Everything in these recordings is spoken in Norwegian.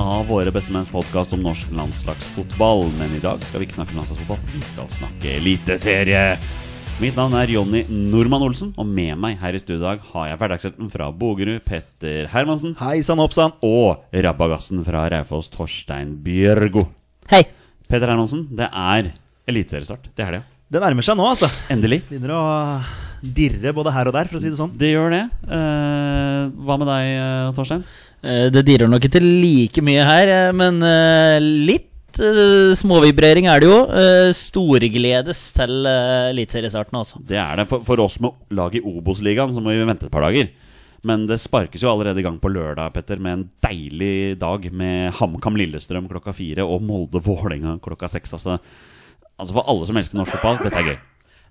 av våre bestemenns podkast om norsk landslagsfotball. Men i dag skal vi ikke snakke landslagsfotball, vi skal snakke eliteserie. Mitt navn er Jonny Normann Olsen, og med meg her i studio i dag har jeg hverdagshelten fra Bogerud, Petter Hermansen, Hei sann, hoppsann. og rabagassen fra Raufoss, Torstein Bjørgo. Hei. Petter Hermansen, det er eliteseriestart. Det er det. Det nærmer seg nå, altså. Endelig. Begynner å dirre både her og der, for å si det sånn. Det gjør det. Eh, hva med deg, eh, Torstein? Eh, Det dirrer nok ikke like mye her, eh, men eh, litt småvibrering er det jo. Storgledes til eliteseriestarten, altså. Det er det. For oss med lag i Obos-ligaen så må vi vente et par dager. Men det sparkes jo allerede i gang på lørdag, Petter, med en deilig dag med HamKam Lillestrøm klokka fire og Molde-Vålerenga klokka seks. Altså, altså for alle som elsker norsk fotball, dette er gøy.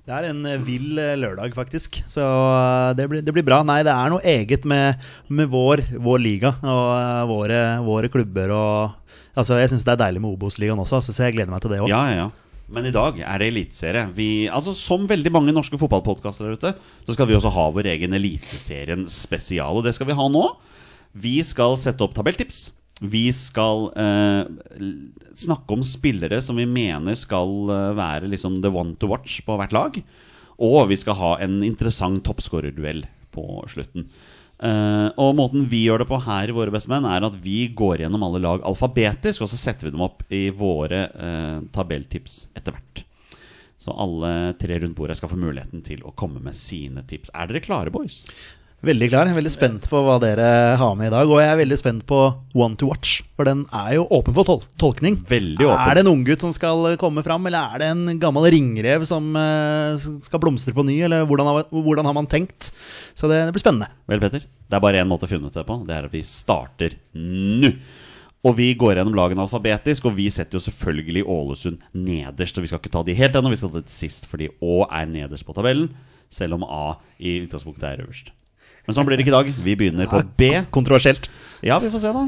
Det er en eh, vill eh, lørdag, faktisk. Så eh, det blir, det blir bra. Nei, det er noe eget med, med vår, vår liga og våre, våre klubber og Altså, jeg syns det er deilig med Obos-ligaen også, altså, så jeg gleder meg til det òg. Ja, ja, ja. Men i dag er det eliteserie. Altså, som veldig mange norske fotballpodkaster der ute, så skal vi også ha vår egen Eliteserien spesial. Og det skal vi ha nå. Vi skal sette opp tabelltips. Vi skal eh, snakke om spillere som vi mener skal eh, være liksom the one to watch på hvert lag. Og vi skal ha en interessant toppskårerduell på slutten. Eh, og måten vi gjør det på her i Våre bestemenn, er at vi går gjennom alle lag alfabetisk, og så setter vi dem opp i våre eh, tabelltips etter hvert. Så alle tre rundt bordet skal få muligheten til å komme med sine tips. Er dere klare, boys? Veldig klar. Veldig spent på hva dere har med i dag. Og jeg er veldig spent på One to Watch, for den er jo åpen for tol tolkning. Veldig åpen. Er det en unggutt som skal komme fram, eller er det en gammel ringrev som uh, skal blomstre på ny, eller hvordan har, hvordan har man tenkt? Så det, det blir spennende. Vel, Petter, det er bare én måte å finne ut det på. Det er at vi starter nå. Og vi går gjennom lagene alfabetisk, og vi setter jo selvfølgelig Ålesund nederst. Og vi skal ikke ta de helt ennå, vi skal ta det sist, fordi Å er nederst på tabellen. Selv om A i utgangspunktet er øverst. Men sånn blir det ikke i dag. Vi begynner på B. Kontroversielt. Ja, vi får se, da.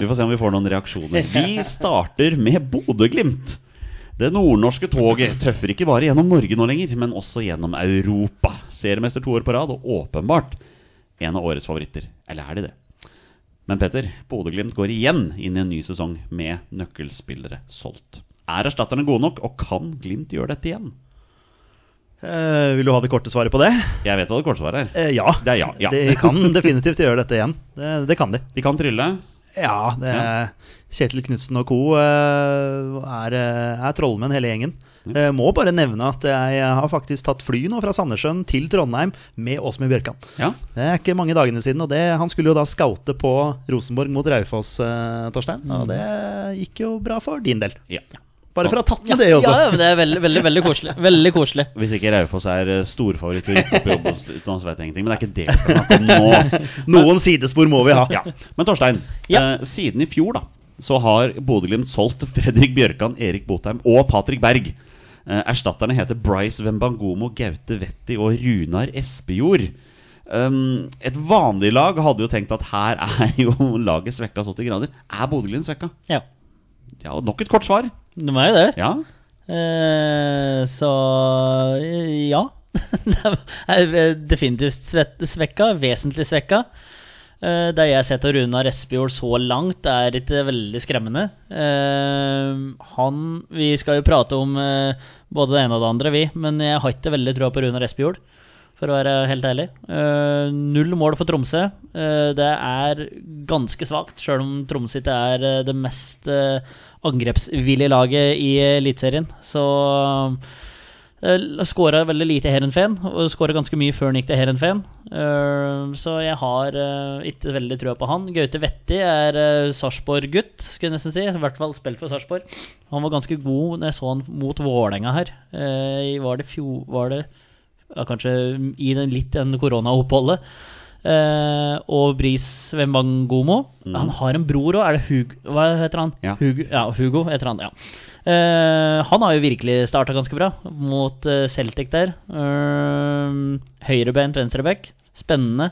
Vi får se om vi får noen reaksjoner. Vi starter med Bodø-Glimt. Det nordnorske toget tøffer ikke bare gjennom Norge nå lenger, men også gjennom Europa. Seriemester to år på rad, og åpenbart en av årets favoritter. Eller er de det? Men Petter, Bodø-Glimt går igjen inn i en ny sesong med nøkkelspillere solgt. Er erstatterne gode nok, og kan Glimt gjøre dette igjen? Eh, vil du ha det korte svaret på det? Jeg vet hva det kortsvaret er. Uh, ja. Det er ja, ja. De kan definitivt gjøre dette igjen. Det, det kan de. De kan trylle. Ja, det er Kjetil Knutsen og co. Uh, er, er trollmenn hele gjengen. Eh, må bare nevne at jeg har faktisk tatt fly nå fra Sandnessjøen til Trondheim med Åsmund Bjørkan. Ja. Det er ikke mange dagene siden, og det, han skulle jo da skaute på Rosenborg mot Raufoss, Torstein. Og det gikk jo bra for din del. ja. Bare for å ha tatt med det også. Ja, ja, men det er veldig, veldig, veldig koselig. Veldig koselig. Hvis ikke Raufoss er eh, storfavoritt til å rykke opp i Obos, så vet jeg ingenting. Men det er ikke det vi skal snakke om nå. Noen sidespor må vi ha. Ja. Men Torstein, Ja. eh, siden i fjor da så har Bodø-Glimt solgt Fredrik Bjørkan, Erik Botheim og Patrick Berg. Eh, erstatterne heter Bryce Wembangomo, Gaute Vetti og Runar Espejord. Um, et vanlig lag hadde jo tenkt at her er jo laget svekka så til grader. Er Bodø-Glimt svekka? Ja, Ja, nok et kort svar. De er jo det. Ja. Eh, så eh, ja. Det er definitivt svekka. Vesentlig svekka. Eh, det jeg har sett av Runar Espejord så langt, er ikke veldig skremmende. Eh, han Vi skal jo prate om eh, både det ene og det andre, vi. Men jeg har ikke veldig troa på Runar Espejord. for å være helt ærlig. Eh, null mål for Tromsø. Eh, det er ganske svakt, sjøl om Tromsø ikke er eh, det mest uh, angrepsvillige laget i Eliteserien. Så uh, skåra veldig lite i Heerenveen, og skåra ganske mye før han gikk til Heerenveen. Uh, så jeg har uh, ikke veldig trua på han. Gaute Vetti er Sarpsborg-gutt, skulle jeg nesten si. I hvert fall spilt for Sarpsborg. Han var ganske god når jeg så han mot Vålerenga her. Var det fjor... Var det ja, kanskje i den, litt den koronaoppholdet. Eh, og Bris Wembangomo. Han har en bror òg, er det Hugo Hva heter han? Ja. Hugo, ja, Hugo heter han, ja. Eh, han har jo virkelig starta ganske bra mot eh, Celtic der. Uh, Høyrebeint venstreback. Spennende.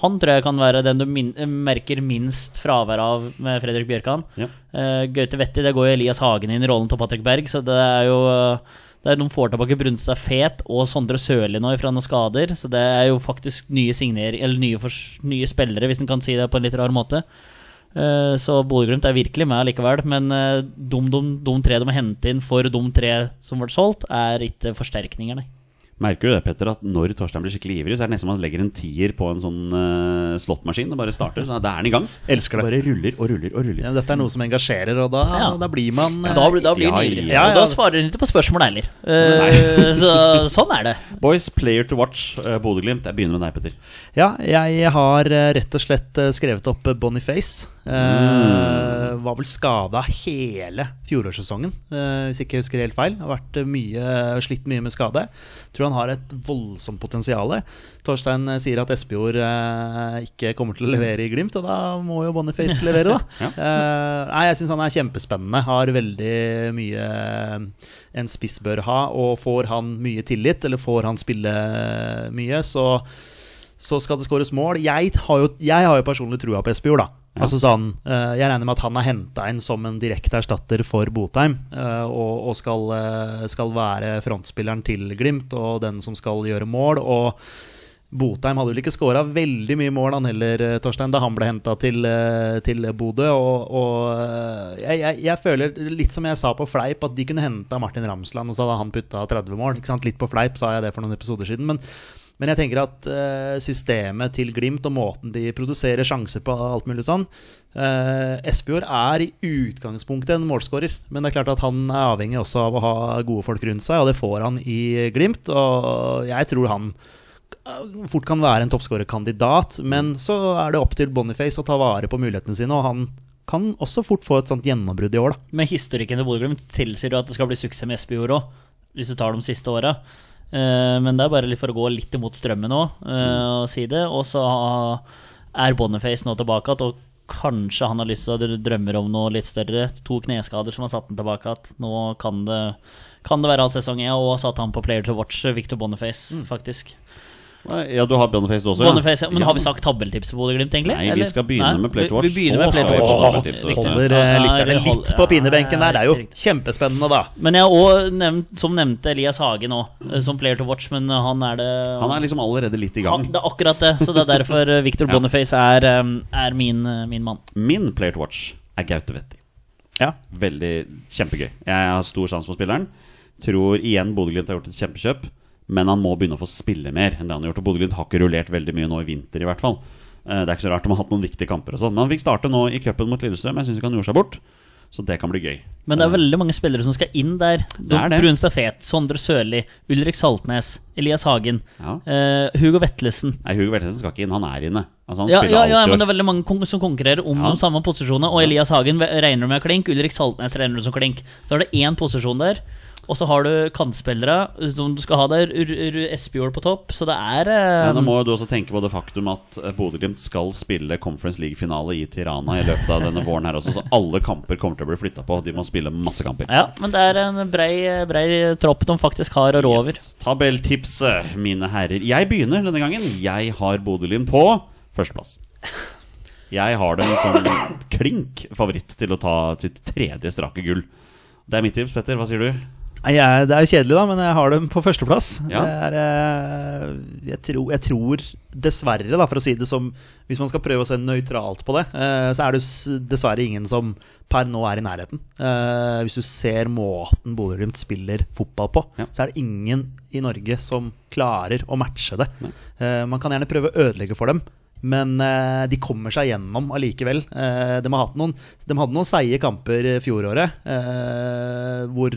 Han tror jeg kan være den du min merker minst fravær av med Fredrik Bjørkan. Ja. Eh, Gaute Vetti, det går jo Elias Hagen inn i rollen til Patrick Berg, så det er jo eh, det er Noen får tilbake Brunstad Fet og Sondre Sørli nå fra noen skader, så det er jo faktisk nye signer, nye, for, nye spillere, hvis en kan si det på en litt rar måte. Eh, Så Bodø-Glimt er virkelig med likevel, men eh, de, de, de tre de må hente inn for de tre som ble solgt, er ikke forsterkninger, nei. Merker du det, Petter, at når Torstein blir skikkelig ivrig, så er det nesten som han legger en tier på en sånn uh, slåttmaskin og bare starter. Så da er han i gang. Elsker det. Bare ruller og ruller og ruller. Ja, dette er noe som engasjerer, og da, Ja. da blir man Ja, da, blir- da blir Ja, ivrig. ja, Og da svarer han ikke på spørsmål heller. Uh, så sånn er det. Boys, player to watch, uh, Bodø-Glimt. Jeg begynner med deg, Petter. Ja, jeg har rett og slett skrevet opp Boniface. Eh, Var vel skada hele fjorårssesongen, eh, hvis ikke jeg husker helt feil. Har vært mye, slitt mye med skade. Tror han har et voldsomt potensial. Torstein eh, sier at Espejord eh, ikke kommer til å levere i Glimt, og da må jo Boniface levere, da. Eh, nei, jeg syns han er kjempespennende. Har veldig mye eh, en spiss bør ha, og får han mye tillit, eller får han spille eh, mye, så så skal det skåres mål. Jeg har jo, jeg har jo personlig trua på Espejord, da. Altså sånn, jeg regner med at han er henta inn som en direkte erstatter for Botheim. eh, og skal, eh, skal være frontspilleren til Glimt og den som skal gjøre mål. Og Botheim hadde vel ikke skåra veldig mye mål han heller, eh, Torstein, da han ble henta til, til Bodø. Og, og jeg, jeg, jeg føler, litt som jeg sa på fleip, at de kunne henta Martin Ramsland, og så hadde han putta 30 mål. Litt på fleip sa jeg det for noen episoder siden. men men jeg tenker at eh, systemet til Glimt og måten de produserer sjanser på, alt mulig sånn eh, Espejord er i utgangspunktet en målskårer, men det er klart at han er avhengig også av å ha gode folk rundt seg, og det får han i Glimt. Og jeg tror han eh, fort kan være en toppskårerkandidat, men så er det opp til Boniface å ta vare på mulighetene sine, og han kan også fort få et sånt gjennombrudd i år, da. Men historikken til Bodø-Glimt tilsier jo at det skal bli suksess med Espejord òg, hvis du tar de siste åra. Eh, men det er bare litt for å gå litt imot strømmen òg, og si det. Og så er Boniface nå tilbake igjen, og kanskje han har lyst til å drømme om noe litt større. To kneskader som har satt han tilbake igjen. Nå kan det, kan det være all sesong, jeg og satt han på player to watch, Victor Boniface, faktisk. Ja, du har Boniface også, også? ja. Men har vi sagt tabeltips på Bodø-Glimt, egentlig? Nei, vi skal begynne Nei, med Play to vi- Watch, Vi begynner med Play skal to vi Watch. på tabelltips, Riktig. vet du. Holder eh, lytterne litt på pinebenken der. Det er jo kjempespennende, da. Men jeg har òg nevnt, som nevnte Elias Hagen òg, som player to watch, men han er det Han er liksom allerede litt i gang. Han- Det er akkurat det, så det er derfor eh, Victor. Boniface er, eh, er min, eh, min mann. Min player to watch er Gaute Vetti. Ja. Veldig kjempegøy. Jeg har stor sans for spilleren. Tror igjen Bodø-Glimt har gjort et kjempekjøp, men han må begynne å få spille mer enn det han har gjort. Og Bodø-Glimt har ikke rullert veldig mye nå i vinter, i hvert fall. Eh, Det er ikke så rart de har hatt noen viktige kamper og sånn. Men han fikk starte nå i cupen mot Lillestrøm. Jeg syns ikke han gjorde seg bort, så det kan bli gøy. Men det er veldig mange spillere som skal inn der. Det er det. Sondre Sørli, Ulrik Saltnes, Elias Hagen, Ja. uh, Hugo Vetlesen. Nei, Hugo Vettlesen skal ikke inn, han er inne. Altså, han Ja, ja, ja, men det er veldig mange som konkurrerer om de samme posisjonene. Og Elias Hagen regner du med klink, Ulrik Saltnes regner du som klink. Så er det én posisjon der. Og så har du kantspillere som du skal ha der. Espejord på topp. Så det er um... Men da må jo du også tenke på det faktum at eh, Bodø-Glimt skal spille Conference League-finale i Tirana i løpet av denne våren her også, så alle kamper kommer til å bli flytta på. De må spille masse kamper. Ja, men det er en brei, brei tropp de faktisk har å rå over. Yes. Tabelltipset, mine herrer. Jeg begynner denne gangen. Jeg har Bodø-Glimt på førsteplass. Jeg har dem som klink favoritt til å ta sitt tredje strake gull. Det er mitt tips, Petter. Hva sier du? Nei, jeg, det er jo kjedelig, da, men jeg har dem på førsteplass. Ja. Det er, eh, jeg, tror, jeg tror dessverre, da, for å si det som Hvis man skal prøve å se nøytralt på det, eh, så er det dessverre ingen som per nå er i nærheten. Eh, Hvis du ser måten Bodø-Glimt spiller fotball på, Ja. så er det ingen i Norge som klarer å matche det. Eh, Man kan gjerne prøve å ødelegge for dem. Men de kommer seg gjennom allikevel. De, har hatt noen, de hadde noen seige kamper fjoråret eh, hvor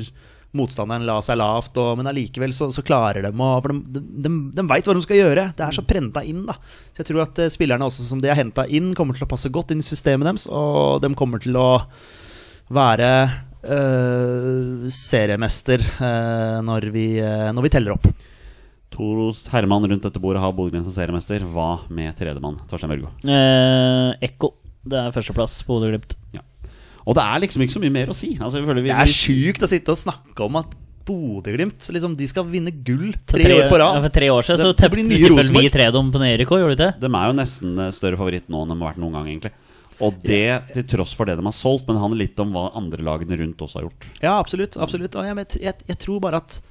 motstanderen la seg lavt, og, men allikevel så, så klarer de å For de, de, de veit hva de skal gjøre. Det er så prenta inn, da. Så jeg tror at eh, spillerne også som de har henta inn, kommer til å passe godt inn i systemet deres, og de kommer til å være eh, seriemester eh, når, vi, eh, når vi teller opp. Toros Herman rundt dette bordet har Bodø-Glimt som seriemester. Hva med tredjemann? Torstein Børgo. Eh, Ekko. Det er førsteplass på Bodø-Glimt. Og det er liksom ikke så mye mer å si. Altså, jeg føler vi, Det er sjukt å sitte og snakke om at Bodø-Glimt liksom, de skal vinne gull tre, tre, år på Ja, rad. for tre år siden Det- så vel vi Rosenborg. tredom på òg, gjorde de ikke? de er jo nesten eh, større favoritt nå enn de har vært noen gang, egentlig. Og det til tross for det de har solgt, men det handler litt om hva andre lagene rundt også har gjort. Ja, absolutt. absolutt. Og jeg, vet- jeg, jeg tror bare at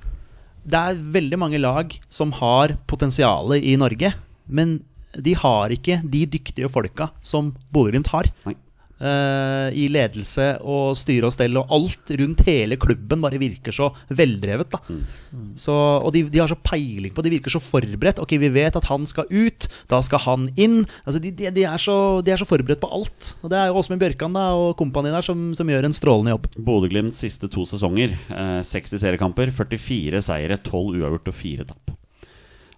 det er veldig mange lag som har potensial i Norge, men de har ikke de dyktige folka som Bodø-Glimt har. Nei. Eh, I ledelse og styre og stell, og alt rundt hele klubben bare virker så veldrevet. da så, Og de, de har så peiling på De virker så forberedt. Ok, vi vet at han skal ut, da skal han inn. Altså, de, de, de, er, så, de er så forberedt på alt. Og det er jo Åsmund Bjørkan da, og kompani der som, som gjør en strålende jobb. Bodø-Glimts siste to sesonger. Eh, 60 seriekamper, 44 seire, 12 uavgjort og 4 tap.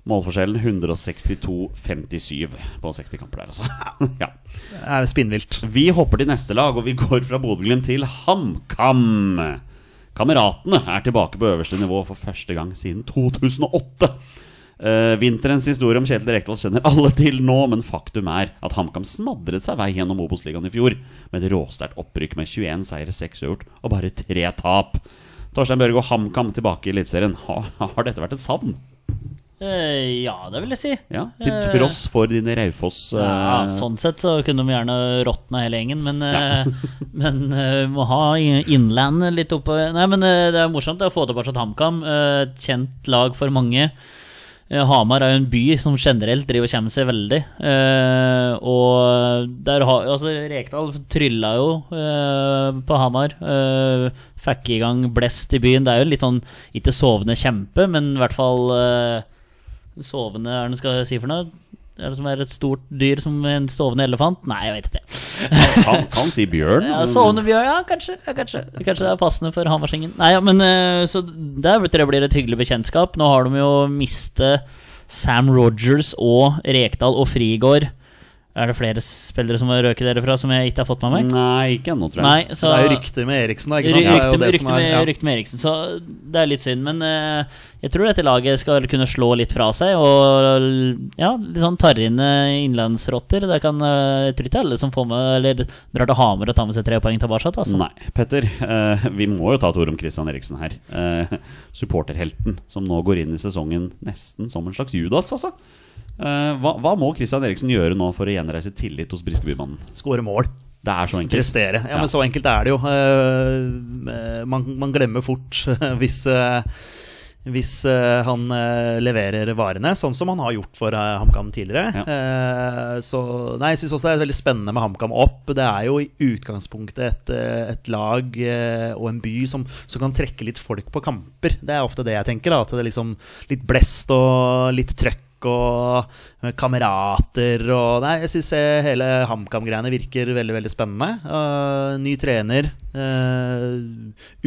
Målforskjellen 162-57 på 60 kamper der, altså. ja. Det er spinnvilt. Vi hopper til neste lag, og vi går fra Bodø-Glimt til HamKam. Kameratene er tilbake på øverste nivå for første gang siden 2008. Uh, vinterens historie om Kjetil Rekdal kjenner alle til nå, men faktum er at HamKam smadret seg vei gjennom Obos-ligaen i fjor med et råsterkt opprykk med 21 seire, 6 uavgjort og bare 3 tap. Torstein Børge og HamKam tilbake i Eliteserien. Har, har dette vært et savn? Eh, ja, det vil jeg si. Ja, Til tross for dine Raufoss uh... Ja, sånn sett så kunne de gjerne råtna hele gjengen, men, ja. men eh, må ha innland litt oppå Nei, men uh, det er morsomt å få tilbake HamKam. eh, Et kjent lag for mange. Eh, Hamar er jo en by som generelt driver og kommer seg veldig. Eh, og der har altså Rekdal trylla jo eh, på Hamar. Eh, fikk i gang blest i byen. Det er jo litt sånn ikke sovende kjempe, men i hvert fall Sovende, er det skal jeg si for noe? Er det som er et stort dyr som en sovende elefant? Nei, jeg vet ikke. Han kan si bjørn. Ja, sovende bjørn, ja, kanskje. Kanskje. kanskje det er passende for Hamarsingen. Nei, ja, men eh, Så der blir det blir et hyggelig bekjentskap. Nå har de jo mistet Sam Rogers og Rekdal og Frigård. Er det flere spillere som har røket derfra som jeg ikke har fått med meg? Nei, ikke ennå, tror jeg. Nei, så det er jo rykter med Eriksen, da. Ikke sant? Det er Rykte, er- med, ja. rykte med Eriksen, så det er litt synd. Men uh, jeg tror dette laget skal kunne slå litt fra seg. Og ja, litt sånn tarrende innlandsrotter. Det kan, uh, jeg tror ikke alle som får med Eller drar til Hamar og tar med seg tre poeng tilbake. Altså. Nei, Petter, Uh, vi må jo ta Torum Christian Eriksen her. Supporterhelten som nå går inn i sesongen nesten som en slags Judas, altså. Eh, hva, hva må Christian Eriksen gjøre nå for å gjenreise tillit hos Briskeby-mannen? Skåre mål. Det er så enkelt. Prestere. Ja, Ja. men så enkelt er det jo. Eh, man, man glemmer fort hvis eh, hvis eh, han eh, leverer varene, sånn som han har gjort for eh, HamKam tidligere. Ja. så nei, jeg syns også det er veldig spennende med HamKam opp. Det er jo i utgangspunktet et, eh, et lag eh, og en by som, som kan trekke litt folk på kamper. Det er ofte det jeg tenker. Da, at det er liksom litt blest og litt trøkk og eh, kamerater og Nei, jeg syns hele HamKam-greiene virker veldig veldig spennende. Uh, ny trener. Uh,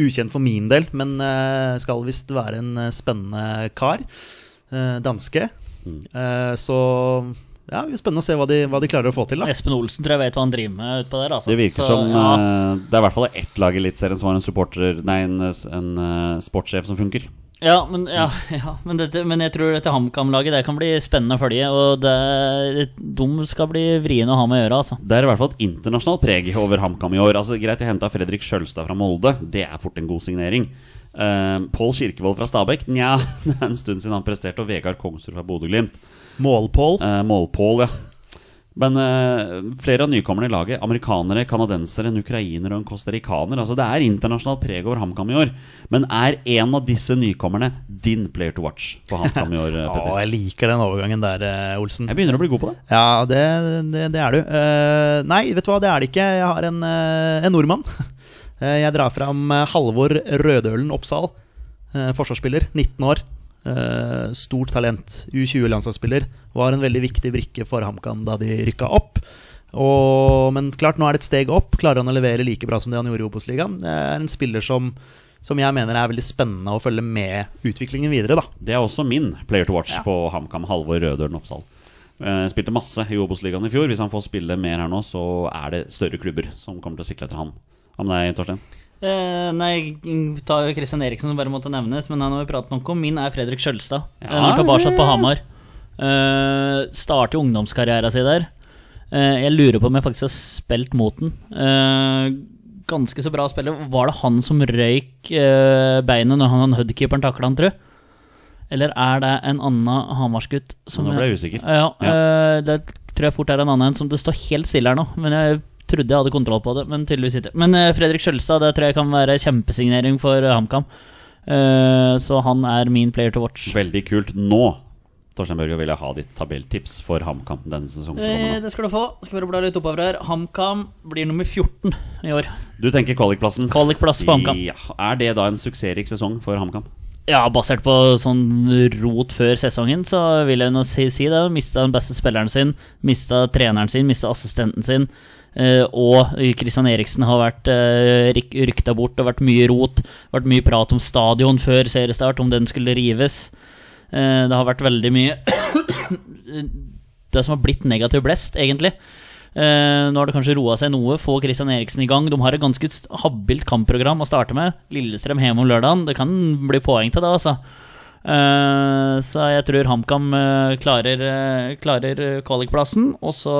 ukjent for min del, men uh, skal visst være en eh, spennende kar. Eh, danske. Eh, så ja, det blir spennende å se hva de, hva de klarer å få til. da Espen Olsen tror jeg vet hva han driver med utpå der. Altså. Det virker Så, som ja. uh, Det er i hvert fall ett lag i Eliteserien som har en supporter Nei, en, en uh, sportssjef som funker. Ja, men, ja, ja, men, dette, men jeg tror dette HamKam-laget Det kan bli spennende å følge. Og det, de skal bli vriene å ha med å gjøre. Altså. Det er i hvert fall et internasjonalt preg over HamKam i år. Altså Greit, jeg henta Fredrik Sjølstad fra Molde. Det er fort en god signering. Uh, Pål Kirkevold fra Stabæk. Nja, det er en stund siden han presterte. Og Vegard Kongsrud fra Bodø-Glimt. Målpål. Uh, Målpål, ja. Men uh, flere av nykommerne i laget, amerikanere, canadensere, en ukrainer og en costaricaner altså Det er internasjonalt preg over HamKam i år. Men er en av disse nykommerne din player to watch på HamKam i år, Petter? Å, jeg liker den overgangen der, eh, Olsen. Jeg begynner å bli god på det. Ja, det, det, det er du. Uh, nei, vet du hva, det er det ikke. Jeg har en, uh, en nordmann. Eh, jeg drar fram eh, Halvor Rødølen Oppsal. eh, forsvarsspiller, 19 år. Eh, stort talent. U20-landslagsspiller. Var en veldig viktig brikke for HamKam da de rykka opp. Og, men klart, nå er det et steg opp. Klarer han å levere like bra som det han gjorde i Obos-ligaen? Er en spiller som, som jeg mener er veldig spennende å følge med utviklingen videre. da Det er også min player to watch på HamKam, Halvor Rødølen Oppsal. Uh, spilte masse i Obos-ligaen i fjor. Hvis han får spille mer her nå, så er det større klubber som kommer til å sikle etter han. Hva med deg, Torstein? Eh, nei, ta Kristian Eriksen som bare måtte nevnes, men han har vi pratet nok om. Min er Fredrik Skjølstad. Ja, Ja, tilbake på Hamar. Eh, starter ungdomskarrieren sin der. Eh, jeg lurer på om jeg faktisk har spilt mot den. Eh, ganske så bra spiller. Var det han som røyk eh, beinet når han Hud-keeperen takla han, tru? Eller er det en annen Hamarsgutt som Nå ble jeg usikker. Ja, eh, det tror jeg fort er en annen en som det står helt stille her nå. Men jeg trodde jeg hadde kontroll på det, men tydeligvis ikke. Men eh, Fredrik Skjølstad, det tror jeg kan være kjempesignering for eh, HamKam. Eh, så han er min player to watch. Veldig kult. Nå Torstein Børge, vil jeg ha ditt tabelltips for HamKam denne sesongen som Eh, kommer nå. det skal du få. Skal vi bla litt oppover her. HamKam blir nummer 14 i år. Du tenker kvalikplassen? Kvalikplass på HamKam. Ja. Er det da en suksessrik sesong for HamKam? Ja, basert på sånn rot før sesongen, så vil jeg nå si, si det. Mista den beste spilleren sin, mista treneren sin, mista assistenten sin. Eh, og Christian Eriksen har vært uh, rykta bort. Har vært mye rot. Vært mye prat om stadion før seriestart, om den skulle rives. Eh, det har vært veldig mye Det som har blitt negativ blest, egentlig. Uh, nå har det kanskje roa seg noe. Få Christian Eriksen i gang. De har et ganske habilt kampprogram å starte med. Lillestrøm hjemme om lørdagen. Det kan bli poeng til det, altså. Eh, så jeg tror HamKam eh, klarer, eh, klarer kvalikplassen. Og så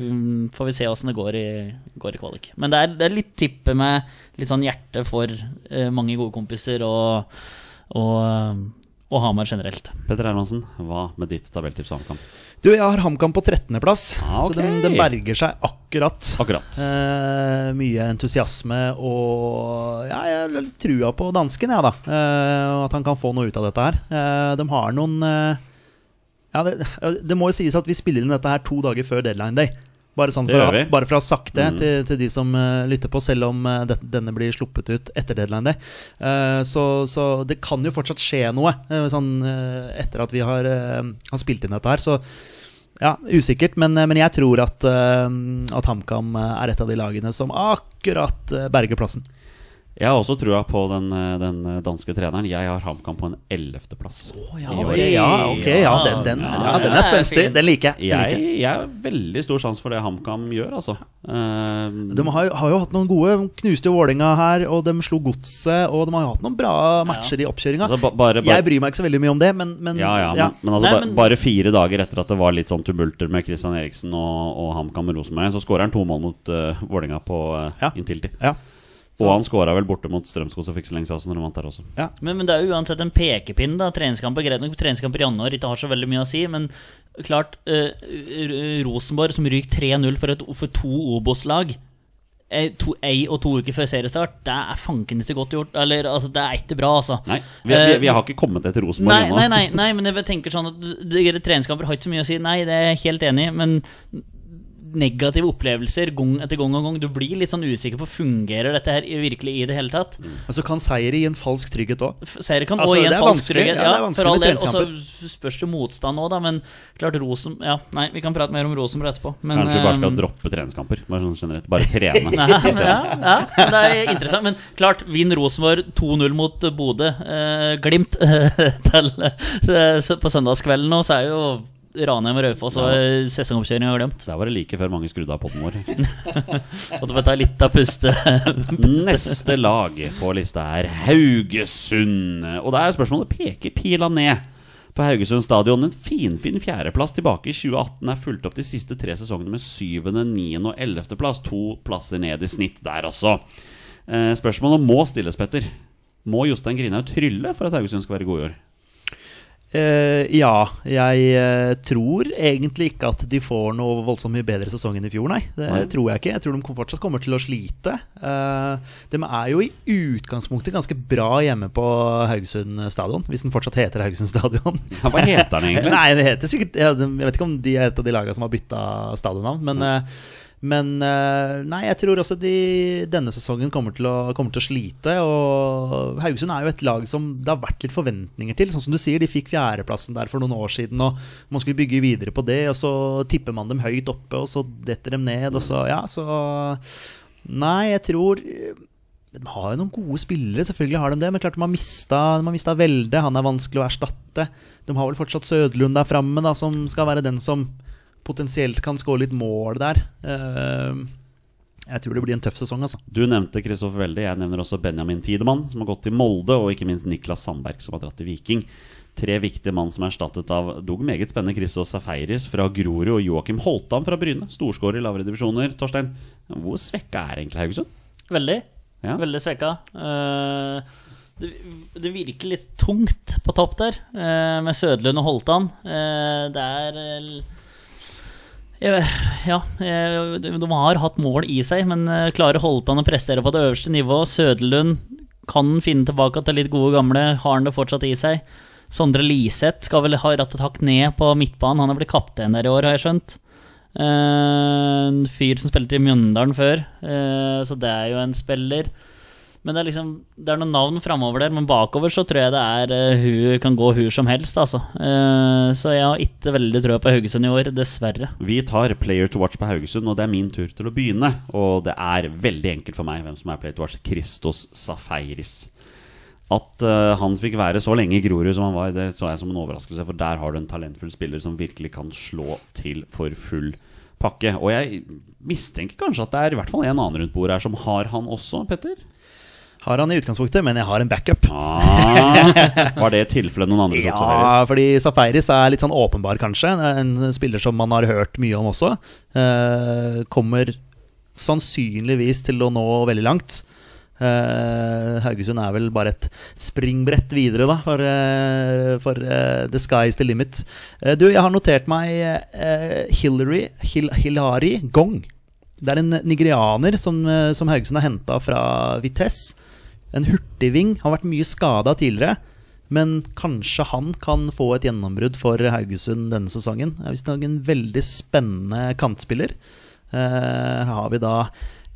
mm, får vi se åssen det går i, går i kvalik. Men det er, det er litt tippe med litt sånn hjerte for mange gode kompiser og, og, og Hamar generelt. Petter Hermansen, hva med ditt tabelltips HamKam? Du, jeg har HamKam på 13.-plass, Ah, okay. så den, den berger seg akkurat. Akkurat. Eh, mye entusiasme og ja, jeg har trua på dansken, jeg, da. Eh, og at han kan få noe ut av dette her. Eh, de har noen eh, Ja, det, det må jo sies at vi spiller inn dette her to dager før deadline day. Bare, sånn for, å- bare for å ha sagt det Mm. til, til de som uh, lytter på, selv om uh, det, denne blir sluppet ut etter deadline day. Uh, så, så det kan jo fortsatt skje noe sånn, etter at vi har, har spilt inn dette her. Så ja, usikkert, men, men jeg tror at, uh, at HamKam eh, er et av de lagene som akkurat eh, berger plassen. Jeg har også trua på den, eh, den danske treneren. Jeg har HamKam på en ellevteplass. ja, ja, ok, ja, den, den, ja, den er spenstig. Den liker jeg. Den liker Jeg, har veldig stor sjanse for det HamKam gjør, altså. Uh, De har, jo- har jo hatt noen gode Knuste jo Vålinga her, og de slo Godset. Og de har jo hatt noen bra matcher i oppkjøringa. altså, ba, bare, bare, Jeg bryr meg ikke så veldig mye om det, men, men ja, ja, men, men altså, Nei, men- bare fire dager etter at det var litt sånn tumulter med Christian Eriksen og, og HamKam og Rosenborg, så skårer han to mål mot uh, Vålinga på uh, Ja. ti. ja. Og han skåra vel borte mot Strømskog og Fikselengsasen når de vant der også. Ja. Men, men det er jo uansett en pekepinn. da Treningskamper greit nok, treningskamper i januar ikke har så veldig mye å si. Men klart, eh, Rosenborg som ryker 3-0 for, for to Obos-lag eh, ei og to uker før seriestart, det er fanken ikke godt gjort. Eller, altså, det er ikke bra, altså. Nei, vi, vi, vi har ikke kommet etter Rosenborg ennå. nei, nei, nei, men jeg tenker sånn at det- treningskamper har ikke så mye å si. Nei, det er jeg helt enig i, men negative opplevelser gang etter gang og gang. Du blir litt sånn usikker på fungerer dette her virkelig i det hele tatt. Og så kan seier gi en falsk trygghet òg. Seier kan Altså, også gi en falsk trygghet. ja, Ja, det er vanskelig for all med del. Og så spørs det motstand òg, da. Men klart Rosen Ja, nei, vi kan prate mer om Rosenborg etterpå. Men, Kanskje vi bare skal ehm, droppe treningskamper. Bare sånn generelt. Bare trene. Nei, men, ja, ja, det er interessant. Men klart, vinn Rosenborg 2-0 mot Bodø. Eh, glimt til, eh, på søndagskvelden nå, så er jo Ranheim og Raufoss og sesongoppkjøringa glemt. Der var det like før mange skrudde av poden vår. Og så må jeg ta litt av puste. Neste lag på lista er Haugesund. Og da er spørsmålet peker pila ned på Haugesund stadion. En finfin fjerdeplass tilbake i 2018 er fulgt opp de siste tre sesongene med syvende, niende og ellevteplass. To plasser ned i snitt der, altså. Eh, Spørsmålet må stilles, Petter. Må Jostein Grinhaug trylle for at Haugesund skal være gode i år? Eh, ja, jeg uh, tror egentlig ikke at de får noe voldsomt mye bedre sesong enn i fjor, nei. Det Nei. tror jeg ikke. Jeg tror de fortsatt kommer til å slite. Uh, de er jo i utgangspunktet ganske bra hjemme på Haugesund stadion, hvis den fortsatt heter Haugesund stadion. Ja, hva heter den egentlig? Nei, det heter sikkert Jeg vet ikke om de er et av de lagene som har bytta stadionnavn, men men eh, nei, jeg tror også de denne sesongen kommer til, å, kommer til å slite. Og Haugesund er jo et lag som det har vært litt forventninger til. Sånn som du sier, De fikk fjerdeplassen der for noen år siden, og man skulle bygge videre på det. Og så tipper man dem høyt oppe, og så detter dem ned. Og så, ja, så Nei, jeg tror De har jo noen gode spillere, selvfølgelig har de det. Men klart de har mista, de har mista Velde. Han er vanskelig å erstatte. De har vel fortsatt Søderlund der framme, som skal være den som potensielt kan skåre litt mål der. Eh, jeg tror det blir en tøff sesong, altså. Du nevnte Kristoffer Welde, jeg nevner også Benjamin Tidemann, som har gått til Molde, og ikke minst Niklas Sandberg, som har dratt til Viking. Tre viktige mann som er erstattet av dog meget spennende Christos Safaris fra Grorud og Joakim Holtan fra Bryne. Storskårer i lavere divisjoner. Torstein, hvor svekka er egentlig Haugesund? Veldig. Ja. Veldig svekka. Uh... det, det virker litt tungt på topp der, eh, med Sødlund og Holtan. Eh, det er eh, Ja, de har hatt mål i seg, men eh, klarer Holtan å prestere på det øverste nivået? Søderlund kan finne tilbake til litt gode gamle. Har han det fortsatt i seg? Sondre Liseth skal vel ha rattet hakk ned på midtbanen. Han har blitt kaptein der i år, har jeg skjønt. Eh, en fyr som spilte i Mjøndalen før, eh, så det er jo en spiller. Men det er liksom Det er noen navn framover der, men bakover så tror jeg det er uh, hun kan gå hun som helst, altså. Uh, så jeg har ikke veldig trua på Haugesund i år, dessverre. Vi tar Player to watch på Haugesund, og det er min tur til å begynne. Og det er veldig enkelt for meg hvem som er Player to watch. Christos Safaris. At uh, han fikk være så lenge i Grorud som han var, det så jeg som en overraskelse. For der har du en talentfull spiller som virkelig kan slå til for full pakke. Og jeg mistenker kanskje at det er i hvert fall en annen rundt bordet her som har han også, Petter. Har han i utgangspunktet, men jeg har en backup. Ah, var det tilfellet noen andre tok Ja, fordi Safaris er litt sånn åpenbar, kanskje. En spiller som man har hørt mye om også. Eh, kommer sannsynligvis til å nå veldig langt. Eh, Haugesund er vel bare et springbrett videre, da, for, eh, for eh, the sky is the limit. Eh, du, jeg har notert meg eh, Hillary Hil Hilari Gong. Det er en nigerianer som, som Haugesund har henta fra Vitesse. En hurtigving. Har vært mye skada tidligere. Men kanskje han kan få et gjennombrudd for Haugesund denne sesongen. Er visstnok en veldig spennende kantspiller. Eh, Her har vi da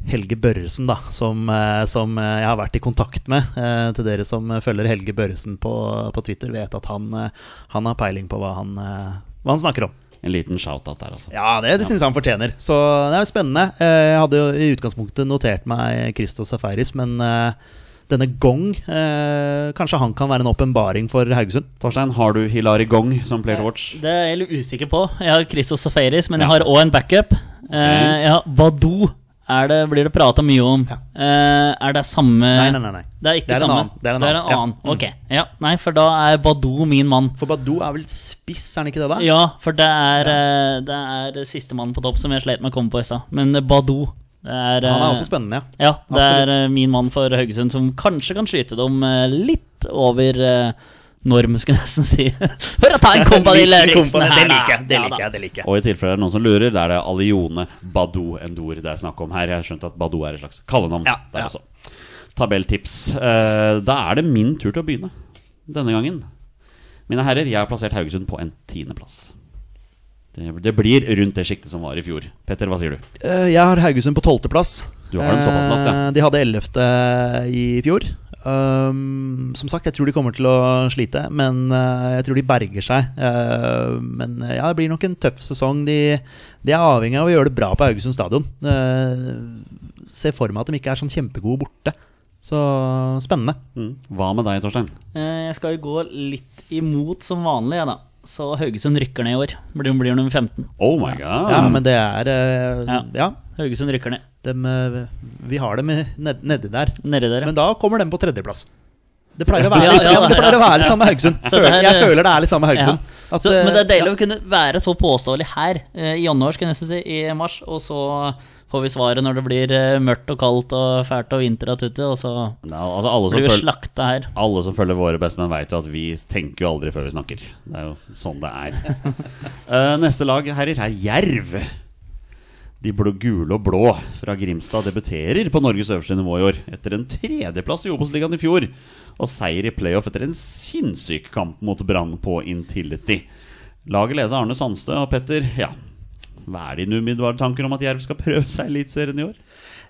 Helge Børresen, da, som, eh, som eh, jeg har vært i kontakt med. Eh, til dere som følger Helge Børresen på, på Twitter, vet at han, eh, han har peiling på hva han, eh, hva han snakker om. En liten shout-out der, altså. Ja, det, det syns jeg han fortjener. Så det er jo spennende. Eh, Jeg hadde jo i utgangspunktet notert meg Christo Safaris, men eh, denne Gong eh, Kanskje han kan være en åpenbaring for Haugesund? Torstein, har du Hilari Gong som player to watch? Det er jeg litt usikker på. Jeg har Christos Safaris, men jeg har òg en backup. Eh, har Badou. Er det, blir det prata mye om. Eh, er det samme Nei, nei, nei. nei. Det er ikke Det er en samme. annen. Det er en annen, ja. annen. Ok. Ja, nei, for da er Badou min mann. For Badou er vel spiss, er han ikke det, da? Ja, for det er, eh, det er sistemann på topp som jeg slet med å komme på i stad. Men Badou er, Han er eh, også spennende, ja. Ja, det Absolutt. er eh, min mann for Haugesund som kanskje kan skyte dem eh, litt over eh, norm, skulle jeg nesten si. For å ta en Kompani Lauritzen Det her, da. liker jeg. Det liker jeg. det liker jeg Og i tilfelle det er noen som lurer, det er det Alione Badou Endour det er snakk om her. Jeg har skjønt at Badou er et slags kallenavn Ja, der ja. også. Tabelltips. Eh, da er det min tur til å begynne denne gangen. Mine herrer, jeg har plassert Haugesund på en tiendeplass. Det, det blir rundt det sjiktet som var i fjor. Petter, hva sier du? Eh, Jeg har Haugesund på tolvteplass. Du har dem såpass lavt, ja. Eh, De hadde ellevte i fjor. Um, som sagt, jeg tror de kommer til å slite, men uh, jeg tror de berger seg. Uh, men uh, ja, det blir nok en tøff sesong. De, de er avhengig av å gjøre det bra på Haugesund stadion. Uh, ser for meg at de ikke er sånn kjempegode borte. Så spennende. Mm. Hva med deg, Torstein? Eh, Jeg skal jo gå litt imot som vanlig, jeg, da. Så Haugesund rykker ned i år. Blir, blir nummer 15. Oh my god! Ja, men det er eh, Ja. Ja, Haugesund rykker ned. dem, eh, vi har dem i- ned, nedi der. Nedi der, ja. Men da kommer dem på tredjeplass. Det pleier å være, Ja, litt, ja, ja, men det pleier å være litt samme Haugesund. Så det Føler- er- Jeg føler det er litt samme Haugesund. Ja. At, Så, men det er eh, deilig ja. å kunne være så påståelig her eh, i januar, skal jeg nesten si, i mars, og så får vi svaret når det blir eh, mørkt og kaldt og fælt og vinter og tutte, og så Ja, altså alle, blir vi slakta her. alle som følger våre bestemenn, vet jo at vi tenker jo aldri før vi snakker. Det er jo sånn det er. uh, neste lag, herrer, er Jerv. De blå, gule og blå fra Grimstad debuterer på Norges øverste nivå i år. Etter en tredjeplass i Obos-ligaen i fjor. Og seier i playoff etter en sinnssyk kamp mot Brann på Intility. Laget ledes av Arne Sandstø og Petter. Ja, hva er dine umiddelbare tanker om at Jerv skal prøve seg Eliteserien i år?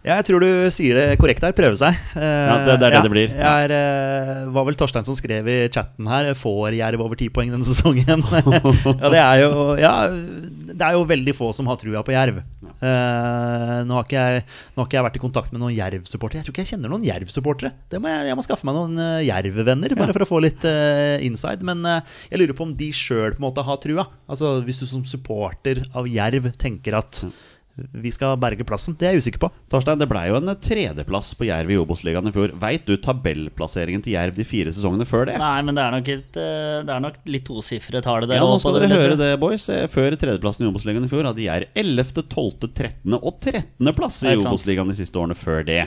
Ja, jeg tror du sier det korrekt her. Prøve seg. Eh, Ja, det- det er det det blir. Jeg er, eh, var vel Torstein som skrev i chatten her Får Jerv over ti poeng denne sesongen? ja, det er jo Ja, det er jo veldig få som har trua på Jerv. Eh, nå, har jeg, nå har ikke jeg vært i kontakt med noen Jerv-supportere. Jeg tror ikke jeg kjenner noen Jerv-supportere. Det må Jeg, jeg må skaffe meg noen uh, Jerv-venner, bare for å få litt uh, inside. Men eh, jeg lurer på om de sjøl har trua. Altså Hvis du som supporter av Jerv tenker at vi skal berge plassen, det er jeg usikker på. Torstein, det blei jo en tredjeplass på Jerv i Obos-ligaen i fjor. Veit du tabellplasseringen til Jerv de fire sesongene før det? Nei, men det er nok, et, eh, det er nok litt tosifret tall det. Ja, nå skal dere høre det, boys. Eh, Før tredjeplassen i Obos-ligaen i fjor hadde Jerv 11., 12., 13. og 13. plass i. Obos-ligaen de siste årene før det.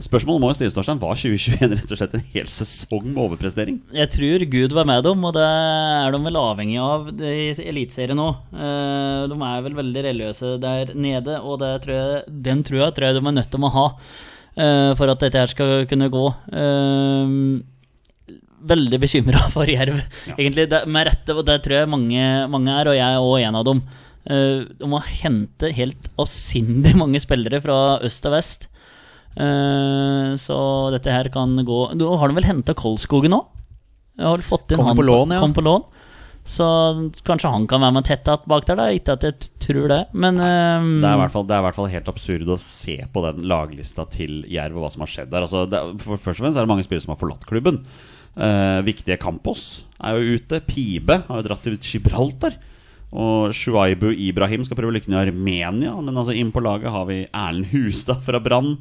Spørsmålet må jo stilles, Torstein. Var 2021 rett og slett en hel sesong med overprestering? Jeg tror Gud var med dem, og det er de vel avhengig av i Eliteserien nå. Eh, De er vel veldig religiøse der nede, og det tror jeg, den trua tror jeg de er nødt til å ha eh, for at dette her skal kunne gå. Eh, Veldig bekymra for Jerv, egentlig. Det, med rette, og det tror jeg mange, mange er, og jeg er òg en av dem. De må hente helt avsindig mange spillere fra øst og vest. Eh, Så dette her kan gå Du har vel henta Kolskogen har fått inn Kommer han på lån, ja. Kom på lån. Så kanskje han kan være med tett att bak der, da. Ikke at jeg tror det, men eh, Det er, fall, det er i hvert fall helt absurd å se på den laglista til Jerv og hva som har skjedd der. Altså, er, for Først og fremst er det mange spillere som har forlatt klubben. Eh, viktige Campos er jo ute. Pibe har jo dratt til Gibraltar. Og Shuaibu Ibrahim skal prøve lykken i Armenia. Men altså inn på laget har vi Erlend Hustad fra Brann.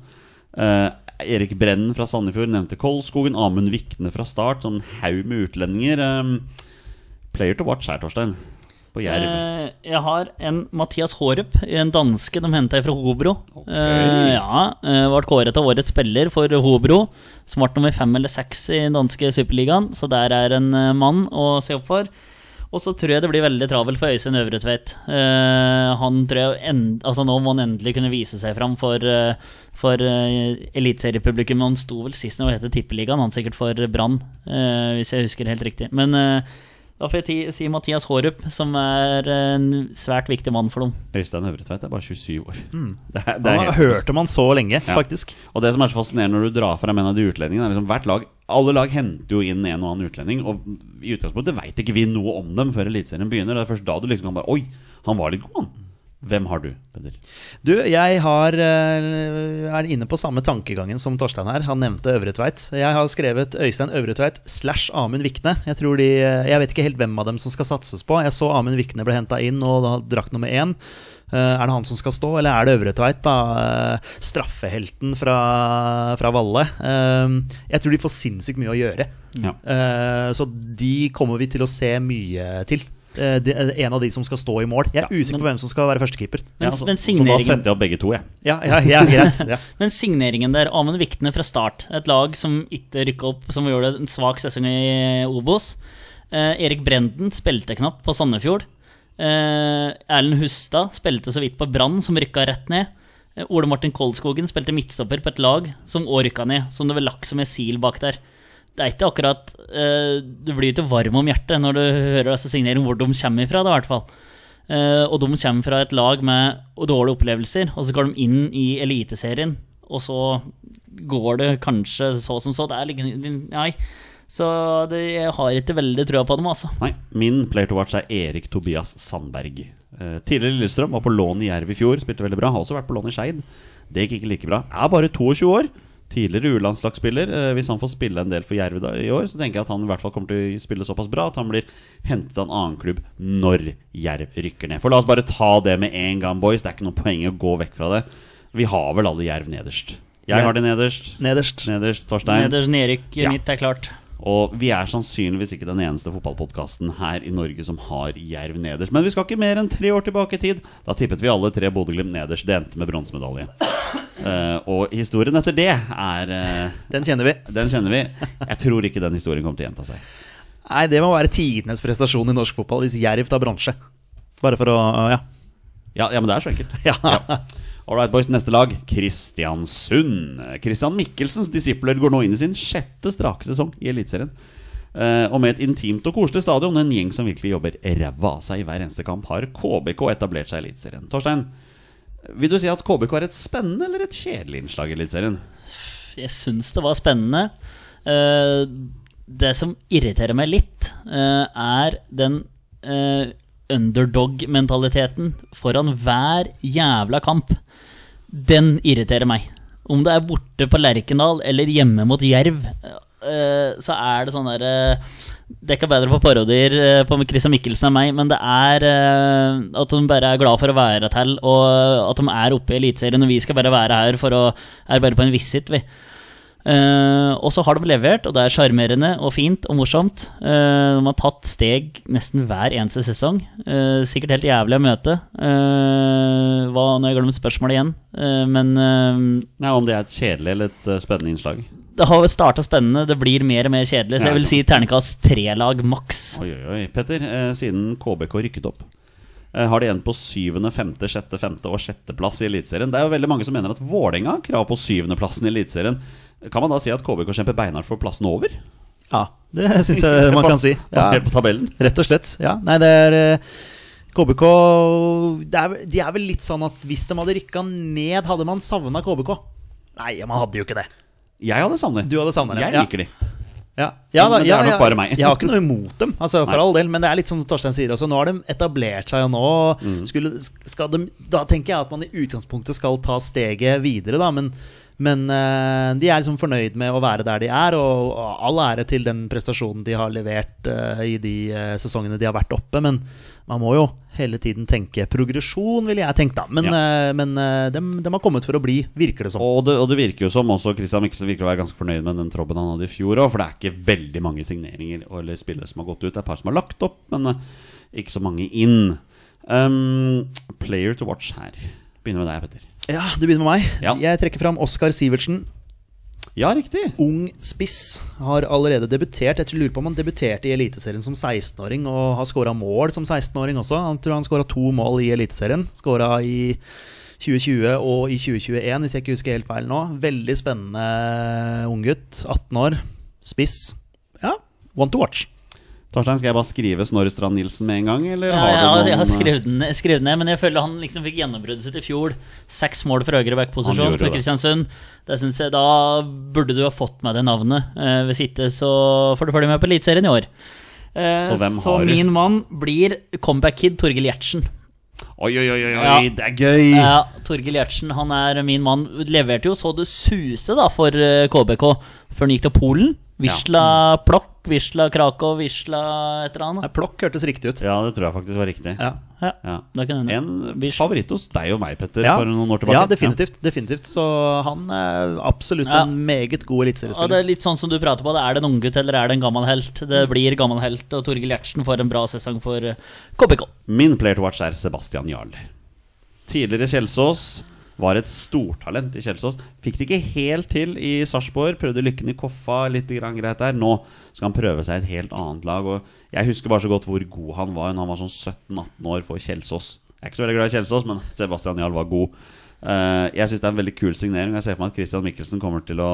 Eh, Erik Brennen fra Sandefjord nevnte Kolskogen. Amund Vikne fra Start. Sånn haug med utlendinger. Eh, player to watch her, Torstein. På Jerv. Eh, jeg har en Mathias Hårup, en danske de henta fra Hobro. Okay. Eh, ja, eh, Ble kåret til årets spiller for Hobro. Som ble nummer fem eller seks i den danske superligaen, så der er en mann å se opp for. Og så tror jeg det blir veldig travelt for Øystein Øvretveit. Uh, han tror jeg end, altså Nå må han endelig kunne vise seg fram for, uh, for uh, eliteseriepublikum. Han sto vel sist når det het Tippeligaen, han sikkert for Brann, uh, hvis jeg husker helt riktig. Men eh, da får jeg si Mathias Hårup, som er en svært viktig mann for dem. Øystein Øvretveit er bare 27 år. Det er, det er har helt hørt om så lenge, Ja. faktisk. Og det som er så fascinerende når du drar frem en av de utlendingene, er liksom hvert lag Alle lag henter jo inn en og annen utlending, og i utgangspunktet veit ikke vi noe om dem før Eliteserien begynner. Det er først da du liksom kan bare Oi, han var litt god, han. Hvem har du, Peder? Du, jeg har, eh, er inne på samme tankegangen som Torstein her. Han nevnte Øvretveit. Jeg har skrevet Øystein Øvretveit slash Amund Vikne. Jeg, tror de, eh, jeg vet ikke helt hvem av dem som skal satses på. Jeg så Amund Vikne ble henta inn og da drakt nummer én. Eh, Er det han som skal stå, eller er det Øvretveit? da? Eh, Straffehelten fra, fra Valle. Jeg tror de får sinnssykt mye å gjøre. Ja. Så de kommer vi til å se mye til. Eh, det er En av de som skal stå i mål. Jeg er usikker på hvem som skal være førstekeeper. Men, Ja, så, men så da setter jeg opp begge to, jeg. Ja, ja, ja greit. Ja. Men signeringen der, Amund Vikne fra start, et lag som ikke rykka opp, som gjorde en svak sesong i Obos. Eh, Erik Brenden spilte knapt på Sandefjord. Eh, Erlend Hustad spilte så vidt på Brann, som rykka rett ned. Eh, Ole Martin Koldskogen spilte midtstopper på et lag som òg rykka ned, som det var lagt som en sil bak der. Det er ikke akkurat uh, Du blir ikke varm om hjertet når du hører disse signeringene, hvor de kommer ifra, da, i hvert fall. Uh, og de kommer fra et lag med dårlige opplevelser, og så går de inn i Eliteserien, og så går det kanskje så som så. Det er liksom Nei. Så det, jeg har ikke veldig trua på dem, altså. Nei, Min player to watch er Erik Tobias Sandberg. Uh, tidligere Lillestrøm, var på lån i Jerv i fjor, spilte veldig bra. Har også vært på lån i Skeid. Det gikk ikke like bra. Er bare 22 år. Tidligere U-landslagsspiller. Eh, hvis han får spille en del for Jerv i år, så tenker jeg at han i hvert fall kommer til å spille såpass bra at han blir hentet av en annen klubb når Jerv rykker ned. For la oss bare ta det med en gang, boys. Det er ikke noe poeng å gå vekk fra det. Vi har vel alle Jerv nederst. Jeg har det nederst. Nederst. Nederst, Torstein. Nederst nedrykk Ja. mitt er klart. Og vi er sannsynligvis ikke den eneste fotballpodkasten her i Norge som har Jerv nederst. Men vi skal ikke mer enn tre år tilbake i tid. Da tippet vi alle tre Bodø-Glimt nederst. Det endte med bronsemedalje. Uh, og historien etter det er uh, Den kjenner vi. Den kjenner vi. Jeg tror ikke den historien kommer til å gjenta seg. Nei, det må være tidenes prestasjon i norsk fotball hvis Jerv tar bronse. Bare for å Ja. Ja, ja men det er så enkelt. Ja. All right, boys. Neste lag, Kristiansund. Kristian Mikkelsens disipler går nå inn i sin sjette strake sesong i Eliteserien. Eh, og med et intimt og koselig stadion, en gjeng som virkelig jobber ræva av seg i hver eneste kamp, har KBK etablert seg i Eliteserien. Torstein, vil du si at KBK er et spennende eller et kjedelig innslag i Eliteserien? Jeg syns det var spennende. Eh, det som irriterer meg litt, eh, er den underdog-mentaliteten foran hver jævla kamp. Den irriterer meg. Om det er borte på Lerkendal eller hjemme mot Jerv, eh, så er det sånn derre Det er ikke bedre på parodier eh, på Christian Michelsen enn meg, men det er eh, at de bare er glad for å være til, og at de er oppe i Eliteserien, og vi skal bare være her for å Er bare på en visit, vi. Eh, og så har de levert, og det er sjarmerende og fint og morsomt. Uh, de har tatt steg nesten hver eneste sesong. Uh, sikkert helt jævlig å møte. Uh, hva, nå har jeg glemt spørsmålet igjen, men Nei, Om det er et kjedelig eller et spennende innslag? det har starta spennende, det blir mer og mer kjedelig, så jeg vil si ternekast tre-lag maks. Oi, oi, oi. Petter, siden KBK rykket opp, har de igjen på syvende, femte, sjette, femte og sjetteplass i Eliteserien. Det er jo veldig mange som mener at Vålerenga har krav på syvendeplassen i Eliteserien. Kan man da si at KBK kjemper beinhardt for plassen over? Ja, det syns jeg man kan si. Ja, Basert på tabellen? rett og slett. Ja, nei, det er eh, KBK det er, De er vel litt sånn at hvis de hadde rykka ned, hadde man savna KBK? Nei, man hadde jo ikke det. Jeg hadde savnet Du hadde savnet dem. Jeg ja. liker de. Ja, ja, er nok bare meg. Jeg har ikke noe imot dem, altså, for Nei. all del. Men det er litt som Torstein sier også. Nå har de etablert seg, og nå Mm. skulle, skal de, Da tenker jeg at man i utgangspunktet skal ta steget videre, da. Men, men uh, de er liksom fornøyd med å være der de er, og, og all ære til den prestasjonen de har levert uh, i de uh, sesongene de har vært oppe. Men man må jo hele tiden tenke progresjon, ville jeg tenkt, da. Men, Ja. men dem, dem har kommet for å bli, virker det som. Og det, og det virker jo som også Christian Mikkelsen virker å være ganske fornøyd med den trobben han hadde i fjor òg, for det er ikke veldig mange signeringer eller spillere som har gått ut. Det er et par som har lagt opp, men ikke så mange inn. Um, player to watch her. Begynner med deg, Petter. Ja, det begynner med meg. Ja. Jeg trekker fram Oskar Sivertsen. Ja, riktig. ung spiss. Har allerede debutert. Jeg tror- lurer på om han debuterte i Eliteserien som 16-åring og har skåra mål som 16-åring også. Han tror han skåra to mål i Eliteserien. Skåra i 2020 og i 2021, hvis jeg ikke husker helt feil nå. Veldig spennende unggutt. 18 år. Spiss. Ja, one to watch. Torstein, skal jeg bare skrive Snorre Strand Nilsen med en gang, eller Ja, har har, noen jeg har eh, skrevet den, skrevet ned, men jeg føler han liksom fikk gjennombruddet sitt i fjor. Seks mål fra høyre back-posisjon for. Kristiansund. Det synes jeg, Da burde du ha fått med det navnet. Eh, hvis ikke så får du følge med på Eliteserien i år. Eh, Så så min mann blir comeback-kid Torgill Gjertsen. Oi, oi, oi, oi, Ja. det er gøy! Ja, Torgill Gjertsen han er min mann. Leverte jo så det suse da for eh, KBK før han gikk til Polen. Wisla Plokk, Wisla Krakow, Wisla et eller Nei, annet. Plokk hørtes riktig ut. Ja, det tror jeg faktisk var riktig. Ja. Ja, Ja. En favoritt hos deg og meg, Petter, Ja. for noen år tilbake. ja, definitivt. definitivt. Så han er absolutt Ja. en meget god Ja, det er litt sånn som du prater på. Det er det en unggutt eller er det en gammel helt? Det blir gammel helt, og Torgill Gjertsen får en bra sesong for eh, KBK. Min player to watch er Sebastian Jarl. Tidligere Kjelsås. Var et stortalent i Kjelsås. Fikk det ikke helt til i Sarpsborg. Prøvde lykken i Koffa litt grann greit der. Nå skal han prøve seg i et helt annet lag. Og jeg husker bare så godt hvor god han var da han var sånn 17-18 år for Kjelsås. Jeg er ikke så veldig glad i Kjelsås, men Sebastian Jahl var god. Eh, jeg syns det er en veldig kul signering. Jeg ser for meg at Christian Mikkelsen kommer til å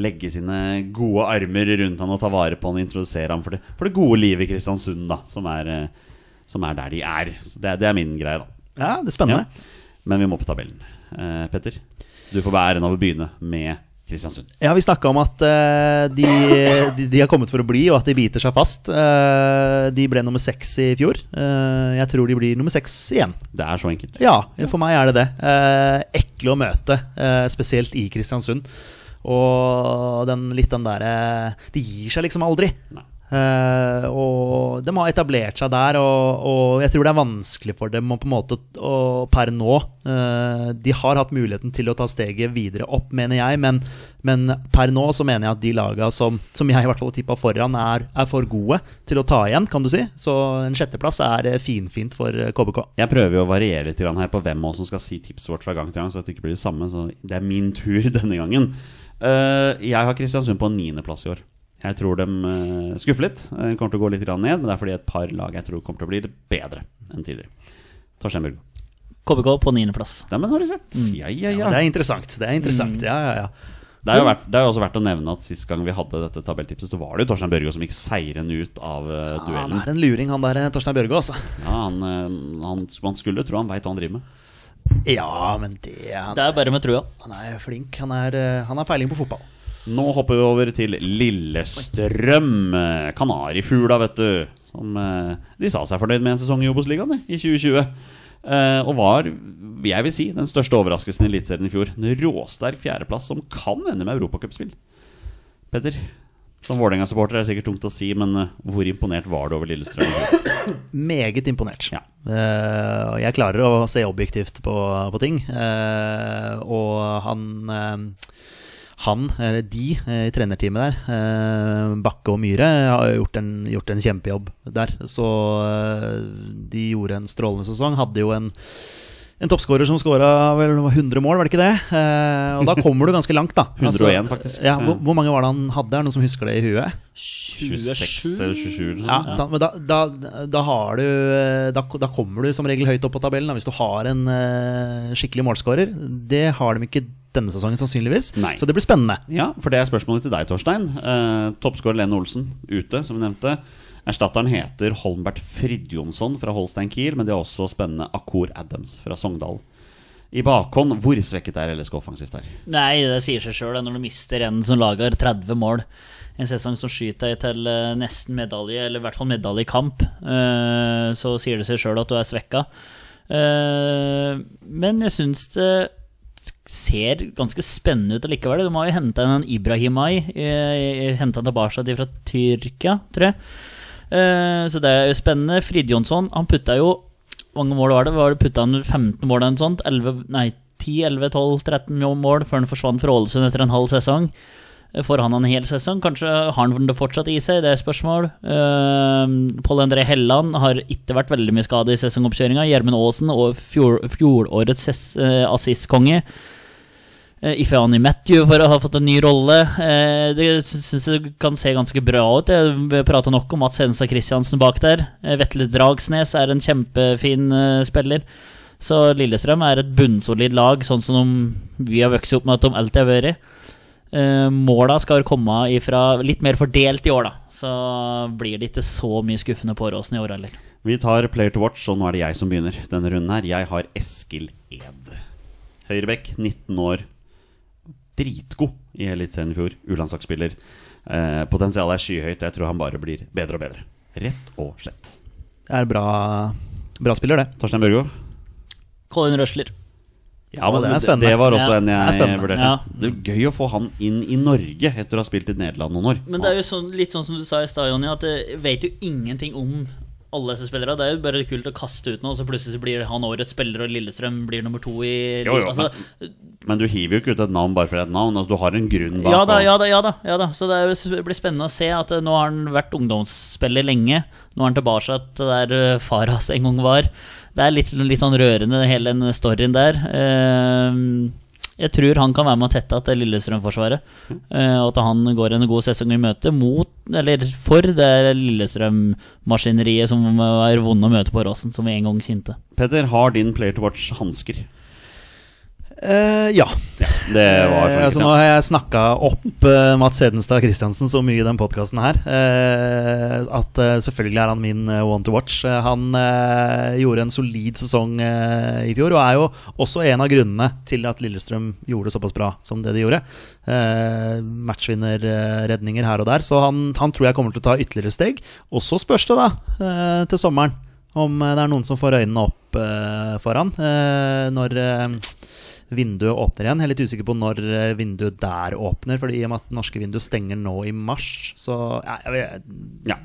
legge sine gode armer rundt han og ta vare på han og introdusere ham for det, for det gode livet i Kristiansund, da, som er, eh, som er der de er. Så det, det er min greie, da. Ja, det er spennende. Ja. Men vi må på tabellen. Eh, Petter, du får være en av å begynne med Kristiansund. Ja, vi snakka om at eh, de, de, de har kommet for å bli, og at de biter seg fast. Eh, de ble nummer seks i fjor. Eh, jeg tror de blir nummer seks igjen. Det er så enkelt. Ja, for meg er det det. Eh, ekle å møte, spesielt i Kristiansund. Og den, litt den derre De gir seg liksom aldri. Nei. Eh, og de har etablert seg der, og, og jeg tror det er vanskelig for dem å på en måte å, per nå uh, De har hatt muligheten til å ta steget videre opp, mener jeg, men, men per nå så mener jeg at de laga som, som jeg i hvert fall tippa foran, er, er for gode til å ta igjen, kan du si. Så en sjetteplass er eh, finfint for KBK. Jeg prøver jo å variere litt her på hvem som skal si tipset vårt fra gang til gang, så det ikke blir det samme. Så det er min tur denne gangen. Uh, jeg har Kristiansund på niendeplass i år. Jeg tror de uh, skuffer litt. De kommer til å gå litt ned, men det er fordi et par lag jeg tror kommer til å bli bedre enn tidligere. Torstein Børgo. KBK på niendeplass. Neimen, har du sett? Ja, ja, ja. Det er interessant. Det er interessant, ja, ja, ja. Det er jo verdt, det er jo også verdt å nevne at Sist gang vi hadde dette tabelltipset, så var det jo Torstein Børgo som gikk seirende ut av uh, Han duellen. er en luring, han der Torstein Børgo, altså. Ja, han, han, man skulle tro han veit hva han driver med. Ja, men det han, Det er bare med trua. han er flink. Han, er, eh, han har peiling på fotball. Nå hopper vi over til Lillestrøm. eh, Kanarifugla, vet du. Som eh, De sa seg fornøyd med en sesong i Obos-ligaen i 2020. Eh, og var, jeg vil si, den største overraskelsen i Eliteserien i fjor. En råsterk fjerdeplass som kan ende med europacupspill. Petter, som Vålerenga-supporter er det sikkert tungt å si, men hvor imponert var du over Lillestrøm? Meget imponert. Ja. Jeg klarer å se objektivt på, på ting. Og han han, eller de eh, i trenerteamet der, eh, Bakke og Myhre, har gjort en, gjort en kjempejobb der. Så eh, de gjorde en strålende sesong. Hadde jo en en toppskårer som skåra 100 mål, var det ikke det? Eh, og da kommer du ganske langt, da. 101 faktisk. Ja, hvor, hvor mange var det han hadde? Er det noen som husker det i huet? 26 eller 27? eller Ja, sant? Men da, da, da har du da, da kommer du som regel høyt opp på tabellen da, hvis du har en eh, skikkelig målskårer. Det har de ikke denne sesongen, sannsynligvis. Nei. Så det blir spennende. Ja, for det er spørsmålet til deg, Torstein. Uh, Toppskårer Lene Olsen ute, som vi nevnte. Erstatteren heter Holmbert Fridjonsson fra Holstein Kiel, men det er også spennende Akor Adams fra Sogndal. I bakhånd, hvor svekket er LSK offensivt her? Nei, det sier seg sjøl når du mister en som lager 30 mål. En sesong som skyter deg til eh, nesten medalje, eller i hvert fall medalje i kamp. eh, Så sier det seg sjøl at du er svekka. Eh, Men jeg syns det ser ganske spennende ut allikevel. De har jo henta en Ibrahimai. Henta tilbake fra Tyrkia, tror jeg. Eh, Så det er jo spennende. Fridjonsson, han putta jo mange mål var det? Var det Putta han 15 mål eller noe sånt? 11, nei, 10, 11, 12, 13 mål før han forsvant fra Ålesund etter en halv sesong. Eh, Får han en hel sesong? Kanskje har han det fortsatt i seg? Det er spørsmål. Uh, Pål André Helland har ikke vært veldig mye skade i sesongoppkjøringa. Gjermund Aasen og fjor, fjorårets uh, assistkonge. Uh, Ifeani Matthew for å ha fått en ny rolle. Uh, det syns jeg kan se ganske bra ut. Jeg prater nok om Mats Henstad Christiansen bak der. Vetle Dragsnes er en kjempefin spiller. Så Lillestrøm er et bunnsolid lag, sånn som vi har vokst opp med at de alltid har vært. Uh, måla skal komme ifra litt mer fordelt i år, da. Så blir det ikke så mye skuffende på Åråsen i år heller. Vi tar Player to watch, og nå er det jeg som begynner denne runden her. Jeg har Eskil Ed. Høyrebekk, 19 år. Dritgod i Eliteserien i fjor. U-landslagsspiller. Uh, potensialet er skyhøyt. Jeg tror han bare blir bedre og bedre. Rett og slett. Det er bra, bra spiller, det. Torstein Børgo? Colin Røsler. Ja, men det er spennende. det var også en det jeg spennende. vurderte. Ja. Det er gøy å få han inn i Norge etter å ha spilt i Nederland noen år. Men det er jo sånn, litt sånn som du sa i stad, Jonny, at jeg vet jo ingenting om alle disse spillerne. Det er jo bare kult å kaste ut noe, og så plutselig så blir han årets spiller, og Lillestrøm blir nummer to i Jo, jo, altså, Men du hiver jo ikke ut et navn bare fordi er et navn. Altså, du har en grunn bak. ja, da, ja da, ja da, ja da. Så det, jo, det blir spennende å se at eh, nå har han vært ungdomsspiller lenge. Nå er han tilbake til der eh, far hans en gang var. Det er litt, litt sånn rørende, hele den storyen der. Eh, jeg tror han kan være med å tette til Lillestrøm-forsvaret. eh, Og at han går en god sesong i møte mot, eller for det Lillestrøm-maskineriet som er vonde å møte på Råsen, som vi en gang kjente. Petter, har din Player to watch hansker? Eh, ja. Ja, det var Eh, sånn. altså, nå har jeg snakka opp uh, Mats Hedenstad Christiansen så mye i den podkasten her uh, at selvfølgelig er han min one to watch. Han gjorde en solid sesong i fjor og er jo også en av grunnene til at Lillestrøm gjorde det såpass bra som det de gjorde. Matchvinnerredninger her og der, så han, han tror jeg kommer til å ta ytterligere steg. Og så spørs det, da, til sommeren, om det er noen som får øynene opp for han når vinduet åpner igjen. Jeg er litt usikker på når eh, vinduet der åpner, for i og med at norske vinduet stenger nå i mars, så ja, jeg Ja.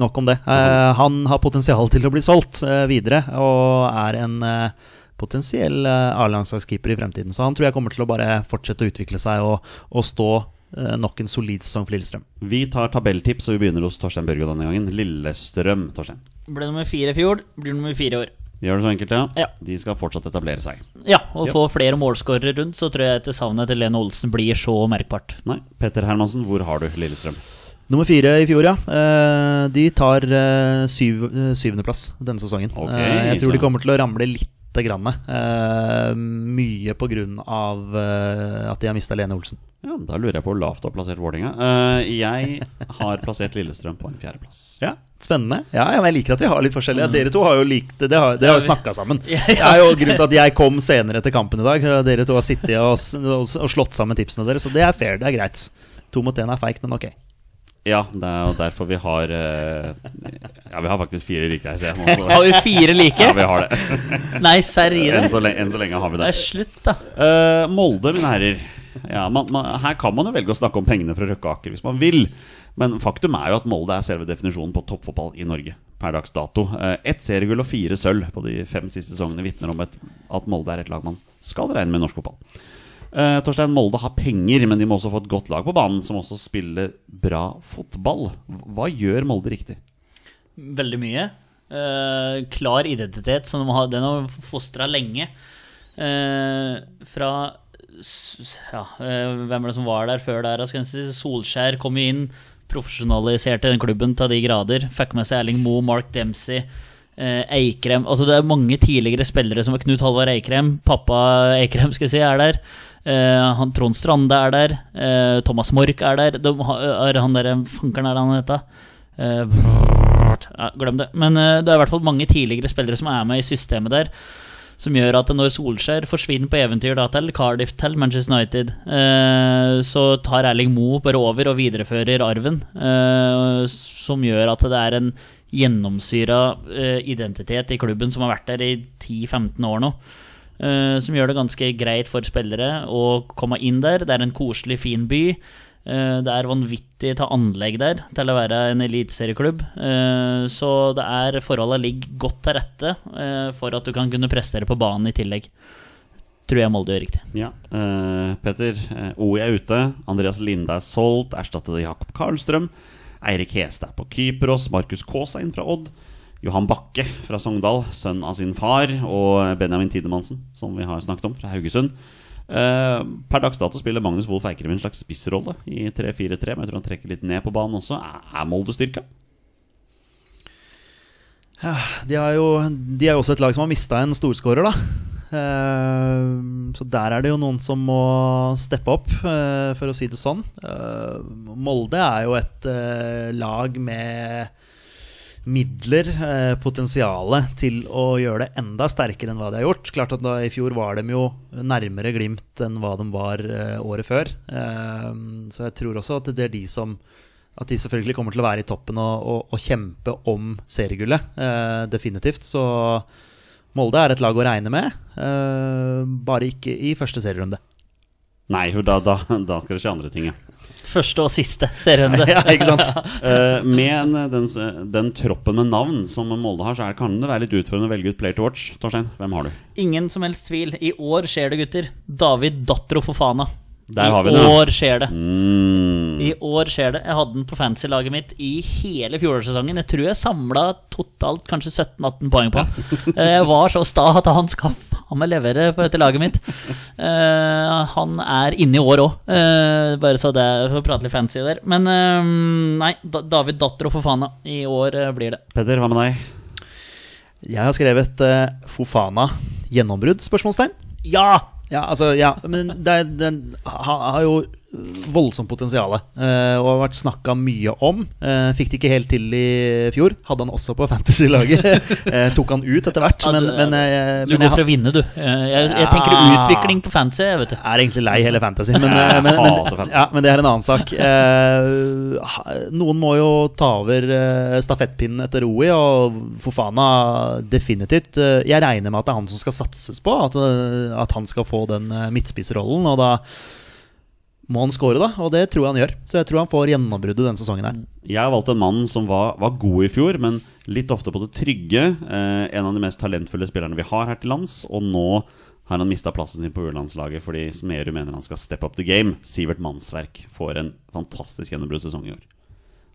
Nok om det. Eh, han har potensial til å bli solgt eh, videre, og er en eh, potensiell uh, A-landslagskeeper i fremtiden. Så han tror jeg kommer til å bare fortsette å utvikle seg og, og stå eh, nok en solid sesong for Lillestrøm. Vi tar tabelltips, og vi begynner hos Torstein Børgo denne gangen. Lillestrøm, Torstein. Ble nummer fire i fjor, blir nummer fire i år. Gjør det så enkelt, ja? Ja. De skal fortsatt etablere seg. Ja, og Ja. få flere målskårere rundt, så tror jeg etter savnet til Lene Olsen blir så merkbart. Nei, Petter Hermansen, hvor har du Lillestrøm? Nummer fire i fjor, ja. Eh, de tar eh, syv, eh, syvendeplass denne sesongen. Ok, Eh, jeg tror så- de kommer til å ramle lite grann. Eh, mye av eh, at de har mista Lene Olsen. Ja, Da lurer jeg på hvor lavt du har plassert Vålerenga. Eh, jeg har plassert Lillestrøm på en fjerdeplass. Ja, Spennende. Ja, ja, men jeg liker at vi har litt forskjellige. Dere to har jo likt det. Har, dere har jo snakka sammen. Det er jo grunnen til at jeg kom senere til kampen i dag. Dere to har sittet og, og, og slått sammen tipsene deres, så det er fair. Det er greit. To mot én er feigt, men ok. Ja, det er jo derfor vi har eh, Ja, vi har faktisk fire like her, ser jeg. Har vi fire like? Ja, vi har det. Nei, serr i det. enn så lenge har vi Det det. er slutt, da. Uh, Molde, mine herrer. Ja, man, man, her kan man jo velge å snakke om pengene fra Røkke Aker hvis man vil. Men faktum er jo at Molde er selve definisjonen på toppfotball i Norge per dags dato. Eh, Ett seriegull og fire sølv på de fem siste sesongene vitner om et, at Molde er et lag man skal regne med i norsk fotball. Uh, Torstein, Molde har penger, men de må også få et godt lag på banen som også spiller bra fotball. Hva gjør Molde riktig? Veldig mye. Uh, klar identitet, som de har, den har fostra lenge. Uh, fra ja, eh, Hvem var det som var der før der? si? Solskjær kom jo inn, profesjonaliserte den klubben til de grader. Fikk med seg Erling Moe, Mark Dempsey. Eh, Eikrem altså Det er mange tidligere spillere som Knut Halvard Eikrem. Pappa Eikrem skal jeg si er der. Eh, han Trond Strande er der. Thomas Mork er der. De er han der Fankeren er han heter? Eh, ja, glem det. Men det er i hvert fall mange tidligere spillere som er med i systemet der. Som gjør at når Solskjær forsvinner på eventyr da til Cardiff til Manchester United, eh, så tar Erling Moe bare over og viderefører arven. Eh, som gjør at det er en gjennomsyra eh, identitet i klubben som har vært der i 10-15 år nå. Eh, som gjør det ganske greit for spillere å komme inn der. Det er en koselig, fin by. Eh, Det er vanvittig til anlegg der til å være en eliteserieklubb. Eh, Så det er forholda ligger godt til rette eh, for at du kan kunne prestere på banen i tillegg. Tror jeg Molde gjør riktig. Ja, uh, Petter. OI er ute. Andreas Linde er solgt. Erstattet av Jakob Karlstrøm. Eirik Hestad er på Kypros. Markus Kaas er inn fra Odd. Johan Bakke fra Sogndal, sønn av sin far. Og Benjamin Tidemansen, som vi har snakket om, fra Haugesund. Eh, per dags dato spiller Magnus Wolff Eikrem en slags spissrolle i 3-4-3, men jeg tror han trekker litt ned på banen også. Er- Molde styrka? De, er, jo, de er jo også et lag som har mista en storskårer, da. Eh, så der er det jo noen som må steppe opp, eh, for å si det sånn. Molde er jo et lag med midler, eh, potensialet til å gjøre det enda sterkere enn hva de har gjort. Klart at da I fjor var de jo nærmere Glimt enn hva de var eh, året før. Eh, så jeg tror også at det er de som at de selvfølgelig kommer til å være i toppen og, og, og kjempe om seriegullet. Definitivt. Så Molde er et lag å regne med, bare ikke i første serierunde. Nei, da, da, da skal det skje andre ting, ja. Første og siste serierunde. ja, ikke sant? Uh, med en, den, den troppen med navn som Molde har, så er, kan det være litt utfordrende å velge ut player to watch. Torstein, hvem har du? Ingen som helst tvil. I år skjer det, gutter. David Datro Fofana. Der I har vi det. I år skjer det. Mm. I år skjer det. Jeg hadde den på fantasy-laget mitt i hele fjorårssesongen. Jeg tror jeg samla totalt kanskje 17-18 poeng på han. Eh, Jeg var så sta at han skal faen må levere på dette laget mitt. Uh, han er inne i år òg, bare så det for å prate litt fancy der. Men uh, nei, Da- David Datter og Fofana. I år eh, blir det. Petter, hva med deg? Jeg har skrevet eh, Fofana gjennombrudd? spørsmålstegn. Ja! Ja, altså, ja, men det, er- den ha- har jo voldsomt potensial eh, og har vært snakka mye om. Eh, fikk det ikke helt til i fjor. Hadde han også på Fantasy-laget. eh, tok han ut etter hvert, men, men, Du går for å vinne, du. Jeg, jeg tenker Ja. utvikling på fantasy, jeg, vet du. er egentlig lei hele Fantasy, men, men, ja, men det er en annen sak. Noen må jo ta over stafettpinnen etter OI, og Fofana definitivt. Jeg regner med at det er han som skal satses på, at, at han skal få den eh. Og da må han score, da, og det tror jeg han gjør. Så jeg tror han får gjennombruddet denne sesongen her. Jeg har valgt en mann som var, var god i fjor, men litt ofte på det trygge. Eh, en av de mest talentfulle spillerne vi har her til lands. Og nå har han mista plassen sin på U-landslaget fordi Smerud mener han skal step up the game. Sivert Mannsverk får en fantastisk gjennombruddssesong i år.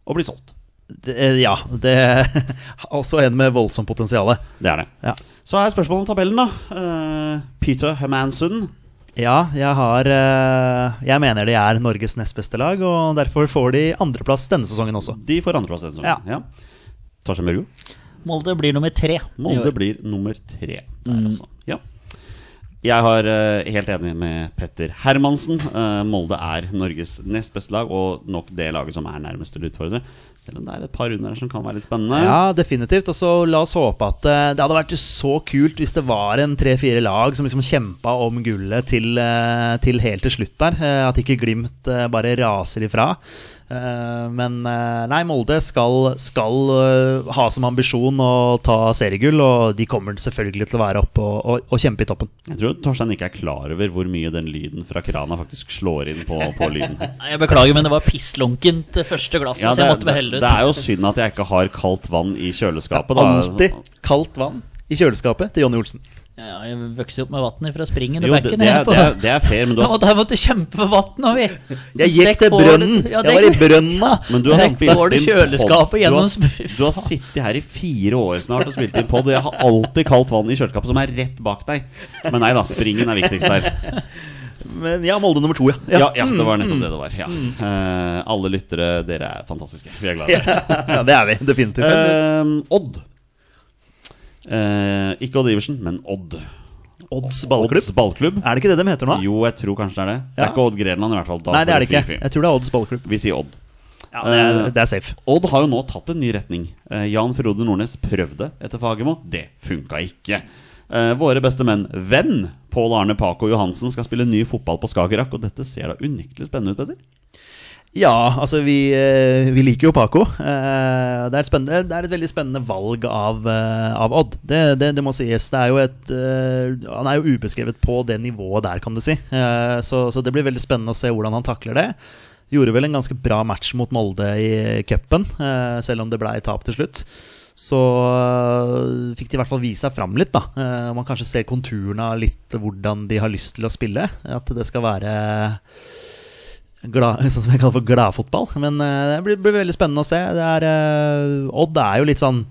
Og blir solgt. Det, eh, ja, det er også en med voldsomt potensial. Det er det. Ja. Så er spørsmålet om tabellen, da. Eh, Peter Hermansen. Ja, jeg har eh, Jeg mener de er Norges nest beste lag, og derfor får de andreplass denne sesongen også. De får andreplass denne sesongen. Ja. Torstein Børgo. Molde blir nummer tre. Molde blir nummer tre der, altså. Jeg har uh, helt enig med Petter Hermansen. Uh, Molde er Norges nest beste lag, og nok det laget som er nærmest til å utfordre. Selv om det er et par runder som kan være litt spennende. Ja, definitivt. Og så la oss håpe at uh, det hadde vært så kult hvis det var en tre-fire lag som liksom kjempa om gullet til, eh, til helt til slutt der. Eh, At ikke Glimt eh, bare raser ifra. Eh, Men eh, nei, Molde skal, skal eh, ha som ambisjon å ta seriegull, og de kommer selvfølgelig til å være oppe og, og, og kjempe i toppen. Jeg tror Torstein ikke er klar over hvor mye den lyden fra krana faktisk slår inn på, på lyden. Jeg beklager, men det var pisslunkent første glass, Ja, så jeg måtte bare helle det er jo synd at jeg ikke har kaldt vann i kjøleskapet. Alltid kaldt vann i kjøleskapet til Jonny Olsen. Ja, jeg vokste opp med vann fra springen og bekken. det, det, er, det er fair, men du Ja, har, og der måtte kjempe for vann, Jeg gikk til brønnen. brønnen. det- Jeg var i brønna. men du har spilt inn kjøleskapet gjennom du har, du har sittet her i fire år snart og spilt inn pod, jeg har alltid kaldt vann i kjøleskapet som er rett bak deg. Men nei da, springen er viktigst der. Men ja, Molde nummer to, ja. Ja, ja det var nettopp det det var. Ja. Uh, alle lyttere, dere er fantastiske. Vi er glad i dere. ja, det er vi definitivt. Uh, Odd. Eh, ikke Odd Iversen, men Odd. Odds ballklubb. Odds ballklubb. Er det ikke det de heter nå? Jo, jeg tror kanskje det er det. Det er ikke Odd Grenland, i hvert fall. Da Nei, det er det ikke. Jeg tror det er Odds ballklubb. Vi sier Odd. Ja, det er, Eh, det er safe. Odd har jo nå tatt en ny retning. Eh, Jan Frode Nordnes prøvde etter Fagermo. Det funka ikke. Eh, våre beste menn, venn Pål Arne Paco Johansen, skal spille ny fotball på Skagerrak. Og dette ser da unektelig spennende ut, Petter. Ja, altså vi, eh, vi liker jo Paco. Eh, Det er, det er et veldig spennende valg av, eh, av Odd. Det, det, det må sies. Det er jo et, han er jo ubeskrevet på det nivået der, kan du si. Så, så det blir veldig spennende å se hvordan han takler det. Gjorde vel en ganske bra match mot Molde i cupen, selv om det ble tap til slutt. Så fikk de i hvert fall vise seg fram litt. da Man kanskje ser konturene av litt hvordan de har lyst til å spille. At det skal være glad, sånn som jeg kaller for gladfotball. Men eh, det blir, blir veldig spennende å se. Det er, eh, Odd er jo litt sånn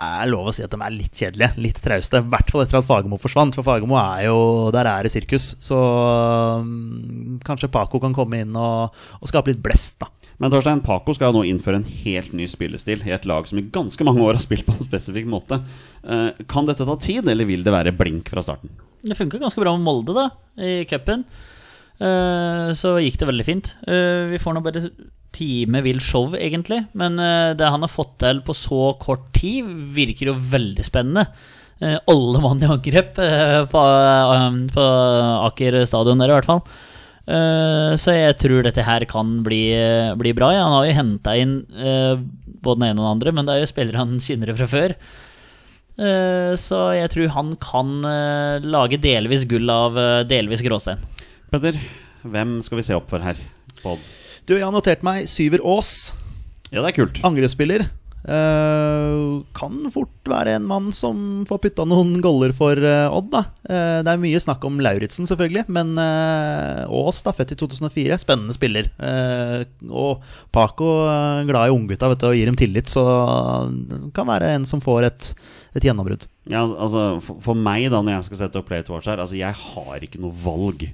er lov å si at de er litt kjedelige, litt trauste. I hvert fall etter at Fagermo forsvant, for Fagermo er jo Der er det sirkus. Så um, kanskje Paco kan komme inn og, og skape litt blest, da. Men Torstein, Paco skal nå innføre en helt ny spillestil i et lag som i ganske mange år har spilt på en spesifikk måte. Uh, kan dette ta tid, eller vil det være blink fra starten? Det funka ganske bra med Molde, da, i cupen. Eh, så gikk det veldig fint. Eh, vi får nå bare time vill show, egentlig. Men eh, det han har fått til på så kort tid, virker jo veldig spennende. Alle mann i angrep på, på Aker stadion der, i hvert fall. Så jeg tror dette her kan bli, bli bra. Ja, han har jo henta inn både den ene og den andre, men det er jo spillere han kjenner fra før. Så jeg tror han kan lage delvis gull av delvis gråstein. Petter, hvem skal vi se opp for her? på Odd? Du, jeg har notert meg Syver Aas. Ja, det er kult. Angrepsspiller. Uh, kan fort være en mann som får putta noen goller for uh, Odd. da uh, Det er mye snakk om Lauritzen, selvfølgelig, men Aas, da, født i 2004, spennende spiller. Eh, og Paco glad i unggutta og gir dem tillit, så kan være en som får et, et gjennombrudd. Ja, altså, for, for meg, da, når jeg skal sette opp Play to Watch her Altså, jeg har ikke noe valg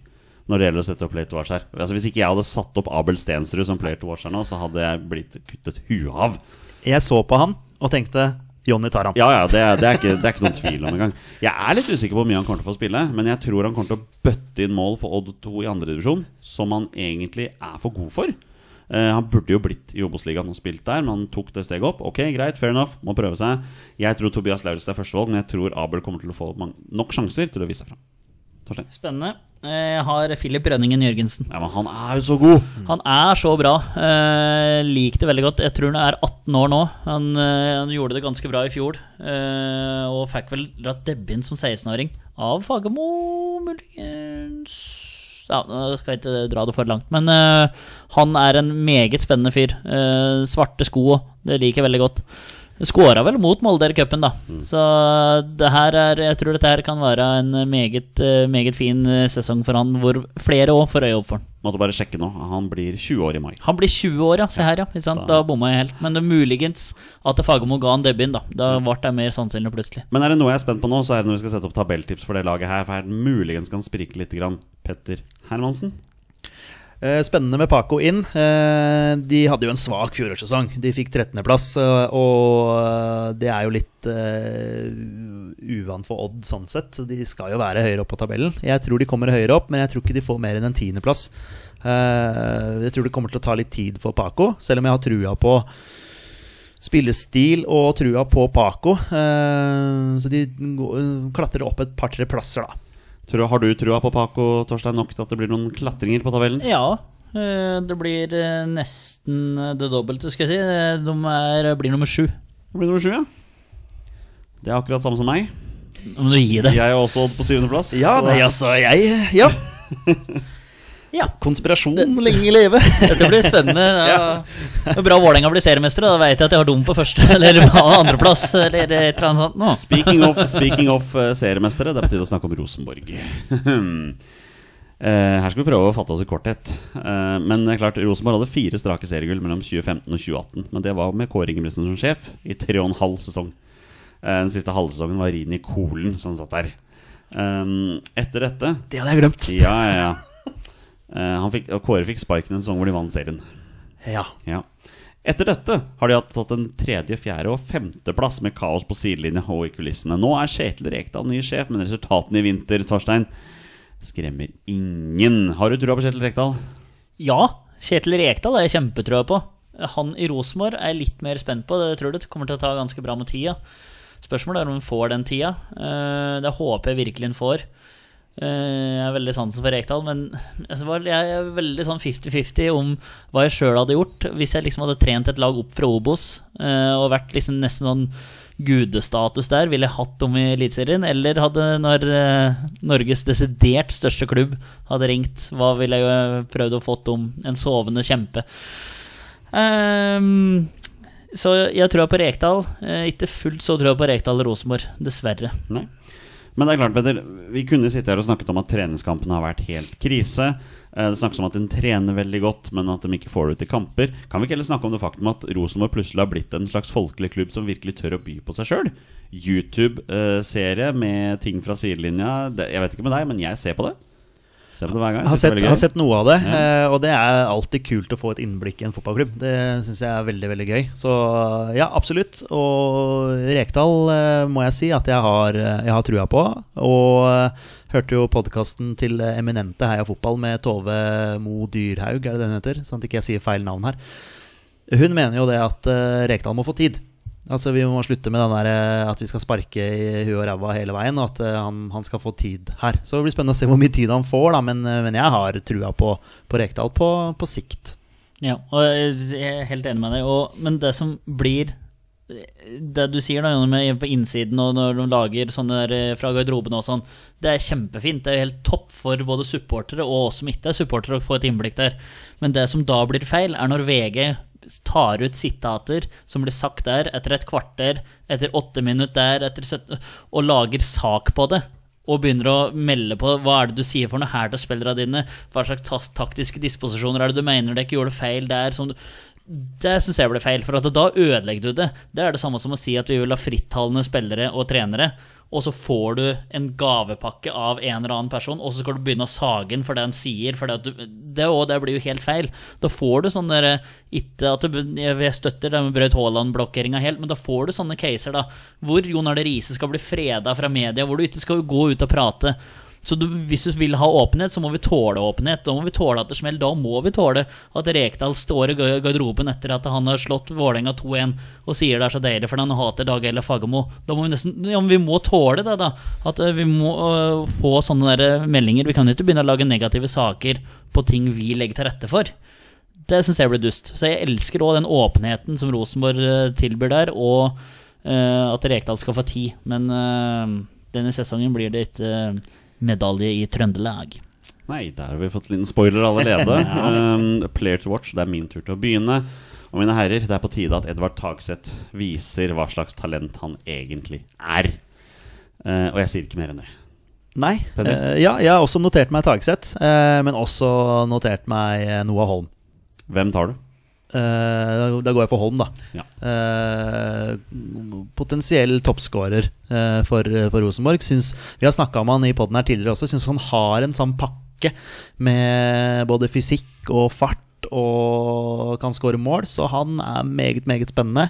når det gjelder å sette opp Play to Watch her. Altså, hvis ikke jeg hadde satt opp Abel Stensrud som Player to Watch her nå, så hadde jeg blitt kuttet huet av. Jeg så på han og tenkte Johnny tar han. Ja, ja, det det, er ikke, det er ikke noen tvil om engang. Jeg er litt usikker på hvor mye han kommer til å få spille, men jeg tror han kommer til å bøtte inn mål for Odd 2 i andredivisjon, som han egentlig er for god for. Eh, han burde jo blitt i Obos-ligaen og spilt der, men han tok det steget opp. Ok, greit, fair enough, må prøve seg. Jeg tror Tobias Lauritzen er førstevalg, men jeg tror Abel kommer til å få nok sjanser til å vise seg fram. Torstein? Spennende. Jeg har Filip Rønningen Jørgensen. Ja, men han er jo så god! Han er så bra. Eh, Liker det veldig godt. Jeg tror han er 18 år nå. Han, eh, han gjorde det ganske bra i fjor. Eh, og fikk vel dratt debuten som 16-åring av Fagermo, muligens Ja, nå skal jeg ikke dra det for langt, men eh, han er en meget spennende fyr. Eh, svarte sko det liker jeg veldig godt. Skåra vel mot Molde i cupen, da. Så det her er, jeg tror dette her kan være en meget, eh, meget fin eh, sesong for han, hvor flere òg får øye opp for han. Måtte bare sjekke nå. Han blir 20 år i mai. Han blir 20 år, ja. Se her, ja. Sant? Da bomma jeg helt. Men det er muligens at Fagermo ga han debuten, da. Da ble det mer sannsynlig plutselig. Men er det noe jeg er spent på nå, så er det når vi skal sette opp tabelltips for det laget her. For her muligens kan sprike litt. Grann. Petter Hermansen. Eh, Spennende med Paco inn. Eh, De hadde jo en svak fjorårssesong. De fikk 13.-plass, eh, og det er jo litt uvant for Odd sånn sett. De skal jo være høyere opp på tabellen. Jeg tror de kommer høyere opp, men jeg tror ikke de får mer enn en tiendeplass. Jeg tror det kommer til å ta litt tid for Paco, selv om jeg har trua på spillestil og trua på Paco. Så de klatrer opp et par-tre plasser, da. Tror, har du trua på Paco Torstein nok til at det blir noen klatringer på tabellen? Ja. eh, Det blir eh, nesten eh, det dobbelte, skal jeg si. De er, blir nummer sju. Det blir nummer sju, ja. Det er akkurat samme som meg. Nå må du gi det. Jeg er også på syvendeplass. Ja, så- nei, altså, jeg Ja. Ja. Konspirasjon lenge leve. Dette blir spennende. Ja. Det er bra Vålerenga blir seriemestere. Da vet jeg at jeg har dum på første eller andreplass. Eller et eller annet sånt. Nå. Speaking of, speaking of eh, seriemestere, det er på tide å snakke om Rosenborg. Eh, her skal vi prøve å fatte oss i korthet. Eh, men det er klart, Rosenborg hadde fire strake seriegull mellom 2015 og 2018. Men det var med Kåre Ingebrigtsen som sjef i tre og en halv sesong. Eh, den siste halvsesongen var Rini Kolen som satt der. Um, etter dette Det hadde jeg glemt. Ja, ja, ja. Eh, han fikk, og Kåre fikk sparken en sesong hvor de vant serien. Ja. Ja. Etter dette har de tatt en tredje, fjerde og femteplass med kaos på sidelinja og i kulissene. Nå er Kjetil Rekdal ny sjef, men resultatene i vinter, Torstein, skremmer ingen. Har du trua på Kjetil Rekdal? Ja, Kjetil Rekdal er jeg kjempetrua på. Han i Rosenborg er jeg litt mer spent på. Det tror jeg det kommer til å ta ganske bra med tida. Spørsmålet er om han får den tida. Eh, Det håper jeg virkelig han får. Eh, Jeg har veldig sansen for Rekdal, men altså, jeg er veldig sånn 50-50 om hva jeg sjøl hadde gjort hvis jeg liksom hadde trent et lag opp fra Obos eh, og vært liksom nesten sånn gudestatus der. Ville jeg hatt dem i Eliteserien? Eller hadde når eh, Norges desidert største klubb hadde ringt, hva ville jeg prøvd å fått om en sovende kjempe? Um, så jeg tror på Rekdal. Ikke fullt så tror jeg på Rekdal og Rosenborg, dessverre. Nei. Men det er klart, Petter, vi kunne sitte her og snakket om at treningskampen har vært helt krise. Eh, Det snakkes om at den trener veldig godt, men at de ikke får det ut i kamper. Kan vi ikke heller snakke om det faktum at Rosenborg plutselig har blitt en slags folkelig klubb som virkelig tør å by på seg sjøl? YouTube-serie med ting fra sidelinja. Jeg vet ikke med deg, men jeg ser på det. Ser på det hver gang. Har sett, har sett noe av det, Ja. eh, og det er alltid kult å få et innblikk i en fotballklubb. Det syns jeg er veldig veldig gøy. Så ja, absolutt. Og Rekdal eh, må jeg si at jeg har, jeg har trua på. Og eh, hørte jo podkasten til eh, eminente Heia Fotball med Tove Mo Dyrhaug, er det den heter? Sånn at ikke jeg sier feil navn her. Hun mener jo det at eh, Rekdal må få tid. Altså Vi må slutte med der eh, at vi skal sparke i huet og ræva hele veien, og at eh, han, han skal få tid her. Så det blir spennende å se hvor mye tid han får, da men, eh, men jeg har trua på, på Rekdal på, på sikt. Ja, og jeg er helt enig med deg. Og, men det som blir Det du sier da, med på innsiden og når de lager sånne der fra garderoben og sånn, det er kjempefint. Det er helt topp for både supportere og oss som ikke er supportere å få et innblikk der. Men det som da blir feil, er når VG tar ut sitater som blir sagt der etter et kvarter, etter åtte minutter der, etter 17, og lager sak på det. Og begynner å melde på hva er det du sier for noe her til spillerne dine. Hva slags taktiske disposisjoner er det du mener dere ikke gjorde feil der. Som du, Det syns jeg ble feil, for da ødelegger du det. Det er det samme som å si at vi vil ha frittalende spillere og trenere, og så får du en gavepakke av en eller annen person, og så skal du begynne å sage den for det han sier. For det, du, det, og det blir jo helt feil. Da får du sånne Ikke at du, jeg støtter det med Braut Haaland-blokkeringa helt, men da får du sånne caser da hvor Jon Arne Riise skal bli freda fra media, hvor du ikke skal gå ut og prate. Så du, hvis du vil ha åpenhet, så må vi tåle åpenhet. Da må vi tåle at det smeller. Da må vi tåle at Rekdal står i garderoben etter at han har slått Vålerenga 2-1 og sier det er så deilig for han hater Dag Eller Fagermo. Da må vi nesten Ja, men vi må tåle det, da. At eh, vi må uh, få sånne der meldinger. Vi kan ikke begynne å lage negative saker på ting vi legger til rette for. Det syns jeg blir dust. Så jeg elsker òg den åpenheten som Rosenborg eh, tilbyr der, og uh, at Rekdal skal få tid. Men uh, denne sesongen blir det ikke eh, medalje i Trøndelag. Nei, der har vi fått en liten spoiler allerede. um, player to watch, det er min tur til å begynne. Og mine herrer, det er på tide at Edvard Tagseth viser hva slags talent han egentlig er. Uh, og jeg sier ikke mer enn det. Nei. Eh, ja, jeg har også notert meg Tagseth, uh, men også notert meg Noah Holm. Hvem tar du? Da, da går jeg for Holm, da. Ja. Uh, potensiell toppskårer uh, for, for Rosenborg. Syns, vi har snakka om han i poden her tidligere også. Syns han har en sånn pakke med både fysikk og fart og kan skåre mål, så han er meget, meget spennende.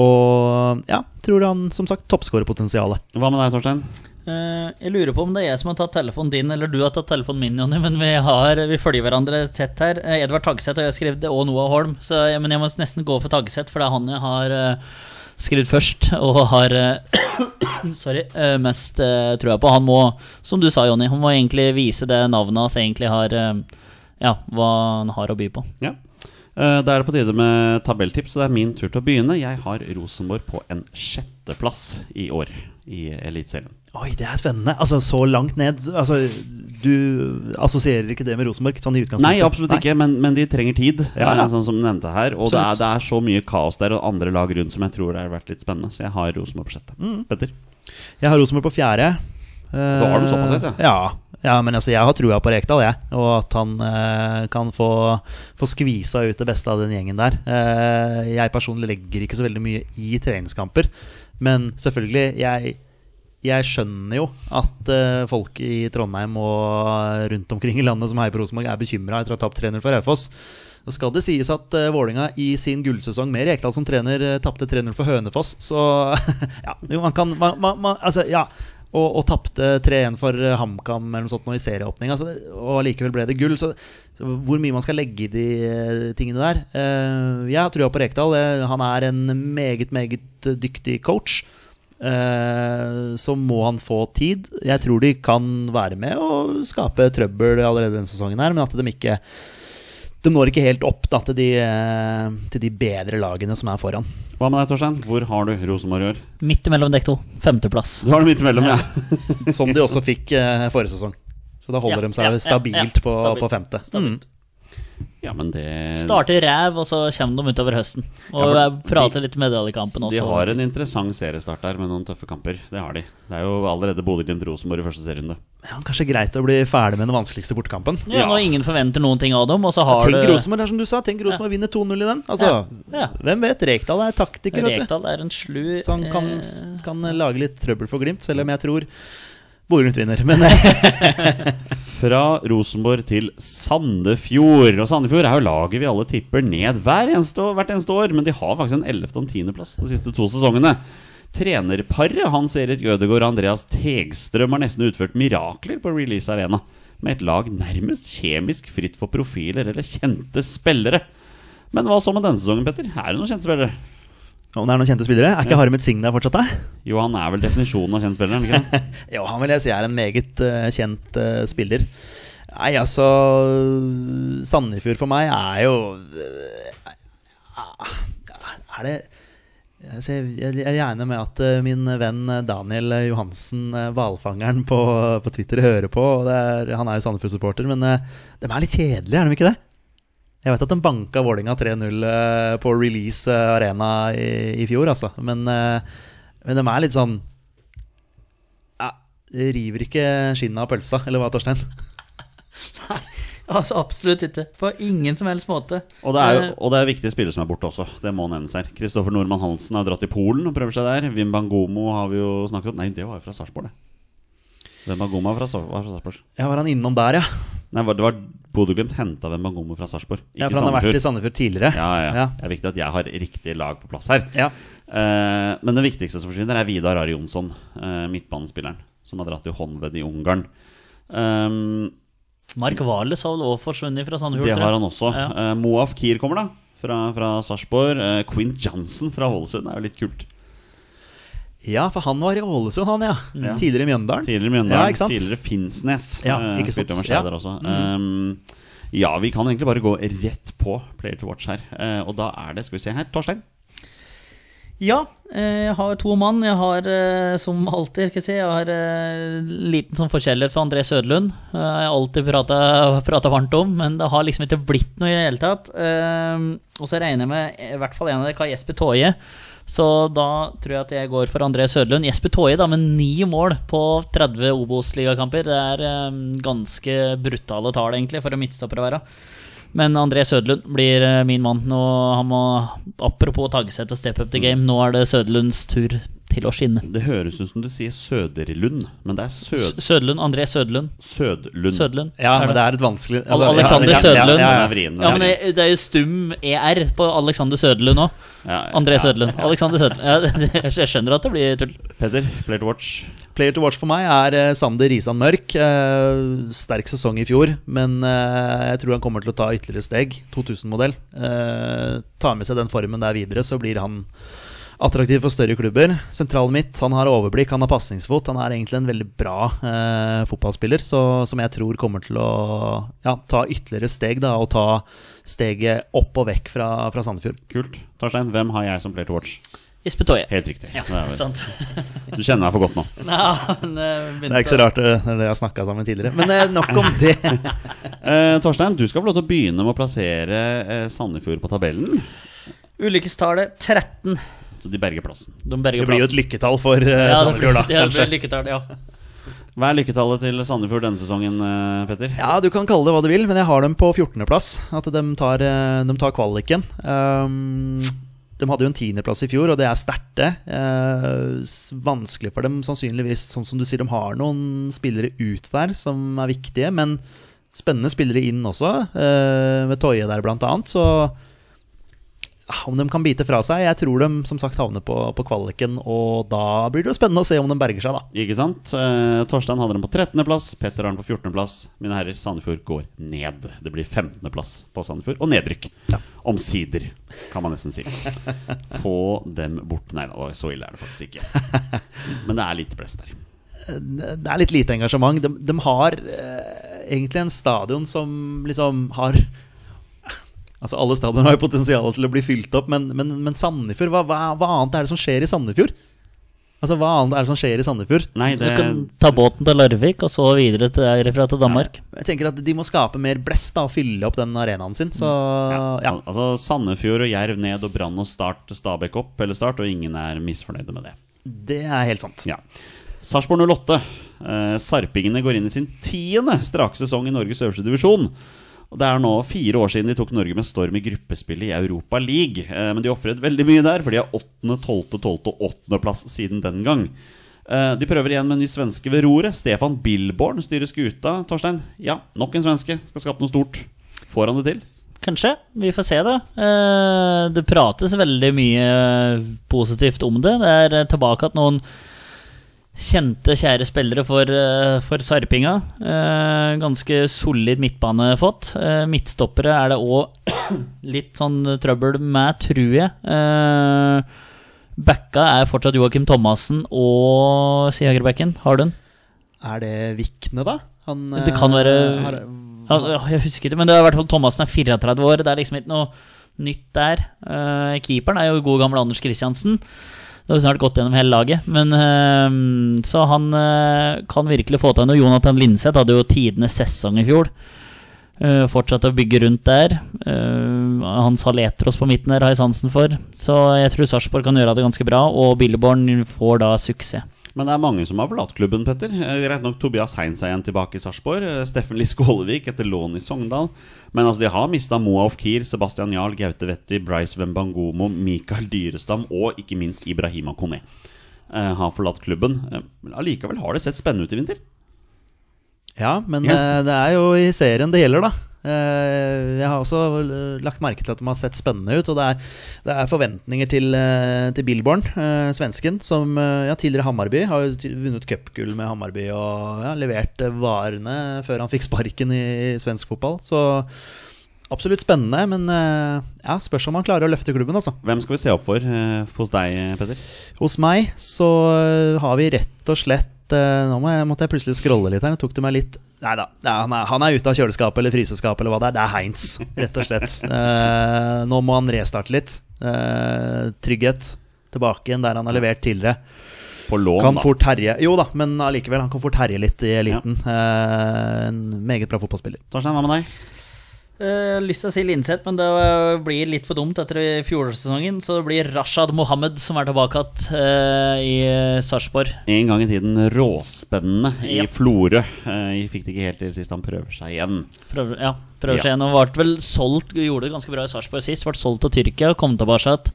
Og ja, tror han som sagt toppskårerpotensialet. Hva med deg, Torstein? Eh, jeg lurer på om det er jeg som har tatt telefonen din, eller du har tatt telefonen min, Jonny. Men vi, har, vi følger hverandre tett her. Eh, Edvard Tagseth og jeg har skrevet det, og Noah Holm. Så, jeg- men jeg må nesten gå for Tagseth, for det er han jeg har uh, skrevet først. Og har eh, Sorry. eh, mest trua på. Han må, som du sa, Jonny, han må egentlig vise det navnet hans egentlig har eh, Ja, hva han har å by på. Ja. Eh, Da er det på tide med tabelltips, så det er min tur til å begynne. Jeg har Rosenborg på en sjetteplass i år i Eliteserien. Oi, det er spennende. Altså, så langt ned. Altså, du assosierer ikke det med Rosenborg? Sånn i utgangspunktet? Nei, absolutt ikke, men, men de trenger tid, Ja, ja. eh, sånn som du nevnte her. Og det er, det er så mye kaos der, og andre lag rundt som jeg tror det har vært litt spennende. Så jeg har Rosenborg på sjette. Mm. Petter? Jeg har Rosenborg på fjerde. Da har du såpass høyt, ja. ja. Ja, men altså, jeg har trua på Rekdal, jeg. Og at han eh, kan få, få skvisa ut det beste av den gjengen der. Eh, jeg personlig legger ikke så veldig mye i treningskamper. Men selvfølgelig, jeg, jeg skjønner jo at uh, folk i Trondheim og rundt omkring i landet som heier på Rosenborg, er bekymra etter å ha tapt 3-0 for Raufoss. Så skal det sies at uh, Vålinga i sin gullsesong med Rekdal som trener uh, tapte 3-0 for Hønefoss, så ja, jo, man kan man, man, man, Altså, ja. Og, og tapte 3-1 for eh, HamKam eller noe sånt nå i serieåpning. Altså, og likevel ble det gull. Så, så hvor mye man skal legge i de eh, tingene der Uh, Jeg har trua på Rekdal. Eh, han er en meget, meget dyktig coach. Eh, så må han få tid. Jeg tror de kan være med og skape trøbbel allerede denne sesongen, her men at de ikke De når ikke helt opp da, til, de, eh, til de bedre lagene som er foran. Hva med deg, Torstein? Hvor har du Rosenborg i år? Midt imellom dekk to. Femteplass. Du har det midt imellom, ja. Som de også fikk eh, forrige sesong. Så da holder Ja, de seg ja, ja, stabilt, ja, på, stabilt. på femte. Stabilt. Ja, men det Starter ræv, og så kommer de utover høsten. Og Ja, prater de, litt medaljekampen også. De har en interessant seriestart der med noen tøffe kamper. Det har de. Det er jo allerede Bodø-Glimt-Rosenborg i første serierunde. Ja, kanskje greit å bli ferdig med den vanskeligste bortekampen. Ja, Når ingen forventer noen ting av dem, og så har Tenk du Rosenborg, som du sa. Tenk Rosenborg vinner 2-0 i den. Altså, Ja, ja. Hvem vet? Rekdal er taktiker. vet du. Rekdal er en slu Så han kan, eh, kan lage litt trøbbel for Glimt, selv om jeg tror Bodø-Glimt vinner. Men Fra Rosenborg til Sandefjord. Og Sandefjord er jo laget vi alle tipper ned hver eneste hvert eneste år. Men de har faktisk en 11. og en 10. plass de siste to sesongene. Trenerparet Hans Erik Ødegaard og Andreas Tegstrøm har nesten utført mirakler på Release Arena. Med et lag nærmest kjemisk fritt for profiler eller kjente spillere. Men hva så med denne sesongen, Petter? Er det noen kjente spillere? Om det er noen kjente spillere? Er ikke Harmet Singh der fortsatt, da? Jo, han er vel definisjonen av kjent spiller, er ikke sant? Jo, han vil jeg si er en meget uh, kjent uh, spiller. Nei, altså Sandefjord for meg er jo uh, Er det jeg, regner med at min venn Daniel Johansen, hvalfangeren på, på Twitter, hører på. er, han er jo Sandefjord-supporter, men de er litt kjedelige, er de ikke det? Jeg vet at de banka Vålinga 3-0 eh, på Release eh, Arena i, i fjor, altså. Men, eh, men de er litt sånn ja, det river ikke skinnet av pølsa, eller hva, Torstein? Nei, Altså Absolutt ikke. På ingen som helst måte. Og det, er jo, og det er viktige spillere som er borte også. Det må nevnes her. Kristoffer Nordmann Hansen har dratt til Polen og prøver seg der. Wim Bangomo har vi jo snakket om. Nei, det var jo fra Sarpsborg, det. Wim Bangomo var fra Sarpsborg. Ja, var han innom der, ja? Nei, det var Bodø-Glimt henta Wim Bangomo fra Sarpsborg, Ja, for han har vært i Sandefjord. Tidligere. Ja, ja. Ja. Det er viktig at jeg har riktig lag på plass her. Ja. Eh, men det viktigste som forsvinner, er Vidar Ari Jonsson, eh, midtbanespilleren, som har dratt til Honved i Ungarn. Um, Mark Wales har vel også forsvunnet fra Sandefjord. det har han også. Ja. Eh, Moaf Kier kommer, da. Fra, fra Sarpsborg. Eh, Quint Johnson fra Ålesund er jo litt kult. Ja, for han var i Ålesund, han, ja. Ja. Tidligere i Mjøndalen. Tidligere Mjøndalen, Ja, tidligere Finnsnes. Ja, eh, ikke sant? Skei Ja. også. Um, ja, vi kan egentlig bare gå rett på Player to watch her. Uh, og da er det, skal vi se her, Torstein. Ja, eh, jeg har to mann. Jeg har, eh, som alltid, skal jeg si, jeg har eh, liten sånn forskjellighet for André Søderlund. Eh, Jeg har alltid prata, varmt om, men det har liksom ikke blitt noe i det hele tatt. Og så regner jeg med i hvert fall en av dere har Jesper Toje. Så da tror jeg at jeg går for André Sødlund. Jesper Toje da, med ni mål på 30 Obos-ligakamper. Det er ganske brutale tall, egentlig, for en midtstopper å være. Men André Søderlund blir eh, min mann. Nå, han må, apropos Tagset og step up the game, nå er det Søderlunds tur til å skinne. Det høres ut som du sier Søderlund, men det er Sød, Søderlund, André Søderlund. Sødlund. Søderlund. Ja, men det er et vanskelig altså, Alexander ja, ja. Ja, ja, ja. vrien, den Ja, men det, er jo stum ER på Alexander Søderlund nå. Ja, André ja. Søderlund. Alexander Sødlund. Ja, jeg skjønner at det blir tull. Peder, Player to watch. Player to watch for meg er eh, Sander Risan Mørk. Eh, sterk sesong i fjor, men eh, jeg tror han kommer til å ta ytterligere steg. 2000-modell. Eh, tar med seg den formen der videre, så blir han attraktiv for større klubber. Sentralen mitt, han har overblikk, han har pasningsfot. Han er egentlig en veldig bra eh, fotballspiller, så, som jeg tror kommer til å ja, ta ytterligere steg da, og ta steget opp og vekk fra, fra Sandefjord. Kult. Torstein, hvem har jeg som Player to watch? Jesper Toje. Helt riktig. Ja, du kjenner meg for godt nå. Ja, men, eh, Det er ikke så rart det dere jeg har snakka sammen tidligere. Men eh, nok om det. Eh, Torstein, du skal få lov til å begynne med å plassere eh, Sandefjord på tabellen. Ulykkestallet 13. Så de berger plassen. De berger Det blir jo et lykketall for uh, Ja, Sandefjord, da. blir- det blir lykketall, ja. Hva er lykketallet til Sandefjord denne sesongen, eh, Petter? Ja, du kan kalle det hva du vil, men jeg har dem på 14.-plass. At de tar, eh, de tar kvaliken. Um, de hadde jo en tiendeplass i fjor, og det er sterkt, det. Eh, vanskelig for dem sannsynligvis. Sånn som du sier, de har noen spillere ut der som er viktige, men spennende spillere inn også, eh, med Toje der blant annet. Så om de kan bite fra seg Jeg tror de som sagt havner på, på kvaliken, og da blir det jo spennende å se om de berger seg, da. Ikke sant? Eh, Torstein hadde dem på 13.-plass, Petter har dem på 14.-plass. Mine herrer, Sandefjord går ned. Det blir 15.-plass på Sandefjord, og nedrykk. Omsider, kan man nesten si. Få dem bort. Nei da, så ille er det faktisk ikke. Men det er litt blest der. det er litt lite engasjement. De, de har eh, egentlig en stadion som liksom har Altså Alle stadioner har jo potensial til å bli fylt opp, men, men, men Sandefjord hva, hva, hva annet er det som skjer i Sandefjord? Altså Hva annet er det som skjer i Sandefjord? Nei, Du kan ta båten til Larvik, og så videre til derfra til Danmark. Jeg tenker at De må skape mer blest da og fylle opp den arenaen sin. Så ja, Al- Altså Sandefjord og Jerv ned og Brann og Start Stabæk opp, eller Start, og ingen er misfornøyde med det. det er helt sant. Ja. Sarpsborg 08. Eh, Sarpingene går inn i sin tiende strake sesong i Norges øverste divisjon. Og Det er nå fire år siden de tok Norge med storm i gruppespillet i Europa League. Eh, men de ofret veldig mye der, for de har 8., 12., 12. og 8. plass siden den gang. Eh, de prøver igjen med en ny svenske ved roret. Stefan Billborn styrer skuta. Torstein, ja, nok en svenske. Skal skape noe stort. Får han det til? Kanskje. Vi får se, da. Eh, Det prates veldig mye positivt om det. Det er tilbake at noen kjente, kjære spillere for, eh, for Sarpinga. Eh, Ganske solid midtbane fått. Eh, Midtstoppere er det òg litt sånn trøbbel med, tror jeg. Eh, Backa er fortsatt Joakim Thomassen og si. Har du den? Er det Vikne, da? Han, Det kan være har, Ja, jeg husker ikke, men det er i hvert fall Thomassen er 34 år. Det er liksom ikke noe nytt der. Keeperen er jo god gamle Anders Kristiansen. Det har vi snart gått gjennom hele laget. Men eh, Så han eh, kan virkelig få til noe. Jonathan Linseth hadde jo tidenes sesong i fjor. Uh, fortsatt å bygge rundt der. Uh, Hans Haletros på midten der har jeg sansen for. Så jeg tror Sarpsborg kan gjøre det ganske bra, og Billeborn får da suksess. Men det er mange som har forlatt klubben, Petter. Eh, Greit nok Tobias Heinz er igjen tilbake i Sarpsborg. eh, Steffen Lie Skålevik etter lån i Sogndal. Men altså, de har mista Moa Ofkir, Sebastian Jarl, Gaute Wetti, Bryce Wembangomo, Mikael Dyrestam og ikke minst Ibrahima Kone. eh, har forlatt klubben. Eh, allikevel har det sett spennende ut i vinter. Ja, men Ja. eh, det er jo i serien det gjelder, da. Eh, jeg har også lagt merke til at de har sett spennende ut. Og det er, det er forventninger til, eh, til Billborn, svensken, som ja, tidligere Hammarby. Har vunnet cupgull med Hammarby og ja, levert varene før han fikk sparken i, svensk fotball. Så absolutt spennende, men ja, spørs om han klarer å løfte klubben, altså. Hvem skal vi se opp for hos deg, Petter? Hos meg så har vi rett og slett øh, Nå må jeg, måtte jeg plutselig scrolle litt her. Nå tok det meg litt Nei da, han, er- han er ute av kjøleskapet eller fryseskapet eller hva det er. Det er Heinz, rett og slett. Eh, nå må han restarte litt. Eh, trygghet tilbake igjen der han har levert tidligere. På lån, Kan da. fort herje Jo da, men allikevel, han kan fort herje litt i eliten. Eh, en meget bra fotballspiller. Torstein, hva med deg? Eh, har lyst til å si Linseth, men det blir litt for dumt etter fjorårssesongen. Så det blir Rashad Mohammed som er tilbake igjen uh, i Sarpsborg. En gang i tiden råspennende i Ja. Florø. Uh, fikk det ikke helt til sist han prøver seg igjen. Prøver, ja, prøver Ja. seg igjen. Og ble vel solgt, gjorde det ganske bra i Sarpsborg sist. Ble solgt til Tyrkia og kom tilbake igjen.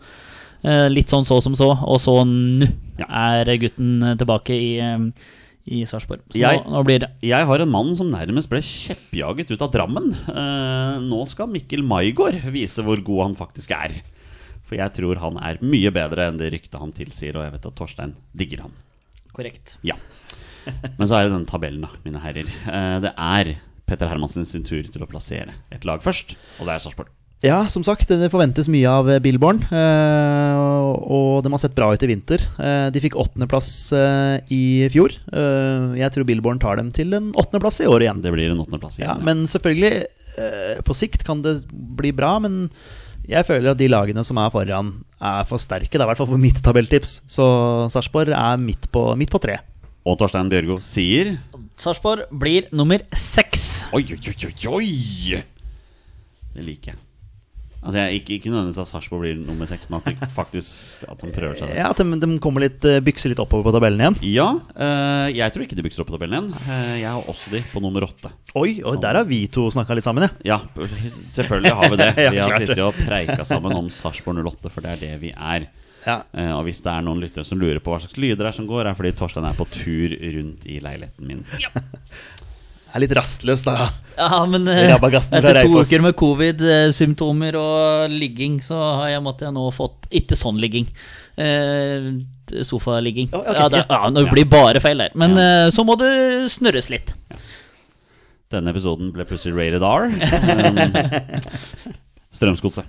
Uh, Litt sånn så som så, og så nå Ja. er gutten tilbake i, eh, i Sarpsborg. Så Jeg- nå, nå blir det Jeg har en mann som nærmest ble kjeppjaget ut av Drammen. Eh, nå skal Mikkel Maigård vise hvor god han faktisk er. For jeg tror han er mye bedre enn det ryktet han tilsier, og jeg vet at Torstein digger han. korrekt. Ja. Men så er det den tabellen, da, mine herrer. Eh, det er Petter Hermansen sin tur til å plassere et lag først, og det er Sarpsborg. Ja, som sagt, det forventes mye av eh, Billborn. eh, og de har sett bra ut i vinter. Eh, de fikk åttendeplass i fjor. Eh, jeg tror Billborn tar dem til en åttendeplass i år igjen. Det blir en åttendeplass Ja, igjen. men selvfølgelig, eh, på sikt kan det bli bra. Men jeg føler at de lagene som er foran, er for sterke. Det er i hvert fall for mitt tabelltips. Så Sarpsborg er midt på, midt på tre. Og Torstein Bjørgo sier Sarpsborg blir nummer seks. Oi, oi, oi, oi! Det liker jeg. Altså, jeg Ikke, ikke nødvendigvis at Sarpsborg blir nummer seks, men at de faktisk At de prøver seg. Ja, At de, de kommer litt, eh, bykser litt oppover på tabellen igjen. Ja, Øh, jeg tror ikke de bykser opp på tabellen igjen. Eh, jeg har også de på nummer åtte. Oi, oi der har vi to snakka litt sammen, ja. Ja, selvfølgelig har vi det. Vi har sittet og preika sammen om Sarpsborg 08, for det er det vi er. ja. Uh, og hvis det er noen lyttere som lurer på hva slags lyder det er som går, er fordi Torstein er på tur rundt i leiligheten min. Er litt rastløs, da. Ja, men eh, etter to uker med covid-symptomer og ligging, så har jeg måtte jeg nå fått Ikke sånn ligging. Eh, sofaligging. Ja, ok, ja, det, ja, det blir bare feil der. Men ja. så må det snurres litt. Denne episoden ble plutselig rated R. Strømsgodset.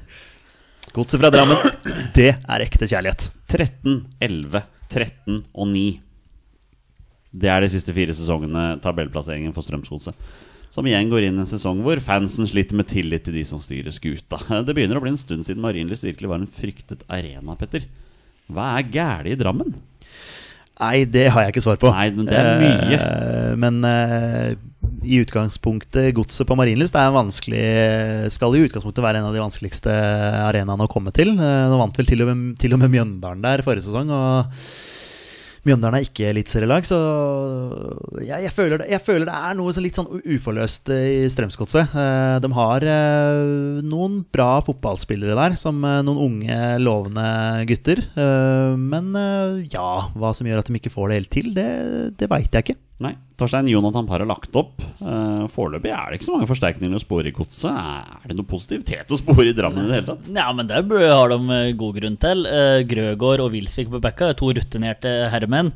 Godset fra Drammen, det er ekte kjærlighet. 13, 11, 13 og 9. Det er de siste fire sesongene tabellplasseringen for Strømsgodset. Som igjen går inn i en sesong hvor fansen sliter med tillit til de som styrer skuta. Det begynner å bli en stund siden Marienlyst virkelig var en fryktet arena, Petter. Hva er galt i Drammen? Nei, det har jeg ikke svar på. Nei, men det er mye. uh, men uh, i utgangspunktet, godset på Marienlyst er en vanskelig Skal i utgangspunktet være en av de vanskeligste arenaene å komme til. Uh, Nå vant vel til og med, til og med Mjøndalen der forrige sesong. Og Mjøndalen er ikke eliteserielag, så jeg, jeg, føler det, jeg føler det er noe så litt sånn uforløst i Strømsgodset. Eh, De har eh, noen bra fotballspillere der, som eh, noen unge, lovende gutter. Men ja, hva som gjør at de ikke får det helt til, det, det veit jeg ikke. Nei, Torstein Jonathan Parr har lagt opp. Uh, Foreløpig er det ikke så mange forsterkninger å spore i godset. Er det noe positivitet å spore i Drammen i det hele tatt? Ja, men det har de eh, god grunn til. Uh, Grøgaard og Wilsvik på backa er to rutinerte herremenn.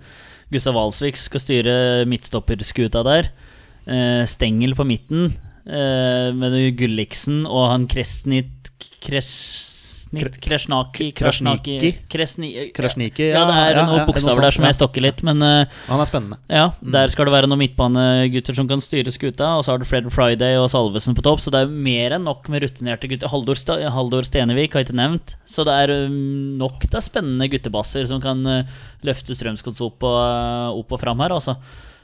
Gustav Walsvik skal styre midtstopperskuta der. Uh, Stengel på midten Uh, med Gulliksen og han Kresnit Kresnit Kresni, Krasniki, ja, det er noen bokstaver der som jeg stokker litt, men eh, Han er spennende. ja, der skal det være noen midtbanegutter som kan styre skuta. Og så har du Fred Friday og Salvesen på topp, så det er mer enn nok med rutinerte gutter. Haldor, Haldor Stenevik har jeg ikke nevnt. Så det er um, nok til spennende guttebasser som kan uh, løfte Strømsgods opp, og, uh, opp og fram her, altså.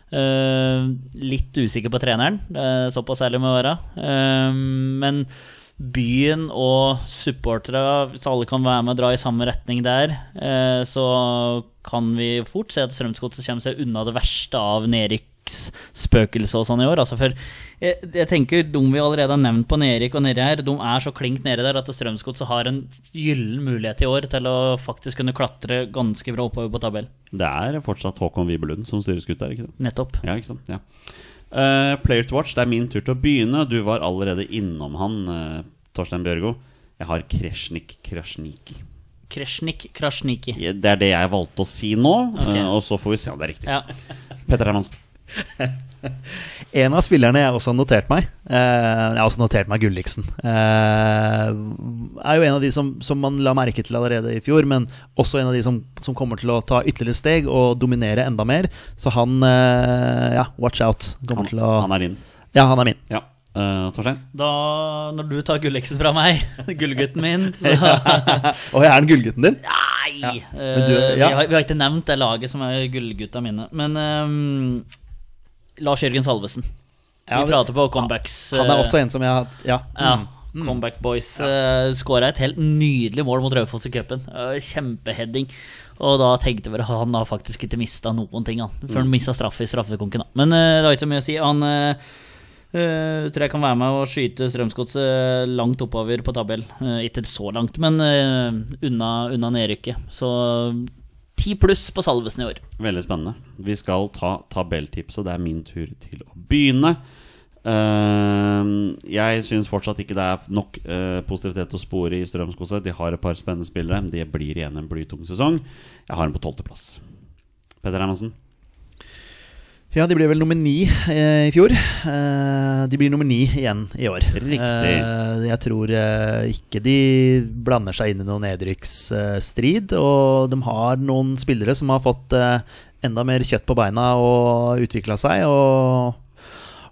Uh, litt usikker på treneren, uh, såpass ærlig må jeg være. Uh, men byen og supporterne, hvis alle kan være med og dra i samme retning der, eh, så kan vi fort se at Strømsgodset kommer seg unna det verste av nedrykksspøkelset og sånn i år. Altså for jeg, jeg tenker De vi allerede har nevnt på nedrykk og nedi her, de er så klink nede der at Strømsgodset har en gyllen mulighet i år til å faktisk kunne klatre ganske bra oppover på tabell. Det er fortsatt Håkon Wibelund som styrer skuta, ikke sant? Nettopp. Ja, ikke sant? Ja. Eh, player to watch, det er min tur til å begynne. Du var allerede innom han, uh, Torstein Bjørgo. Jeg har Kresjnik Krasjniki. Kresjnik Krasjniki. Det er det jeg valgte å si nå, okay. uh, og så får vi se om det er riktig. Ja. Petter Hermansen. En av spillerne jeg også har notert meg eh, Jeg har også notert meg Gulliksen. Eh, er jo en av de som, som man la merke til allerede i fjor, men også en av de som, som kommer til å ta ytterligere steg og dominere enda mer. Så han eh, Ja, watch out. Han, til å han er din. Ja, han er min. Ja. Uh, Torstein? Da, når du tar gulleksen fra meg, gullgutten min så, Og jeg er den gullgutten din? Nei! Men du, vi, har, vi har ikke nevnt det laget som er gullgutta mine. Men ehm, Lars Jørgen Salvesen. Ja, vi prater på comebacks. Han er eh, også en som jeg har Ja. Ja, Mm. Comeback Boys uh, skåra et helt nydelig mål mot Raufoss i cupen. Uh, Kjempeheading. Og da tenkte vi at han har faktisk ikke mista noen ting, han. Før han mista straff i straffekonken. Da. Men uh, det har ikke så mye å si. Han uh, tror jeg kan være med og skyte Strømsgodset langt oppover på tabell. Uh, ikke så langt, men uh, unna, unna nedrykket. Så ti pluss på Salvesen i år. Veldig spennende. Vi skal ta tabelltips, og det er min tur til å begynne. Uh, jeg syns fortsatt ikke det er nok uh, positivitet å spore i Strømskose. De har et par spennende spillere. Det blir igjen en blytung sesong. Jeg har dem på tolvteplass. Petter Hermansen. Ja, de ble vel nummer ni eh, i fjor. Eh, de blir nummer ni igjen i år. Riktig. Eh, jeg tror eh, ikke de blander seg inn i noen nedrykksstrid. og de har noen spillere som har fått eh, enda mer kjøtt på beina og utvikla seg. og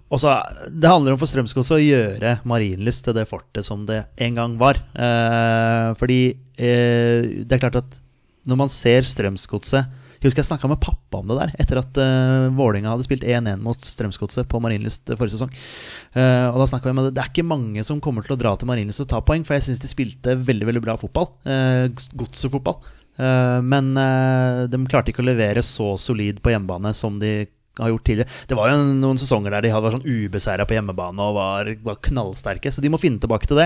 Også, Det handler om for Strømskog å gjøre Marienlyst til det fortet som det en gang var. Eh, fordi det er klart at når man ser Strømsgodset Jeg husker jeg snakka med pappa om det der etter at uh, Vålinga hadde spilt 1-1 mot Strømsgodset på Marienlyst eh, forrige sesong. Uh, og da snakket vi om at Det er ikke mange som kommer til å dra til Marienlyst og ta poeng, for jeg syns de spilte veldig veldig bra fotball. Uh, Godset-fotball. Eh, men eh, de klarte ikke å levere så solid på hjemmebane som de har gjort tidligere. Det var jo noen sesonger der de hadde vært sånn ubeseira på hjemmebane og var, var knallsterke, så de må finne tilbake til det.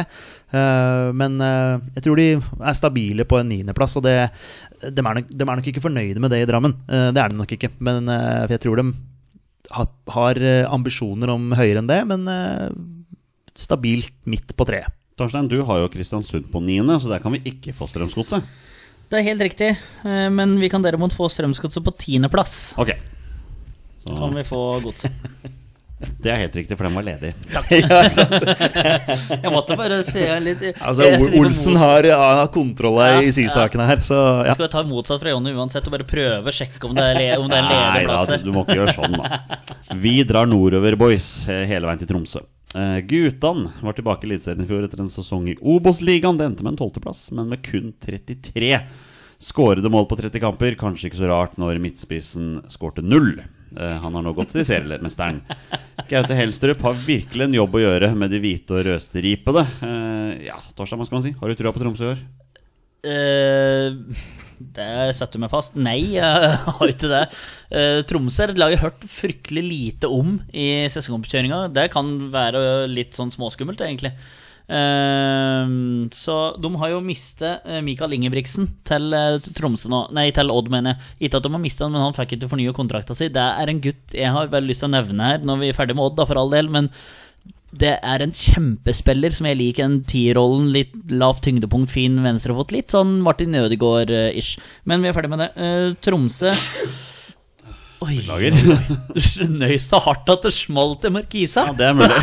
Uh, men uh, jeg tror de er stabile på en niendeplass, og det, de, er nok, de er nok ikke fornøyde med det i Drammen. Eh, det er de nok ikke, men eh, for jeg tror de har, har eh, ambisjoner om høyere enn det, men stabilt midt på treet. Torstein, du har jo Kristiansund på niende, så der kan vi ikke få Strømsgodset. Det er helt riktig, men vi kan derimot få Strømsgodset på tiendeplass. Okay. Så, Kan vi få godset. det er helt riktig, for den var ledig. ja, ikke sant? Jeg måtte bare se litt Altså, Jeg- jeg Olsen har, har kontroll Ja, i sysakene her, så ja. Skal vi ta motsatt fra Jonny uansett og bare prøve å sjekke om det er, le om det er Nei ledig da, plass her? du må ikke gjøre sånn, da. Vi drar nordover, boys, eh, hele veien til Tromsø. Uh, Gutan var tilbake i Eliteserien i fjor etter en sesong i Obos-ligaen. Det endte med en tolvteplass, men med kun 33 skårede mål på 30 kamper. Kanskje ikke så rart når midtspissen skårte null. Eh, han har nå gått til seriemesteren. Gaute Helstrup har virkelig en jobb å gjøre med de hvite og rødstripede. Uh, ja, Torstein, hva skal man si? Har du trua på Tromsø i år? Uh, det setter meg fast. Nei, jeg har ikke det. Uh, Tromsø er et lag jeg har hørt fryktelig lite om i sesongoppkjøringa. Det kan være litt sånn småskummelt, egentlig. Eh, så de har jo mistet eh, Mikael Ingebrigtsen til eh, Tromsø nå Nei, til Odd, mener jeg. Ikke at de har mistet han, men han fikk ikke fornya kontrakta si. Det er en gutt jeg har veldig lyst til å nevne her når vi er ferdig med Odd, da, for all del. Men det er en kjempespiller som jeg liker. Den tierrollen, litt lavt tyngdepunkt, fin venstrefot. Litt sånn Martin Ødegaard-ish. Men vi er ferdig med det. Eh, Tromsø Oi, Beklager. du nøys så hardt at det smalt i Markisa. Ja, det er mulig.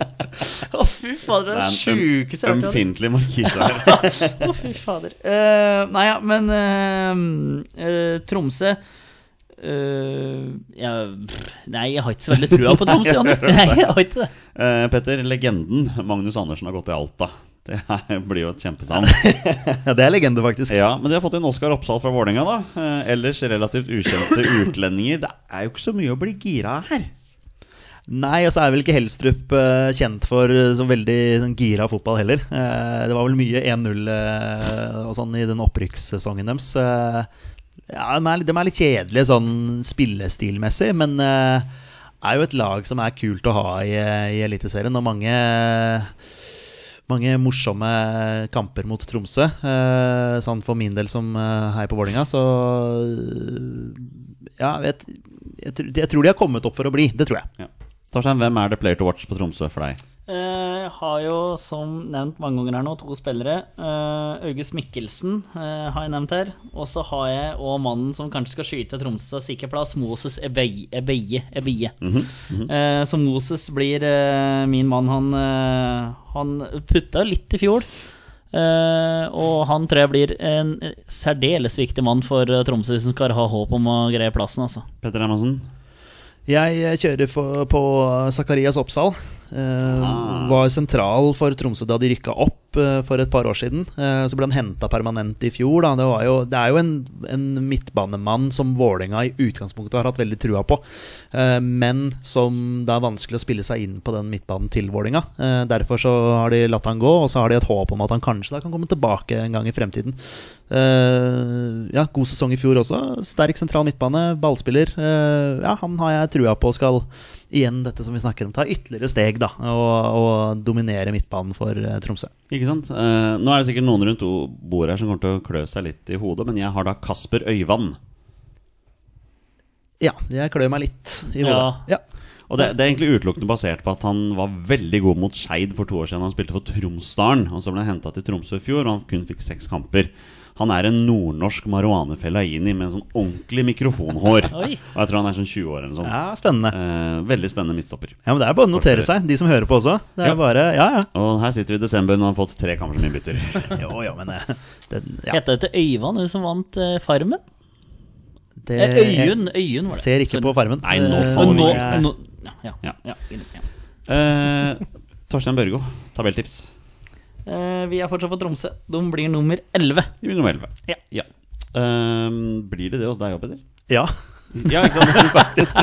Å, fy fader, det er den sjukeste jeg har hørt. ømfintlig markise her. Å, fy fader. Uh, nei, ja, men uh, uh, Tromsø ja, Nei, jeg har ikke så veldig trua på Tromsø. Janne. Nei, jeg har ikke det. Petter, legenden Magnus Andersen har gått til Alta. Det her blir jo et kjempesavn. ja. Det er legende, faktisk. Ja, men de har fått inn Oskar Oppsal fra Vålerenga, da. Ellers relativt ukjente utlendinger. Det er jo ikke så mye å bli gira av her. Nei, og så er vel ikke Helstrup eh, kjent for eh, så veldig sånn, gira fotball heller. Eh, det var vel mye 1-0 eh, og sånn i den opprykkssesongen deres. Ja, de er, de er litt kjedelige sånn spillestilmessig, men er jo et lag som er kult å ha i, i Eliteserien. Og mange, mange morsomme kamper mot Tromsø. Sånn for min del som heier på Vålinga, så ja, vet, jeg, jeg tror de har kommet opp for å bli. Det tror jeg. Ja. Torstein, hvem er det player to watch på Tromsø for deg? Eh, Jeg har jo, som nevnt mange ganger her nå, to spillere. Eh, August Mikkelsen eh, har jeg nevnt her. Og så har jeg og mannen som kanskje skal skyte Tromsø sikker plass, Moses Ebeie. -hmm. Mm -hmm. så Moses blir min mann. Han, han putta litt i fjor. Uh, og han tror jeg blir en særdeles viktig mann for Tromsø hvis han skal ha håp om å greie plassen. altså Petter Hermansen? Jeg kjører for, på Zakarias Oppsal. Eh, Ah. Var sentral for Tromsø da de rykka opp eh, for et par år siden. Eh, så ble han henta permanent i fjor. Det, var jo, det er jo en, en midtbanemann som Vålerenga i utgangspunktet har hatt veldig trua på, men som det er vanskelig å spille seg inn på den midtbanen til Vålerenga. Derfor så har de latt han gå, og så har de et håp om at han kanskje da kan komme tilbake en gang i fremtiden. Ja, god sesong i fjor også. Sterk sentral midtbane, ballspiller. Ja, han har jeg trua på skal igjen dette som vi snakker om, ta ytterligere steg da, og, og dominere midtbanen for eh, Tromsø. Ikke sant? Eh, nå er det sikkert noen rundt o- bordet her som kommer til å klø seg litt i hodet, men jeg har da Kasper Øyvand. Ja, jeg klør meg litt i Ja. hodet. Ja. Og det, det er egentlig utelukkende basert på at han var veldig god mot Skeid for to år siden. Han spilte for Tromsdalen, og så ble han henta til Tromsø i fjor, og han kun fikk seks kamper. Han er en nordnorsk Marouane Fellaini med en sånn ordentlig mikrofonhår. Og jeg tror han er sånn 20 år eller noe sånt. ja, spennende. Eh, veldig spennende midtstopper. Ja, men Det er bare å notere seg, de som hører på også. Det er Ja. bare, ja, ja. Og her sitter vi i desember når han har fått tre kamper som innbytter. Jo, jo, men eh, det, ja, Heta det til Øyvand, hun som vant eh, Farmen? det Eh, Øyunn, Øyunn var det. Ser ikke Sorry. på Farmen. Nei, nå Eh, faller nå, nå ja, ja, Ja. ja, ja. Eh, Torstein Børgo, tabelltips. Eh, Vi er fortsatt på Tromsø. De blir nummer 11. De blir nummer 11. Ja. Um, blir det det hos deg òg, Peder? Ja. Ja, ikke sant? faktisk.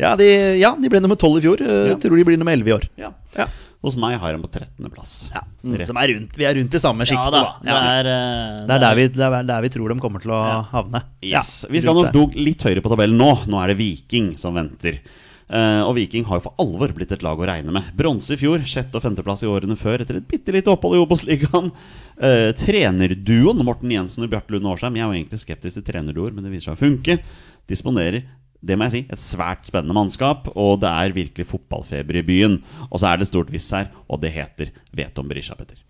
Ja, de, ja, de ble nummer tolv i fjor. Eh, Ja. Tror de blir nummer elleve i år. ja. Ja. Hos meg har han på 13.-plass. Ja, mm, som er rundt, vi er rundt i samme Ja da. da. Det er, eh, Det er der vi, det er der vi tror de kommer til å Ja. havne. Yes. Ja, Vi skal nok dog litt høyere på tabellen nå. Nå er det Viking som venter. Eh, og Viking har jo for alvor blitt et lag å regne med. Bronse i fjor, sjette- og femteplass i årene før etter et bitte lite opphold i Obos-ligaen. Uh, trenerduoen Morten Jensen og Bjarte Lund Årsheim Jeg er jo egentlig skeptisk til trenerduoer, men det viser seg å funke. Disponerer det må jeg si, et svært spennende mannskap, og det er virkelig fotballfeber i byen. Og så er det stort viss her, og det heter Veton Berisha, Petter.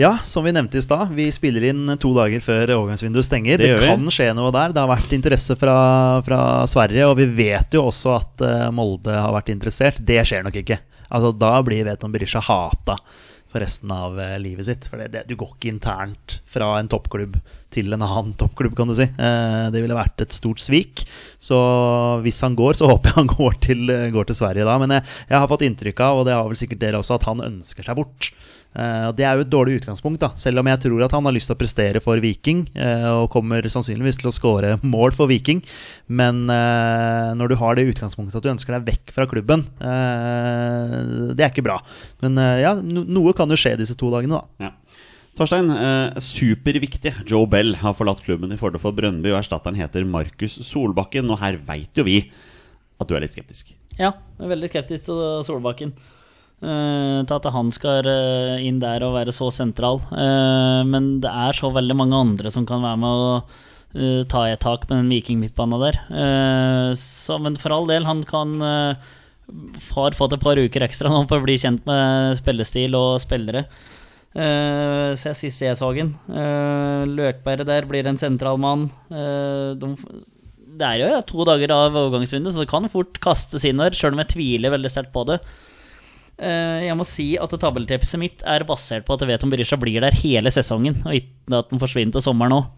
Ja, som vi nevnte i stad, vi spiller inn to dager før overgangsvinduet stenger. Det Det, kan skje noe der. Det har vært interesse fra, fra Sverige, og vi vet jo også at eh, Molde har vært interessert. Det skjer nok ikke. Altså, da blir Veton Berisha hata for resten av eh, livet sitt. For det, det, du går ikke internt fra en toppklubb til en annen toppklubb, kan du si. Eh, det ville vært et stort svik. Så hvis han går, så håper jeg han går til, eh, går til Sverige da. Men jeg, jeg har fått inntrykk av, og det har vel sikkert dere også, at han ønsker seg bort. Eh, Det er jo et dårlig utgangspunkt, da selv om jeg tror at han har lyst til å prestere for Viking. eh, og kommer sannsynligvis til å skåre mål for Viking. Men eh, når du har det utgangspunktet at du ønsker deg vekk fra klubben, eh, det er ikke bra. Men eh, ja, noe kan jo skje disse to dagene, da. Ja. Torstein, eh, superviktig. Joe Bell har forlatt klubben i fordel for Brøndby, og erstatteren heter Markus Solbakken. Og her veit jo vi at du er litt skeptisk. Ja, jeg er veldig skeptisk til Solbakken. eh, til at han skal eh, inn der og være så sentral. Eh, men det er så veldig mange andre som kan være med å ta et tak med den Viking-midtbanen der. Så, men for all del, han kan har fått et par uker ekstra nå for å bli kjent med spillestil og spillere. Uh, så jeg sist jeg så den. Uh, Løkberg der blir en sentral mann. Eh, de, det er jo ja, to dager av overgangsvindu, så det kan fort kastes inn her, sjøl om jeg tviler veldig sterkt på det. Eh, jeg må si at tabelltipset mitt er basert på at jeg vet om Berisha blir der hele sesongen, og ikke at den forsvinner til sommeren òg.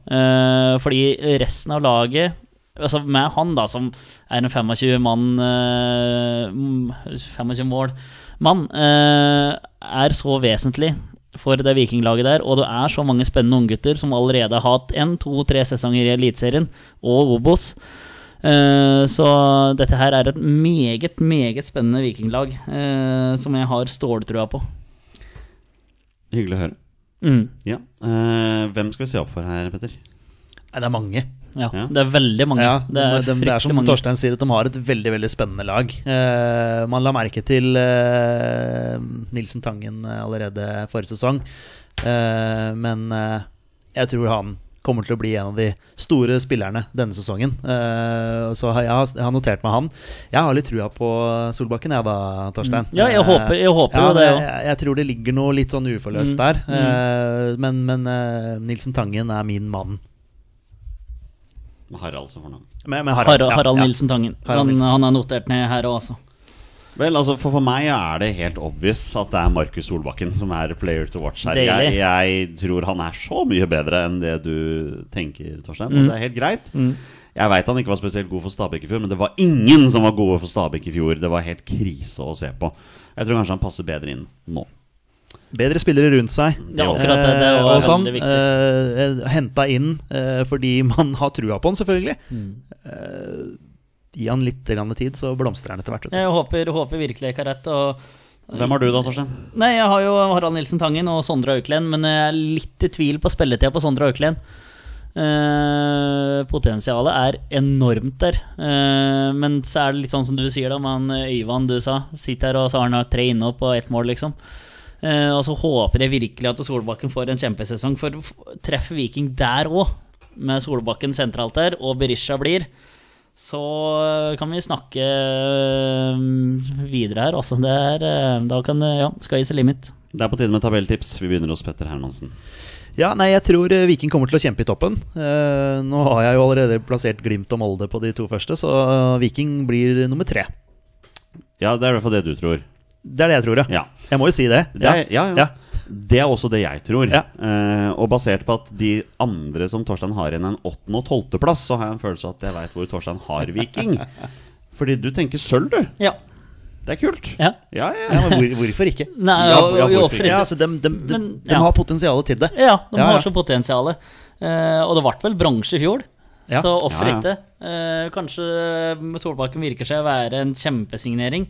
fordi resten av laget Altså med han, da, som er en 25 mann eh, mm, 25 mål mann, eh, er så vesentlig for det vikinglaget der. Og det er så mange spennende unggutter som allerede har hatt en, to, tre sesonger i Eliteserien og Obos. Eh, så dette her er et meget, meget spennende vikinglag eh, som jeg har ståltrua på. Hyggelig å høre. Mm. Ja. Eh, hvem skal vi se opp for her, Petter? Nei, det er mange. Ja, Ja. det er veldig mange. Ja, det, er de, de, det er som mange. Torstein sier, at de har et veldig veldig spennende lag. Eh, man la merke til eh, Nilsen Tangen eh, allerede forrige sesong. Eh, men eh, jeg tror han kommer til å bli en av de store spillerne denne sesongen. Eh, så jeg, har- jeg har notert meg han. Jeg har litt trua på Solbakken, jeg da, Torstein. Ja, jeg håper- jeg håper jo det jeg, jeg, tror det ligger noe litt sånn uforløst Mm, der. Eh, men men Nilsen Tangen er min mann. Med Harald som fornavn. Med, med Harald, Harald, Harald ja. Nilsen Tangen. Harald Han, Nilsen. han er notert ned her òg, altså. Vel, altså for, for meg er det helt obvious at det er Markus Solbakken som er player to watch her. Jeg, jeg tror han er så mye bedre enn det du tenker, Torstein. Mm. Og det er helt greit. Jeg veit han ikke var spesielt god for Stabæk i fjor, men det var ingen som var gode for Stabæk i fjor. Det var helt krise å se på. Jeg tror kanskje han passer bedre inn nå. Bedre spillere rundt seg. Ja, akkurat det. Det Eh, var og sånn. viktig. Eh, Henta inn eh, fordi man har trua på han, selvfølgelig. Mm. Eh, gi han litt tid, så blomstrer han etter hvert. vet du. Jeg håper, håper virkelig jeg har rett. Og Hvem har du da, Torstein? Nei, jeg har jo Harald Nilsen Tangen og Sondre Auklend, men jeg er litt i tvil på spilletida på Sondre Auklend. Eh, potensialet er enormt der. Eh, men så er det litt sånn som du sier, da, med han Øyvand du sa. Sitter her og så har han tre innhopp og ett mål, liksom. Eh, og så håper jeg virkelig at Solbakken får en kjempesesong, for treffer Viking der òg, med Solbakken sentralt der, og Berisha blir, så eh, kan vi snakke eh, videre her. Altså, det er, da kan det Ja, sky is the limit. Det er på tide med tabelltips. Vi begynner hos Petter Hermansen. Ja, nei, jeg tror Viking kommer til å kjempe i toppen. Eh, nå har jeg jo allerede plassert Glimt og Molde på de to første, så Viking blir nummer tre. Ja, det er i hvert fall det du tror. Det er det jeg tror, ja. Ja. Jeg må jo si det. Det er, ja, ja. Det er også det jeg tror. Ja. Eh, og basert på at de andre som Torstein har igjen en åttende- og tolvteplass, så har jeg en følelse av at jeg veit hvor Torstein har Viking. Fordi du tenker sølv, du. Ja. Det er kult. ja. Ja, ja, Ja, men hvor, hvorfor ikke? Nei, Ja, ja, hvorfor ikke? Ja, altså, de, de, de, Men, de ja. har potensialet til det. Ja, de Ja, har ja. så potensial. Eh, og det ble vel bronse i fjor, Ja. så offer Ja, ja. ikke. Eh, kanskje Solbakken virker seg å være en kjempesignering.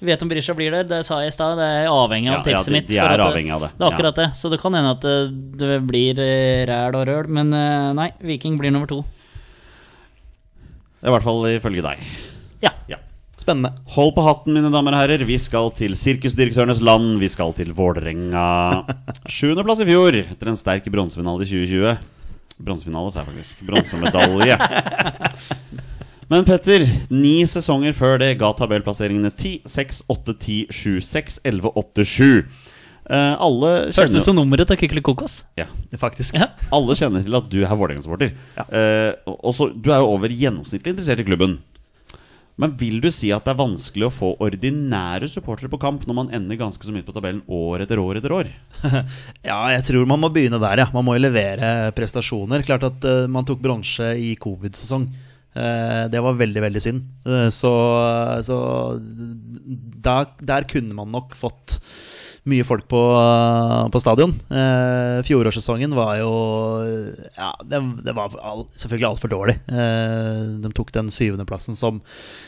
Vi vet om Brisja blir der, det sa jeg i stad. Det er avhengig av Ja, ja, tipset de- mitt. de er at avhengig av det. Det er akkurat det. Så det kan hende at det, det blir eh, ræl og røl. Men eh, nei, Viking blir nummer to. Det i hvert fall ifølge deg. Ja. Ja. Spennende. Hold på hatten, mine damer og herrer. Vi skal til sirkusdirektørenes land. Vi skal til Vålerenga. Sjuendeplass i fjor etter en sterk bronsefinale i 2020. Bronsefinale, sa jeg faktisk. Bronsemedalje. Men Petter, ni sesonger før det ga tabellplasseringene 10, 6, 8, 10, 7, 6, 11, 8, 7. Uh, alle kjenner det som nummeret til Kykelikokos? ja, Faktisk. Ja. alle kjenner til at du er Vålerenga-supporter. Ja. Uh, og så- du er jo over gjennomsnittlig interessert i klubben. Men vil du si at det er vanskelig å få ordinære supportere på kamp når man ender ganske så mye på tabellen år etter år etter år? Ja, jeg tror man må begynne der, ja. Man må jo levere prestasjoner. Klart at uh, man tok bronse i covid-sesong. Eh, det var veldig, veldig synd. Eh, så så der, der kunne man nok fått mye folk på, på stadion. Eh, fjorårssesongen var jo Ja, det, det var all, selvfølgelig altfor dårlig. De tok den syvendeplassen som,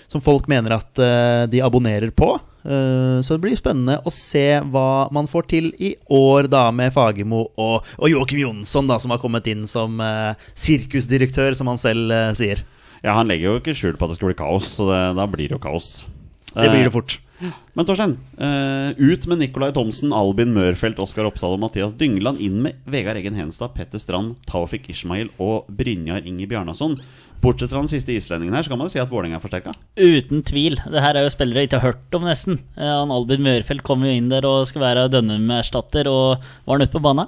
som folk mener at de abonnerer på. Så det blir spennende å se hva man får til i år, da, med Fagermo og, og Joakim Jonsson, da, som har kommet inn som sirkusdirektør, som han selv sier. Ja, Han legger jo ikke skjul på at det skal bli kaos, så det, da blir det jo kaos. Det blir Eh, det fort. Men Torstein, eh, ut med Nicolai Thomsen, Albin Mørfelt, Oskar Oppsal og Mathias Dyngeland. Inn med Vegard Eggen Henstad, Petter Strand, Taufik Ishmael og Brynjar Inge Bjarnason. Bortsett fra den siste islendingen her, så kan man jo si at Vålerenga er forsterka. Uten tvil. Det her er jo spillere jeg ikke har hørt om, nesten. Eh, Han Albin Mørfelt kom jo inn der og skal være Dønnum-erstatter, og var han ute på banen?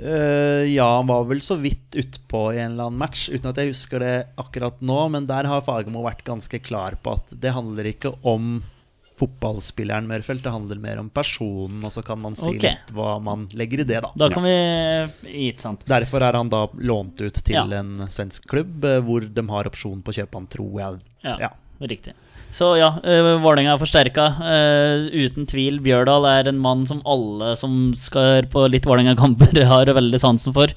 Eh, ja, han var vel så vidt utpå i en eller annen match, uten at jeg husker det akkurat nå. Men der har Fagermo vært ganske klar på at det handler ikke om fotballspilleren Mørfelt, det handler mer om personen, og så kan man si okay. litt hva man legger i det, da. Da kan vi Gitt sant. Derfor er han da lånt ut til Ja. en svensk klubb, eh, hvor de har opsjon på å kjøpe han, tror jeg. Ja, Ja. riktig. Så ja, uh, Vålerenga er forsterka. Eh, uten tvil. Bjørdal er en mann som alle som skal på litt Vålerenga-kamper, har veldig sansen for.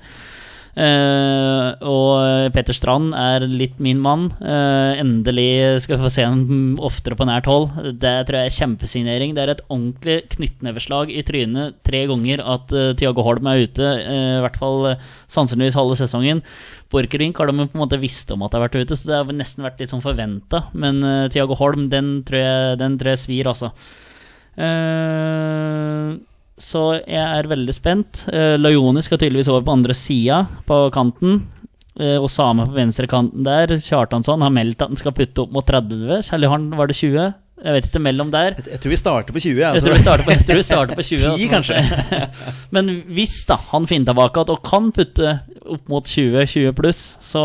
Eh, og Petter Strand er litt min mann. Eh, endelig skal vi få se ham oftere på nært hold. Det tror jeg er kjempesignering. Det er et ordentlig knyttneveslag i trynet tre ganger at uh, Tiago Holm er ute. eh, I hvert fall uh, sannsynligvis halve sesongen. Borchgrevink har de på en måte visst om at det har vært ute, så det har nesten vært litt sånn forventa. Men uh, Tiago Holm, den tror jeg, den tror jeg svir, altså. Eh, så jeg er veldig spent. Uh, Lajoni skal tydeligvis over på andre sida, på kanten. Uh, Osama på venstre kanten der. Kjartansson har meldt at han skal putte opp mot 30. Kjell Johan, var det 20? Jeg vet ikke, mellom der. Jeg, jeg tror vi starter på 20. Jeg Altså. tror vi starter på, jeg tror vi starter på 20. 10 altså. kanskje. Men hvis da han finner tilbake at og kan putte opp mot 20, 20 pluss, så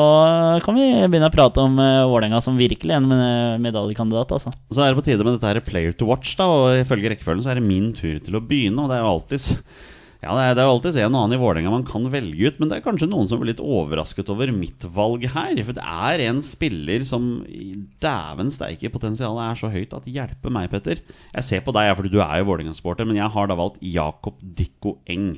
kan vi begynne å prate om uh, Vålerenga som virkelig en eh, medaljekandidat. Altså. Så er det på tide med dette her player to watch, da og ifølge rekkefølgen så er det min tur til å begynne. Og det er jo alltid ja, det er, er jo en og annen i Vålerenga man kan velge ut, men det er kanskje noen som blir litt overrasket over mitt valg her. For det er en spiller som i Dæven steike, potensialet er så høyt at hjelpe meg, Petter. Jeg ser på deg, for du er jo Vålerenga-sporter, men jeg har da valgt Jakob Dikko Eng.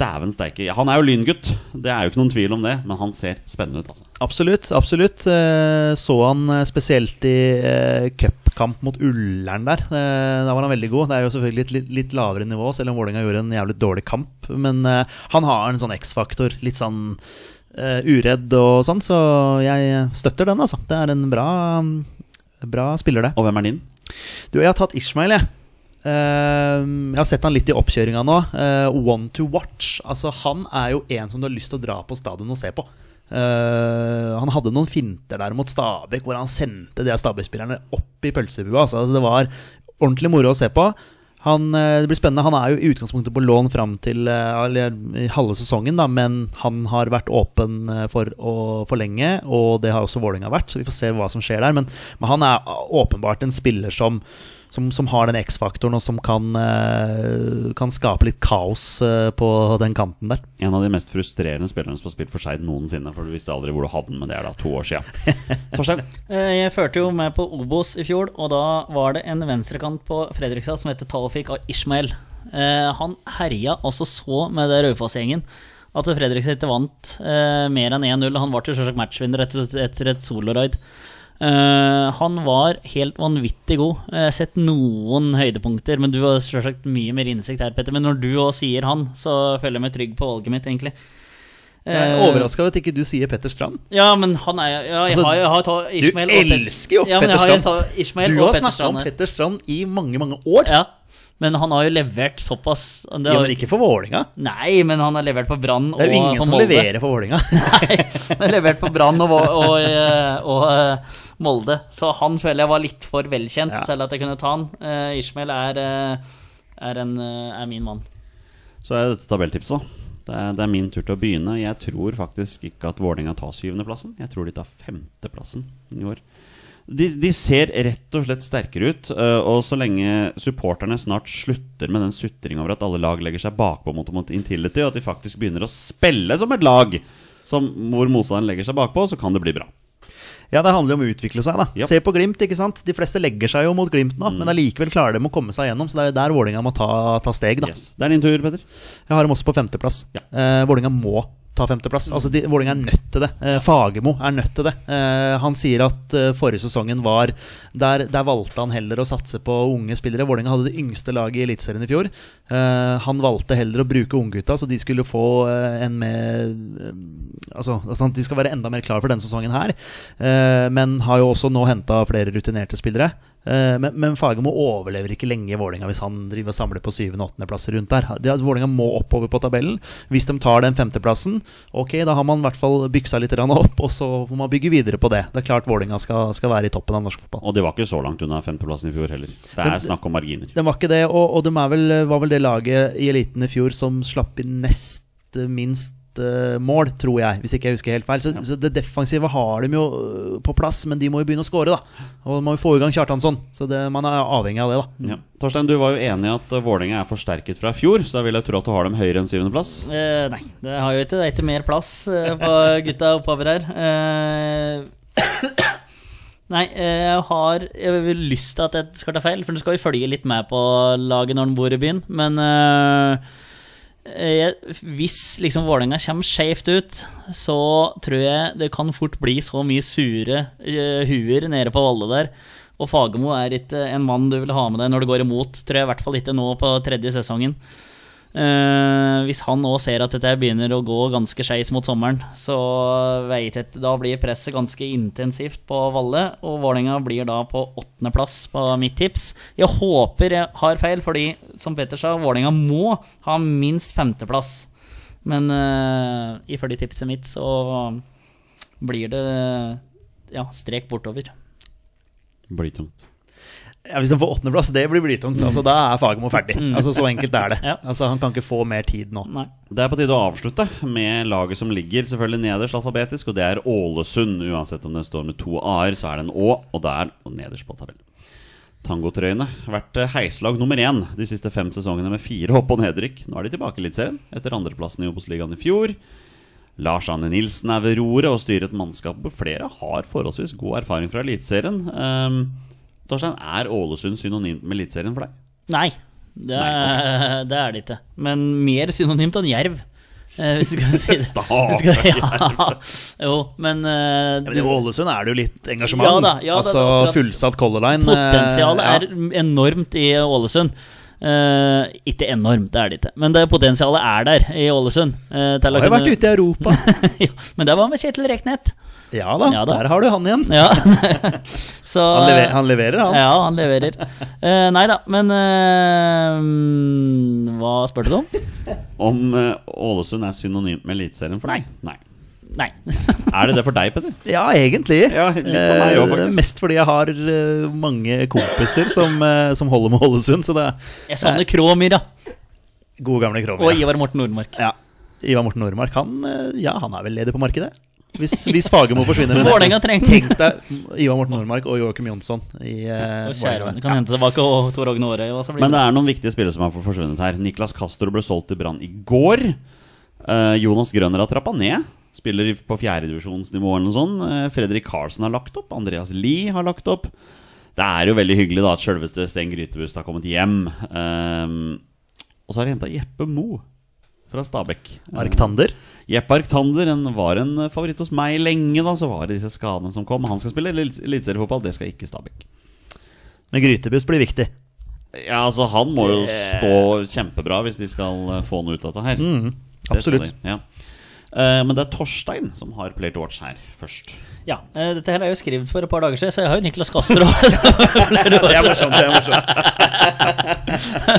Dæven steike. Han er jo lyngutt, det er jo ikke noen tvil om det, men han ser spennende ut, altså. Absolutt. absolutt Eh, Så han eh, spesielt i eh, cupkamp mot Ullern der. Da var han veldig god. Det er jo selvfølgelig et litt, lavere nivå, selv om Vålerenga gjorde en jævlig dårlig kamp. Men han har en sånn X-faktor. Litt sånn uredd og sånn, så jeg støtter den, altså. Det er en bra, bra spiller, det. Og hvem er din? Du, jeg har tatt Ishmael, jeg. Eh, jeg har sett han litt i oppkjøringa nå. Uh, one to watch. Altså, han er jo en som du har lyst til å dra på stadion og se på. Uh, han hadde noen finter der mot Stabæk hvor han sendte de Stabæk-spillerne opp i pølsebua. Altså, det var ordentlig moro å se på. Han, eh, det blir spennende. Han er jo i utgangspunktet på lån fram til eller, halve sesongen, da, men han har vært åpen for å forlenge, og det har også Vålerenga vært, så vi får se hva som skjer der. Men, men han er åpenbart en spiller som, som, som har den X-faktoren, og som kan, eh, kan skape litt kaos eh, på den kanten der. En av de mest frustrerende spillerne som har spilt for Skeid noensinne. For du visste aldri hvor du hadde den, men det er da to år sia. Torstein? Eh, Jeg førte jo med på Obos i fjor, og da var det en venstrekant på Fredrikstad som heter Talfik Ishmael. Eh, Han herja altså så med det Raufoss-gjengen at Fredrikstad ikke vant eh, mer enn 1-0. Han var til selvsagt matchvinner etter, etter et soloraid. Eh, han var helt vanvittig god. Jeg har sett noen høydepunkter, men du har selvsagt mye mer innsikt her, Petter. Men når du òg sier han, så føler jeg meg trygg på valget mitt, egentlig. Jeg er Eh, overraska over at ikke du sier Petter Strand. Ja, men han er ja, jeg Altså, har, jeg har ta du elsker jo Petter Strand. Ja, Du har snakka om Petter Strand i mange, mange år. Ja, men han har jo levert såpass det Ja, men ikke for Vålinga Nei, men han har levert på Brann og Det er jo ingen som Molde. leverer for Vålinga Nei, han har levert på Brann og, og, og, eh, og eh, Molde. Så han føler jeg var litt for velkjent Ja. til at jeg kunne ta han. Uh, Ishmael er, er, en, er min mann. Så er dette tabelltipset, da. Det er, det er min tur til å begynne. Jeg tror faktisk ikke at Vålerenga tar syvendeplassen. Jeg tror de tar femteplassen i år. De, de ser rett og slett sterkere ut. øh, Og så lenge supporterne snart slutter med den sutringa over at alle lag legger seg bakpå mot, mot Intility, og at de faktisk begynner å spille som et lag som, hvor motstanderen legger seg bakpå, så kan det bli bra. Ja, det handler jo om å utvikle seg. da Yep. Se på Glimt. ikke sant De fleste legger seg jo mot Glimt nå, Mm. men allikevel klarer de å komme seg gjennom. Så det er der Vålinga må ta, ta steg. da Yes. Det er din tur, Petter. Jeg har dem også på femteplass. Ja. Eh, Vålinga må ta femteplass. Altså, Vålinga er nødt til det. Eh, Fagermo er nødt til det. Eh, han sier at eh, forrige sesongen var der, der valgte han heller å satse på unge spillere. Vålerenga hadde det yngste laget i Eliteserien i fjor. Eh, han valgte heller å bruke unggutta, så de skulle få eh, en mer eh, Altså at de skal være enda mer klar for denne sesongen her. Men har jo også nå henta flere rutinerte spillere. Eh, men, men Fagermo overlever ikke lenge i Vålinga hvis han driver og samler på syvende- og åttendeplasser rundt der. De, Vålinga må oppover på tabellen. Hvis de tar den femteplassen, ok, da har man i hvert fall byksa litt opp, og så får man bygge videre på det. Det er klart Vålinga skal, skal være i toppen av norsk fotball. Og de var ikke så langt unna femteplassen i fjor heller. Det er snakk om marginer. De var ikke det, og, og de er vel, var vel det laget i eliten i fjor som slapp inn nest minst mål, tror jeg, hvis ikke jeg husker helt feil. Så, så det defensive har de jo eh, på plass, men de må jo begynne å skåre, da. Og de må jo få i gang Kjartansson. Så det, man er avhengig av det, da. Ja. Torstein, du var jo enig i at Vålerenga er forsterket fra fjor, så da vil jeg tro at du har dem høyere enn syvendeplass. Eh, nei, det har jo ikke, det er ikke mer plass eh, på gutta oppover her. Eh, nei, eh, jeg har jeg vil lyst til at jeg skal ta feil, for du skal jo følge litt med på laget når den bor i byen. Men eh, eh, hvis liksom Vålerenga kommer skjevt ut, så tror jeg det kan fort bli så mye sure eh, huer nede på Valle der. Og Fagermo er ikke en mann du vil ha med deg når det går imot, tror jeg i hvert fall ikke nå på tredje sesongen. Eh, hvis han òg ser at dette begynner å gå ganske skeis mot sommeren, så vet jeg Da blir presset ganske intensivt på Valle, og Vålerenga blir da på åttendeplass på mitt tips. Jeg håper jeg har feil, fordi som Petter sa, Vålerenga må ha minst femteplass. Men uh, ifølge tipset mitt så blir det ja, strek bortover. Blir tungt. Ja, Hvis han får åttendeplass, det blir blytungt. Altså, da er Fagermo ferdig. Altså, så enkelt er det. Altså, han kan ikke få mer tid nå. Nei. Det er på tide å avslutte med laget som ligger selvfølgelig nederst alfabetisk, og det er Ålesund. Uansett om det står med to a-er, så er det en Å, og der og nederst på tabellen. Tangotrøyene har vært eh, heislag nummer én de siste fem sesongene med fire opp- og nedrykk. Nå er de tilbake i Eliteserien etter andreplassen i Obos-ligaen i fjor. Lars Anne Nilsen er ved roret og styrer et mannskap hvor flere har forholdsvis god erfaring fra Eliteserien. Um, Torstein, er Ålesund synonymt med Eliteserien for deg? Nei, det er, det er det ikke. Men mer synonymt enn jerv. eh, Hvis du kan si det. Stakkars Hvis du kan- ja. Jo, men eh, Ja, men I Ålesund er det jo litt engasjement. Ja da, ja da, altså akkurat. fullsatt Color Line. eh, Potensialet ja. er enormt i Ålesund. Uh, ikke enormt, det er det ikke. Men det potensialet er der i Ålesund. Uh, til Har jo vært ute i Europa. ja, men det var med Kjetil Reknet. Ja da, Ja da. der har du han igjen. Ja. Så, Han, lever, han leverer, han. Ja, han leverer. Uh, nei da, men uh, Hva spurte du om? Om eh, Ålesund er synonymt med Eliteserien for deg? Nei. Nei. Er det det for deg, Petter? Ja, egentlig. Ja, litt for meg også, Eh. Mest fordi jeg har mange kompiser som, som holder med Ålesund. Så det Jeg savner Kråmyra er gode gamle Krovi. og Ivar Morten Nordmark. Ja. Ivar Morten Nordmark, han, ja, han er vel ledig på markedet? Hvis, hvis Fagermo forsvinner. med Vålerenga trengte Tenk deg Ivar Morten Nordmark og Joakim Jonsson i uh, Og kjære venn, kan hente tilbake og Tor Ågne Aare. og så blir Men det- er noen viktige spillere som har forsvunnet her. Niklas Castro ble solgt til Brann i går. Uh, Jonas Grønner har trappa ned. Spiller på fjerdedivisjonsnivå eller noe sånt. Uh, Fredrik Karlsen har lagt opp. Andreas Lie har lagt opp. Det er jo veldig hyggelig da at sjølveste Sten Grytebust har kommet hjem. Og så har de henta Jeppe Mo fra Stabæk. Arktander? Jeppe Arktander en, var en favoritt hos meg lenge. da Så var det disse skadene som kom. Han skal spille elit- eliteseriefotball, det skal ikke Stabæk. Men Grytebuss blir viktig. Ja, altså Han må jo stå kjempebra hvis de skal eh, få noe ut av dette her. Mm, absolutt. de, ja. Eh, men det er Torstein som har Player to Watch her først. Ja, eh, Dette her er jo skrevet for et par dager siden, så jeg har jo Niklas Kastro. Det er morsomt. det er morsomt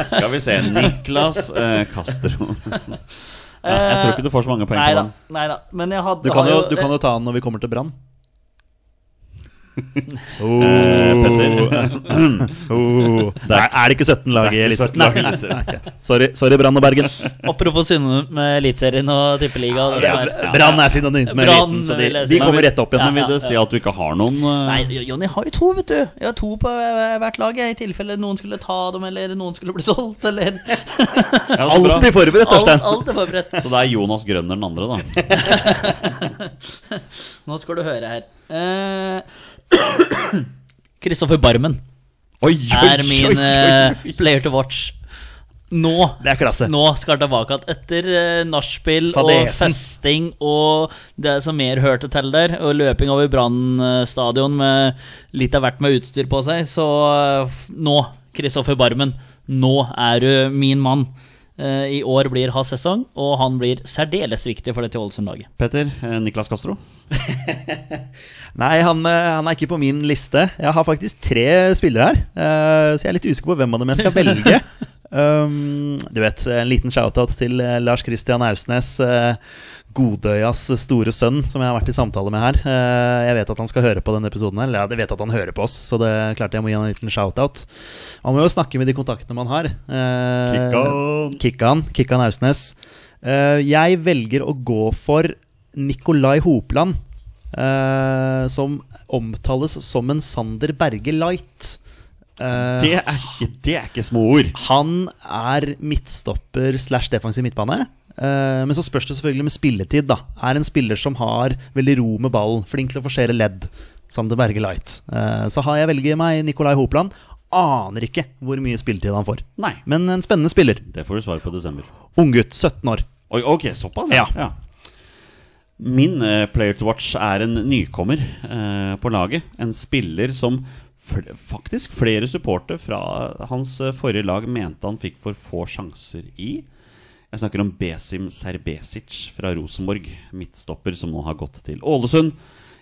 Skal vi se Niklas eh, Castro. ja, jeg tror ikke du får så mange poeng Nei på da. den. Nei da. Men jeg hadde Du kan, har jo, du kan jo ta den når vi kommer til Brann. Eh, Petter. Oh. Er, er det ikke 17 lag i er Eliteserien? 17 lag i Nei, Eliteserien. nei, ok. Sorry, sorry Brann og Bergen. Apropos synonym med Eliteserien og Tippeliga. Ja, ja, Brann er synonymt med Brann, eliten, så de, de kommer rett opp igjen. Ja, Men vil det si at du ikke har noen eh, Nei, Jonny har jo to, vet du. Jeg har to på hvert lag, jeg, i tilfelle noen skulle ta dem, eller noen skulle bli solgt, eller. Alltid forberedt, alt, Torstein. alt er forberedt. Så det er Jonas Grønner den andre, da. Nå skal du høre her. Kristoffer Barmen Oi, er min oi, player to watch. Nå Det. Nå skal han tilbake igjen etter uh, nachspiel og festing og det som mer hørte til der, og løping over Brann eh, med litt av hvert med utstyr på seg. Så eh, nå, Kristoffer Barmen, nå er du min mann. Eh, I år blir hans sesong, og han blir særdeles viktig for dette Ålesund-laget. Petter. eh, Niklas Castro. Nei, han, eh, han er ikke på min liste. Jeg har faktisk tre spillere her, eh, så jeg er litt usikker på hvem av dem jeg skal velge. Um, du vet, en liten shout-out til eh, Lars Christian Ausnes, eh, Godøyas store sønn, som jeg har vært i samtale med her. Jeg vet at han skal høre på denne episoden, her, eller jeg vet at han hører på oss, så det er klart jeg må gi han en liten shout-out. Man må jo snakke med de kontaktene man har. Kikkan. Kikkan, Kikkan Ausnes. Jeg velger å gå for Nikolai Hopland, eh, som omtales som en Sander Berge Light. Eh, Det er ikke, det er ikke små ord. han er midtstopper slash defensiv midtbane. Eh, men så spørs det selvfølgelig med spilletid. da Er en spiller som har veldig ro med ballen, flink til å forsere ledd. Sander Berge Light. Eh, så har jeg velger meg Nikolai Hopland. aner ikke hvor mye spilletid han får. Nei. Men en spennende spiller. Det får du svar på i desember. Unggutt, 17 år. Oi, ok, såpass? Ja. Min eh, player to watch er en nykommer eh, på laget. En spiller som faktisk flere supportere fra hans eh, forrige lag mente han fikk for få sjanser i. Jeg snakker om Besim Serbesic fra Rosenborg, midtstopper som nå har gått til Ålesund.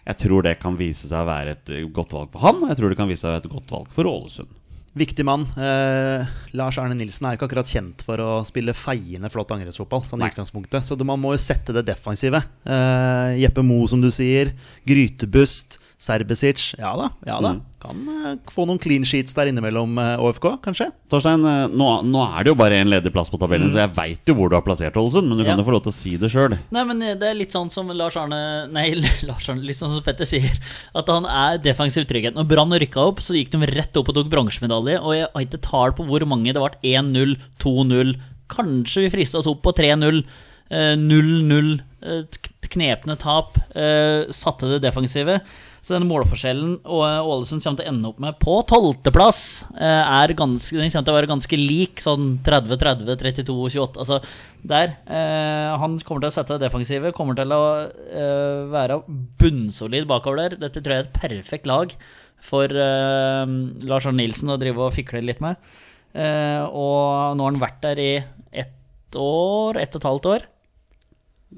Jeg tror det kan vise seg å være et godt valg for ham, jeg tror det kan vise seg å være et godt valg for Ålesund. Viktig mann. Eh, Lars Erne Nilsen er jo ikke akkurat kjent for å spille feiende flott angrepsfotball. Sånn i utgangspunktet Så man må jo sette det defensive. Eh, Jeppe Mo, som du sier. Grytebust. Serbesic. Ja da. ja da Mm. Kan eh, få noen clean sheets der innimellom eh, ÅFK, kanskje. Torstein, eh, nå, nå er det jo bare én ledig plass på tabellen, så jeg veit jo hvor du har plassert Ålesund, men du kan jo få lov til å si det sjøl. Nei, men det er litt sånn som Lars Arne Nei, Lars Arne, litt sånn som Petter sier. At han er defensiv trygghet. Når Brann rykka opp, så gikk de rett opp og tok bronsemedalje. Og jeg har ikke tall på hvor mange det ble. 1-0, 2-0. Kanskje vi frista oss opp på 3-0. eh, 0-0. eh, Knepne tap. Satte det defensive. Så denne målforskjellen og eh, Ålesund kommer til å ende opp med på tolvteplass, er ganske, den kommer til å være ganske lik. Sånn 30-30, 32-28. Altså der. Eh, han kommer til å sette det defensive. Kommer til å eh, være bunnsolid bakover der. Dette tror jeg er et perfekt lag for eh, Lars Arne Nilsen å drive og fikle litt med. Eh, og nå har han vært der i ett år, ett og et halvt år.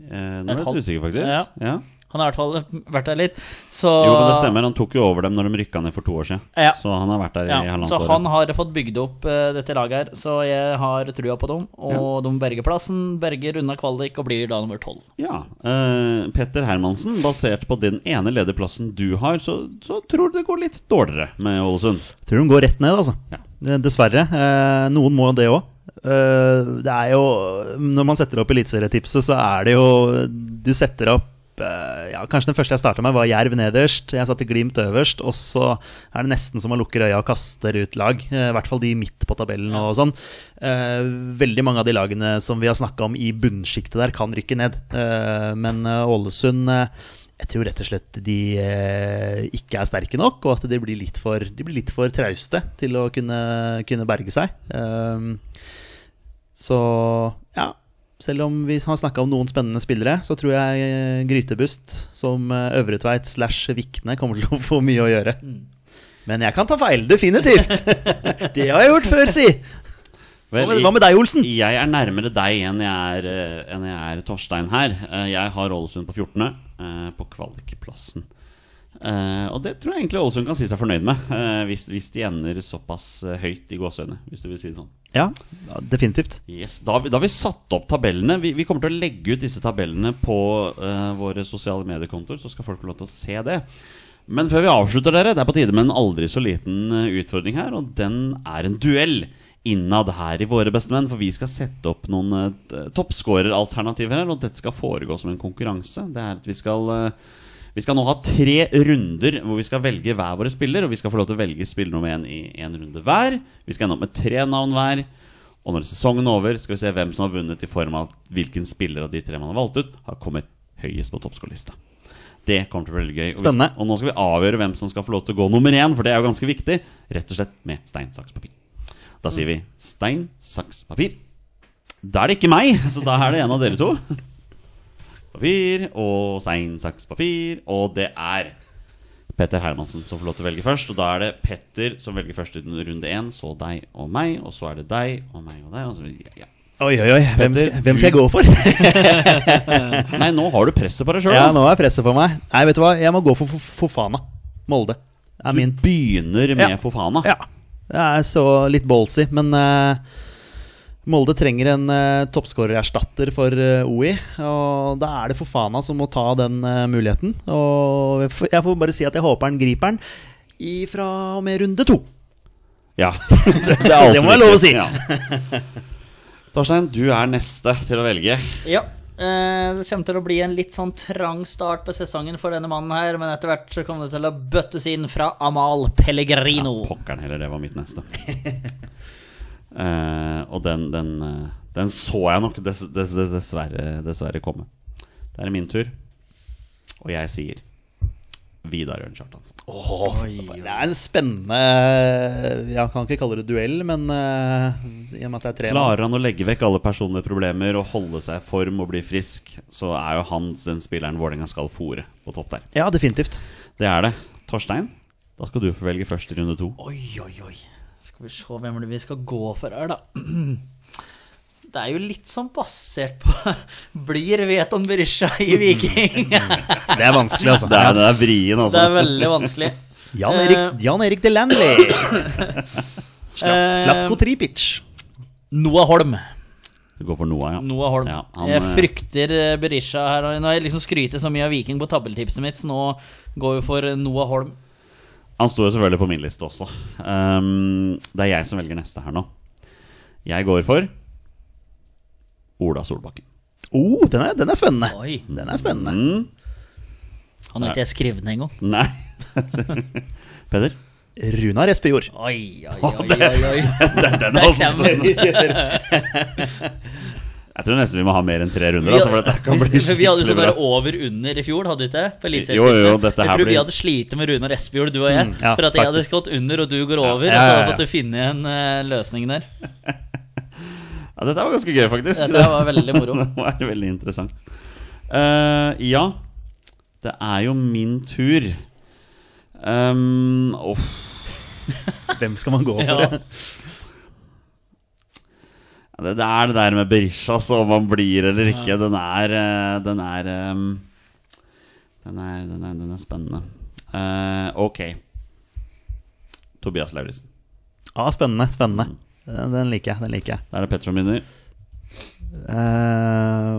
Eh, nå er jeg litt usikker, faktisk. Ja. Ja. Han har i hvert fall vært der litt. Så, Jo, men det stemmer. Han tok jo over dem når de rykka ned for to år siden. Ja. Så han har vært der i Ja, halvannet så år. han har fått bygd opp uh, dette laget her, så jeg har trua på dem. Og de berger plassen, berger unna kvalik og blir da nummer tolv. Ja. Uh, Petter Hermansen, basert på den ene lederplassen du har, så, så tror du det går litt dårligere med Ålesund. Tror de går rett ned, altså. Ja. Eh, Dessverre. Uh, noen må jo det òg. det er jo Når man setter opp eliteserietipset, så er det jo Du setter opp ja, Kanskje den første jeg starta med, var Jerv nederst. Jeg satte Glimt øverst. Og så er det nesten som man lukker øya og kaster ut lag. Eh, I hvert fall de midt på tabellen og sånn. Eh, veldig mange av de lagene som vi har snakka om i bunnsjiktet der, kan rykke ned. Eh, men eh, Ålesund eh, jeg tror rett og slett de eh, ikke er sterke nok, og at de blir litt for, blir litt for trauste til å kunne, kunne berge seg. Så ja, selv om vi har snakka om noen spennende spillere, så tror jeg eh, Grytebust som eh, Øvretveit slash Vikne kommer til å få mye å gjøre. Men jeg kan ta feil, definitivt! det har jeg gjort før, si! Hva med, hva med deg, Olsen? Jeg er nærmere deg enn jeg er, eh, enn jeg er Torstein her. Jeg har Ålesund på 14., eh, på kvalikplassen. Uh, og det tror jeg egentlig Ålesund kan si seg fornøyd med, uh, hvis, hvis de ender såpass høyt i gåseøynene, hvis du vil si det sånn. Ja, definitivt. Yes, da, har vi- da har vi satt opp tabellene. Vi, vi kommer til å legge ut disse tabellene på uh, våre sosiale mediekontoer, så skal folk få lov til å se det. Men før vi avslutter, dere, det er på tide med en aldri så liten eh, utfordring her. Og den er en duell innad her i Våre bestemenn. For vi skal sette opp noen uh, toppskåreralternativer her, og dette skal foregå som en konkurranse. Det er at vi skal eh, vi skal nå ha tre runder hvor vi skal velge hver våre spiller. Og vi skal få lov til å velge spiller nummer én i én runde hver. Vi skal ende opp med tre navn hver. Og når sesongen er over, skal vi se hvem som har vunnet i form av hvilken spiller av de tre man har valgt ut, har kommet høyest på toppskårerlista. Det kommer til å bli veldig gøy. Og, skal, og nå skal vi avgjøre hvem som skal få lov til å gå nummer én, for det er jo ganske viktig. Rett og slett med stein, saks, papir. Da sier vi stein, saks, papir. Da er det ikke meg, så da er det en av dere to. Papir og stein, saks, papir. Og det er Petter Hermansen som får lov til å velge først. Og da er det Petter som velger først i runde én, så deg og meg. Og så er det deg og meg og deg. Og så, ja. Oi, oi, oi. Hvem skal, hvem skal jeg gå for? Nei, nå har du presset på deg sjøl. Ja, nå er presset på meg. Nei, vet du hva? Jeg må gå for Fofana. Molde. Er Du min. begynner med Ja. Fofana. Ja. Jeg er så litt ballsy, men eh, Molde trenger en uh, toppskårererstatter for uh, OI. Og da er det Fofana som må ta den uh, muligheten. Og jeg får- jeg får bare si at jeg håper han griper den i fra og med runde to. Ja, det, det, er Det må jeg lov å si. Ja. Torstein, du er neste til å velge. Ja. eh, Det kommer til å bli en litt sånn trang start på sesongen for denne mannen her, men etter hvert så kommer det til å bøttes inn fra Amal Pellegrino. Pokkeren heller, det var mitt neste. Eh, og den, den, eh, den så jeg nok dess, dess, dess, dessverre, dessverre komme. Det er min tur, og jeg sier Vidar Ørn Kjartansen. Det er en spennende Jeg kan ikke kalle det duell, men uh, i og med at det er tre. Klarer han å legge vekk alle personlige problemer og holde seg i form og bli frisk, så er jo han den spilleren Vålerenga skal fòre på topp der. Ja, definitivt. Det er det. Torstein, da skal du få velge først i runde to. Oi, oi, oi. Skal vi se hvem det vi skal gå for her, da. Det er jo litt sånn basert på Blir Veton Berisha i Viking? Det er vanskelig, altså. Det er, det er vrien, Det altså. er veldig vanskelig. Jan Erik, Jan Erik Delanley. Eh, Slatko Tripic. Noah Holm. Du går for Noah, ja. Noah Holm. Ja, han, jeg eh, frykter eh, Berisha her. Nå har jeg liksom skrytet så mye av Viking på tabeltipset mitt, så nå går vi for eh, Noah Holm. Han sto jo selvfølgelig på min liste også. Um, det er jeg som velger neste her nå. Jeg går for Ola Solbakken. Oh, den er, den er spennende. Oi. Den er spennende. Mm, Han har ikke jeg skrevet ned engang. nei Peder? Runar Espejord. Oi, oi, oi, oi, oi. Den er kommer spennende. Jeg tror nesten vi må ha mer enn tre runder. Altså, for dette kan bli vi, vi hadde jo skikkelig sånn over-under i fjor, hadde vi ikke? På Jo, jo, Eliteserietipset. dette Jeg tror tror vi hadde slitt med Runar Espejord, du og jeg. ja, for at jeg hadde skått gått under, og du går over. Ja, ja, så ja, hadde ja. måttet finne en uh, løsning der. Ja, dette var ganske gøy, faktisk. Dette var veldig moro. det var veldig interessant. Uh, ja, det er jo min tur. Um, oh. Hvem skal man gå for? Ja. Det, det er det der med Berisha, så om han blir eller ikke. Den er eh, Den er ehm, Den er, den er, den er spennende. Uh, ok. Tobias Lauritzen. Ja, spennende. Spennende. Den, den liker jeg. Den liker jeg. Da er det Petter som begynner. Eh,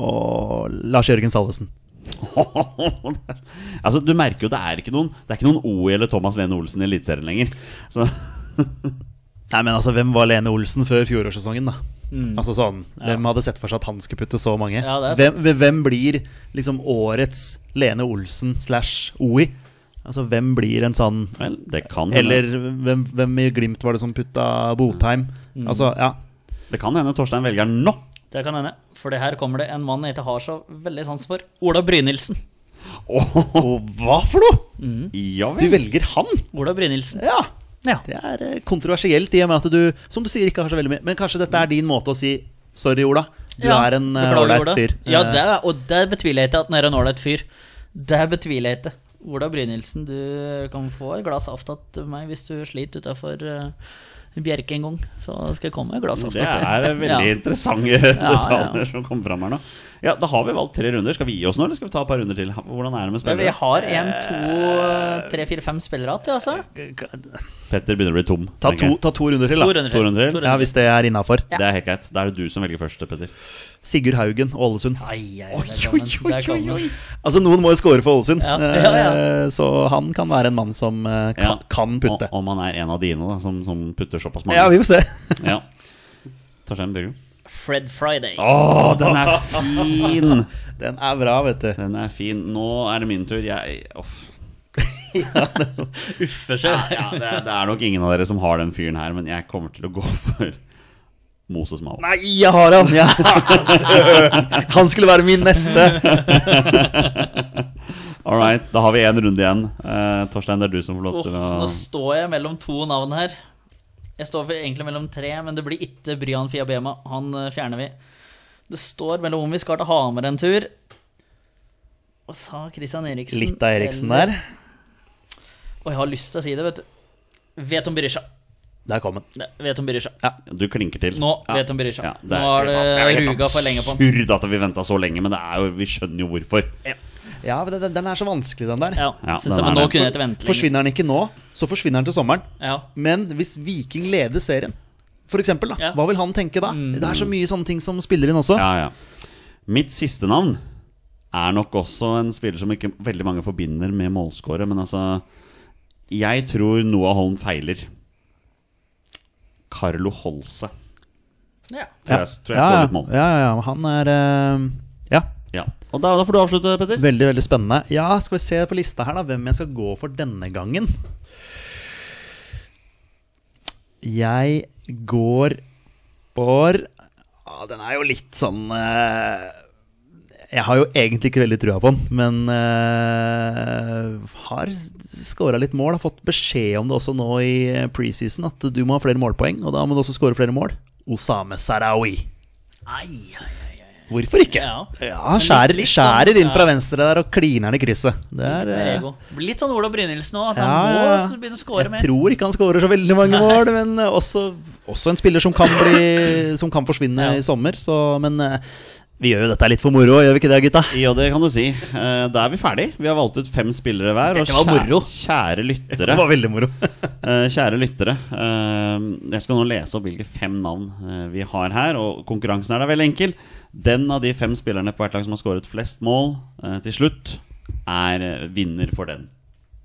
og Lars Jørgen Salvesen. altså, du merker jo det er ikke noen Det er ikke noen OI eller Thomas Lene Olsen i Eliteserien lenger. Så Nei, men altså, Hvem var Lene Olsen før fjorårssesongen, da? Altså sånn, Hvem hadde sett for seg at han skulle putte så mange? Ja, hvem, hvem- blir liksom årets Lene Olsen slash OI? Altså, Hvem blir en sånn Vel, det kan hende. Eller hvem, hvem i Glimt var det som putta Botheim? Altså, ja. Det kan hende Torstein velger nå. Det kan hende. For det her kommer det en mann jeg ikke har så veldig sans for. Ola Brynildsen. Og hva for noe?! Ja Du velger han? Ola Brynildsen. Ja. Ja. Det er eh, kontroversielt i og med at du, som du sier, ikke har så veldig mye Men kanskje dette er din måte å si sorry, Ola. Du Ja, er en eh, ålreit fyr. Ja, Eh, det, er- og det betviler jeg ikke at han er en ålreit fyr. Det betviler jeg ikke. Ola Brynildsen, du kan få et glass saft av meg hvis du sliter utafor uh, Bjerke en gang. Så skal jeg komme med glassaft. Det er veldig Ja. interessante detaljer som kommer fram her nå. Ja, Da har vi valgt tre runder. Skal vi gi oss nå, eller skal vi ta et par runder til? Hvordan er det med spillere? vi har en, to, tre, fire, fem spillere igjen, altså. Petter begynner å bli tom. ta, to, ta to runder til, To runder til. To runder til? Ja, Hvis det er innafor. Det er helt greit. Da er det du som velger først, Petter. Sigurd Haugen, Ålesund. Ai, ai, oi, oi, den. Altså, noen må jo score for Ålesund, Ja, ja, ja. Eh, så han kan være en mann som eh, kan, Ja. kan putte. Om han er en av dine da som, som putter såpass mange. Ja, vi får se. Ja. Torstein Børgo. Fred Friday. Å, den er fin! Den er bra, vet du. Den er fin. Nå er det min tur. Jeg Uff. Uffe seg. Ja, det, er- det er nok ingen av dere som har den fyren her, men jeg kommer til å gå for Moses Mao. Nei, jeg har han! Ja, han skulle være min neste. All right, da har vi én runde igjen. Eh, Torstein, det er du som får lov til nå står jeg mellom to navn her. Jeg står egentlig mellom tre, men det blir ikke Bryan Fiabema. Han eh, fjerner vi. Det står mellom om vi skal til Hamar en tur. Hva sa Christian Eriksen? Litt av Eriksen eller- der. Og jeg har lyst til å si det, vet du. Vet om Berisha. Der kom den. Vet om Berisha. Du klinker til. Nå vet om Berisha. Ja, Nå har det ruga for lenge på den. Absurd at vi venta så lenge, men det er jo, vi skjønner jo hvorfor. Ja, Ja, den, den er så vanskelig, den der. Ja, Ja, synes den jeg, men er nå det. kunne jeg ikke vente. Forsvinner han ikke nå, så forsvinner han til sommeren. Ja. Men hvis Viking leder serien, for eksempel, da, Ja. hva vil han tenke da? Det er så mye sånne ting som spiller inn også. Ja, ja. Mitt siste navn er nok også en spiller som ikke veldig mange forbinder med målskåret, men altså Jeg tror Noah Holm feiler. Carlo Holse. Ja. Tror jeg, tror jeg ja, ja. litt mål. ja, ja, ja. Han er eh, Ja, Ja. Og da, da får du avslutte, Petter. veldig, veldig spennende. Ja, skal vi se på lista her, da, hvem jeg skal gå for denne gangen. Jeg går for ah, Den er jo litt sånn eh, Jeg har jo egentlig ikke veldig trua på han, men uh, har skåra litt mål. Har fått beskjed om det også nå i preseason, at du må ha flere målpoeng. Og da må du også skåre flere mål. Osame Sarawi. Ai, ai, ai. Hvorfor ikke? Ja. Ja, skjærer, litt- litt skjærer sånn, inn fra venstre der og kliner i krysset. Det er Det eh. Litt sånn Ola Brynildsen òg, at ja, han ja, ja. må begynne å score Jeg mer. tror ikke han skårer så veldig mange mål, men eh, også, også en spiller som kan, bli, som kan forsvinne i sommer. Så, men eh, vi gjør jo dette litt for moro, gjør vi ikke det, gutta? Ja, det kan du si. Uh, Da er vi ferdig. Vi har valgt ut fem spillere hver. Og kjære, kjære lyttere Det var veldig moro. uh, kjære lyttere, uh, jeg skal nå lese opp hvilke fem navn vi har her. Og konkurransen er da veldig enkel. Den av de fem spillerne på hvert lag som har skåret flest mål til slutt, er vinner for den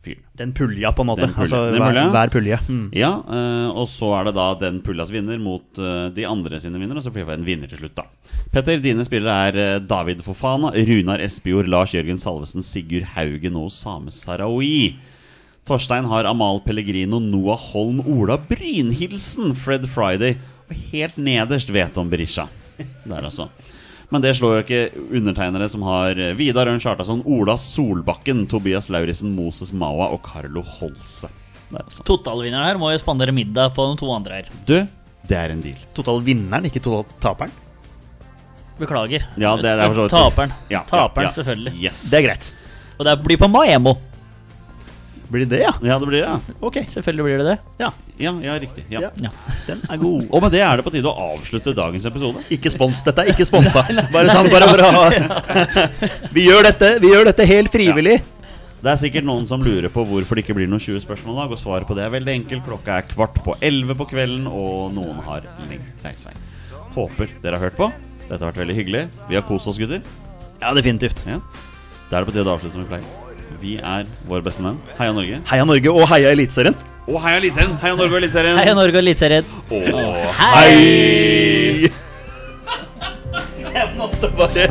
fyren. Den pulja, på en måte. Pulja. Altså hver, hver pulje. Mm. Ja, eh, og så er det da den pullas vinner mot eh, de andre sine vinnere. Og så blir det en vinner til slutt, da. Petter, dine spillere er eh, David Fofana, Runar Espejord, Lars Jørgen Salvesen, Sigurd Haugen og Same Sarawi. Torstein har Amal Pellegrino, Noah Holm, Ola Brynhildsen, Fred Friday og helt nederst Veton Berisha. Der, altså. Men det slår jo ikke undertegnere som har eh, Vidar Ørn Chartason, Ola Solbakken, Tobias Lauritzen, Moses Mawa og Carlo Holse. Altså. Totalvinneren her må jo spandere middag på de to andre her. Du, det er en deal. Totalvinneren, ikke totaltaperen? Beklager. Ja, det- det er for så vidt- Taperen. Ja, Taperen, ja, ja. selvfølgelig. Yes. Det er greit. Og det blir på Maemo. Blir det det, ja? Ja, det blir det. ja. Ok. Selvfølgelig blir det det. Ja, Ja, ja riktig. Ja. Ja. Den er god. Og med det er det på tide å avslutte dagens episode. Ikke spons. Dette er ikke sponsa. Bare sånn, bare bra. Vi gjør dette, vi gjør dette helt frivillig. Det er sikkert noen som lurer på hvorfor det ikke blir noen 20 spørsmål i dag, og svaret på det er veldig enkelt. Klokka er kvart på 11 på kvelden, og noen har lengre reisevei. Håper dere har hørt på. Dette har vært veldig hyggelig. Vi har kost oss, gutter. Ja, definitivt. Ja. Da er det på tide å avslutte som vi pleier. Vi er vår beste venn. Heia Norge. Heia Norge og heia Eliteserien. Og heia Eliteserien! Heia Norge og Eliteserien! Heia Norge og Eliteserien. Og Hei! Jeg måtte bare